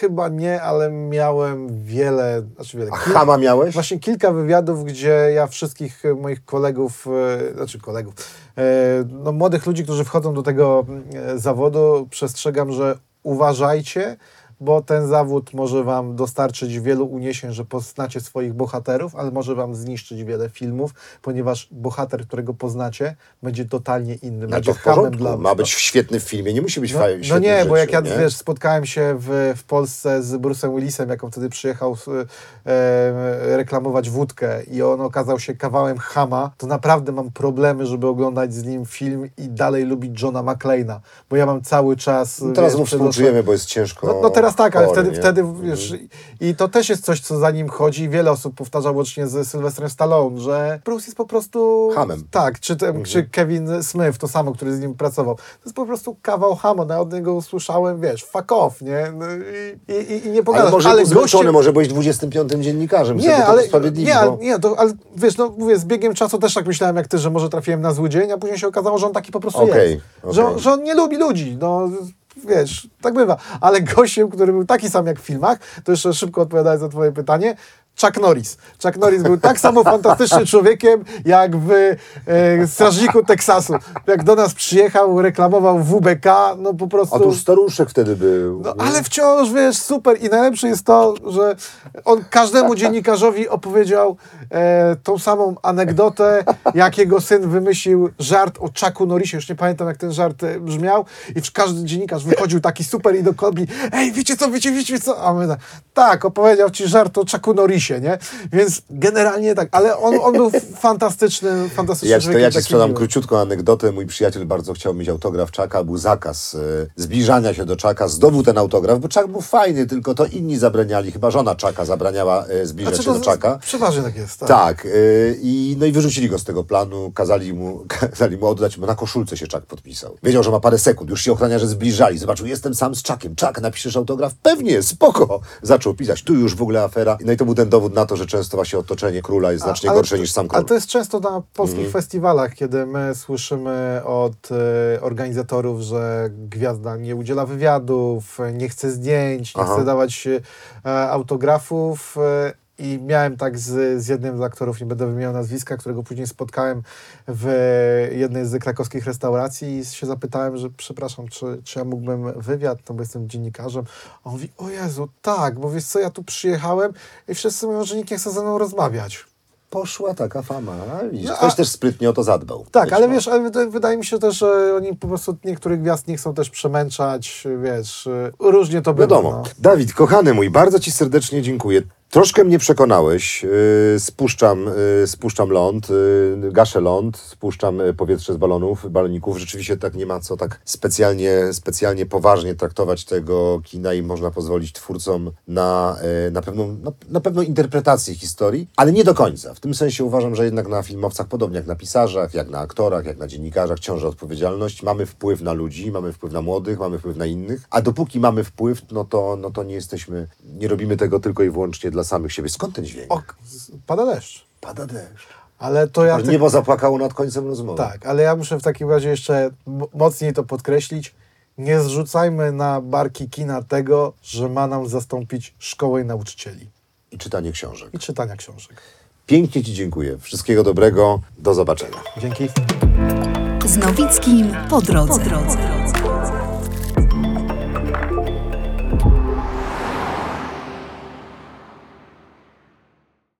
A: chyba nie, ale miałem wiele, znaczy wiele.
C: A chama miałeś?
A: Właśnie kilka wywiadów, gdzie ja wszystkich e, kolegów, e, znaczy kolegów, e, no młodych ludzi, którzy wchodzą do tego e, zawodu, przestrzegam, że uważajcie, bo ten zawód może wam dostarczyć wielu uniesień, że poznacie swoich bohaterów, ale może wam zniszczyć wiele filmów, ponieważ bohater, którego poznacie, będzie totalnie inny,
C: No
A: będzie
C: to w porządku,
A: dla
C: ma być świetny w filmie, nie musi być
A: no,
C: fajny.
A: no nie, bo jak ja,
C: nie?
A: wiesz, spotkałem się w, w Polsce z Bruce'em Willisem, jak on wtedy przyjechał e, reklamować wódkę i on okazał się kawałem chama, to naprawdę mam problemy, żeby oglądać z nim film i dalej lubić Johna McClane'a, bo ja mam cały czas...
C: No teraz mu współczujemy, bo jest ciężko
A: no, no teraz tak, ale wtedy,
C: nie?
A: wtedy wiesz, i to też jest coś, co za nim chodzi. Wiele osób powtarza łącznie z Sylwestrem Stallone, że Bruce jest po prostu...
C: Hamem.
A: Tak, czy, ten, czy Kevin Smith, to samo, który z nim pracował. To jest po prostu kawał hama, no, ja od niego usłyszałem, wiesz, fuck off, nie? No, i, i, I nie pogadasz.
C: Ale może ale
A: goście-
C: może byłeś 25 dziennikarzem,
A: nie, ale, nie,
C: bo-
A: nie, to, ale wiesz, no mówię, z biegiem czasu też tak myślałem jak ty, że może trafiłem na zły dzień, a później się okazało, że on taki po prostu
C: Okej,
A: jest.
C: okej.
A: Że, że on nie lubi ludzi, no wiesz, tak bywa. Ale gościem, który był taki sam jak w filmach, to jeszcze szybko odpowiadając na twoje pytanie, Chuck Norris. Chuck Norris był tak samo fantastycznym człowiekiem, jak w e, Strażniku Teksasu. Jak do nas przyjechał, reklamował WBK, no po prostu...
C: A to już staruszek wtedy był.
A: No, ale wciąż, wiesz, super. I najlepsze jest to, że on każdemu dziennikarzowi opowiedział e, tą samą anegdotę, jak jego syn wymyślił żart o Chucku Norrisie. Już nie pamiętam, jak ten żart e, brzmiał. I w- każdy dziennikarz wychodził taki super i dokładnie, ej, wiecie co, wiecie, wiecie co? A my tak, tak, opowiedział ci żart o Chucku Norrisie, nie? Więc generalnie tak, ale on, on był fantastyczny, fantastyczny
C: Ja, to
A: człowiekiem,
C: ja ci sprzedam
A: miły.
C: króciutką anegdotę. Mój przyjaciel bardzo chciał mieć autograf Czaka, był zakaz e, zbliżania się do Czaka. Zdobył ten autograf, bo Czak był fajny, tylko to inni zabraniali. Chyba żona Czaka zabraniała e, zbliżać
A: Znaczy,
C: się
A: to
C: do Czaka.
A: Przeważnie tak jest. Tak.
C: Tak, y, i, no i wyrzucili go z tego planu, kazali mu, kazali mu oddać, bo na koszulce się Czak podpisał. Wiedział, że ma parę sekund, już się ochroniarze zbliżali, zobaczył, jestem sam z Czakiem, Czak, napiszesz autograf? Pewnie, spoko. Zaczął pisać, tu już w ogóle afera. No i to był ten dowód na to, że często właśnie otoczenie króla jest znacznie
A: Ale
C: gorsze niż sam król.
A: Ale to jest często na polskich
C: Mhm.
A: festiwalach, kiedy my słyszymy od e, organizatorów, że gwiazda nie udziela wywiadów, nie chce zdjęć, nie
C: Aha.
A: chce dawać e, autografów. E, I miałem tak z, z jednym z aktorów, nie będę wymieniał nazwiska, którego później spotkałem w jednej z krakowskich restauracji i się zapytałem, że przepraszam, czy, czy ja mógłbym wywiad, no bo jestem dziennikarzem. A on mówi, o Jezu, tak, bo wiesz co, ja tu przyjechałem i wszyscy mówią, że nikt nie chce ze mną rozmawiać.
C: poszła taka fama. Widzisz,
A: No,
C: ktoś
A: a-
C: też sprytnie o to zadbał.
A: Tak, ale wiesz, ale wyda- wydaje mi się też, że oni po prostu niektórych gwiazd nie chcą też przemęczać, wiesz, różnie to bywa.
C: Wiadomo.
A: No.
C: Dawid, kochany mój, bardzo Ci serdecznie dziękuję. Troszkę mnie przekonałeś. Yy, spuszczam, yy, spuszczam ląd, yy, gaszę ląd, spuszczam powietrze z balonów, baloników. Rzeczywiście tak nie ma co tak specjalnie, specjalnie poważnie traktować tego kina i można pozwolić twórcom na, na, pewną, na, na pewną interpretację historii, ale nie do końca. W tym sensie uważam, że jednak na filmowcach, podobnie jak na pisarzach, jak na aktorach, jak na dziennikarzach, ciąży odpowiedzialność. Mamy wpływ na ludzi, mamy wpływ na młodych, mamy wpływ na innych, a dopóki mamy wpływ, no to, no to nie jesteśmy, nie robimy tego tylko i wyłącznie dla samych siebie. Skąd ten dźwięk?
A: O, pada deszcz.
C: Pada deszcz.
A: Ale to ja...
C: Aż Niebo zapłakało nad końcem rozmowy.
A: Tak, ale ja muszę w takim razie jeszcze mocniej to podkreślić. Nie zrzucajmy na barki kina tego, że ma nam zastąpić szkołę nauczycieli
C: I czytanie książek.
A: i czytania książek.
C: Pięknie Ci dziękuję. Wszystkiego dobrego. Do zobaczenia.
A: Dzięki.
B: Z Nowickim po drodze.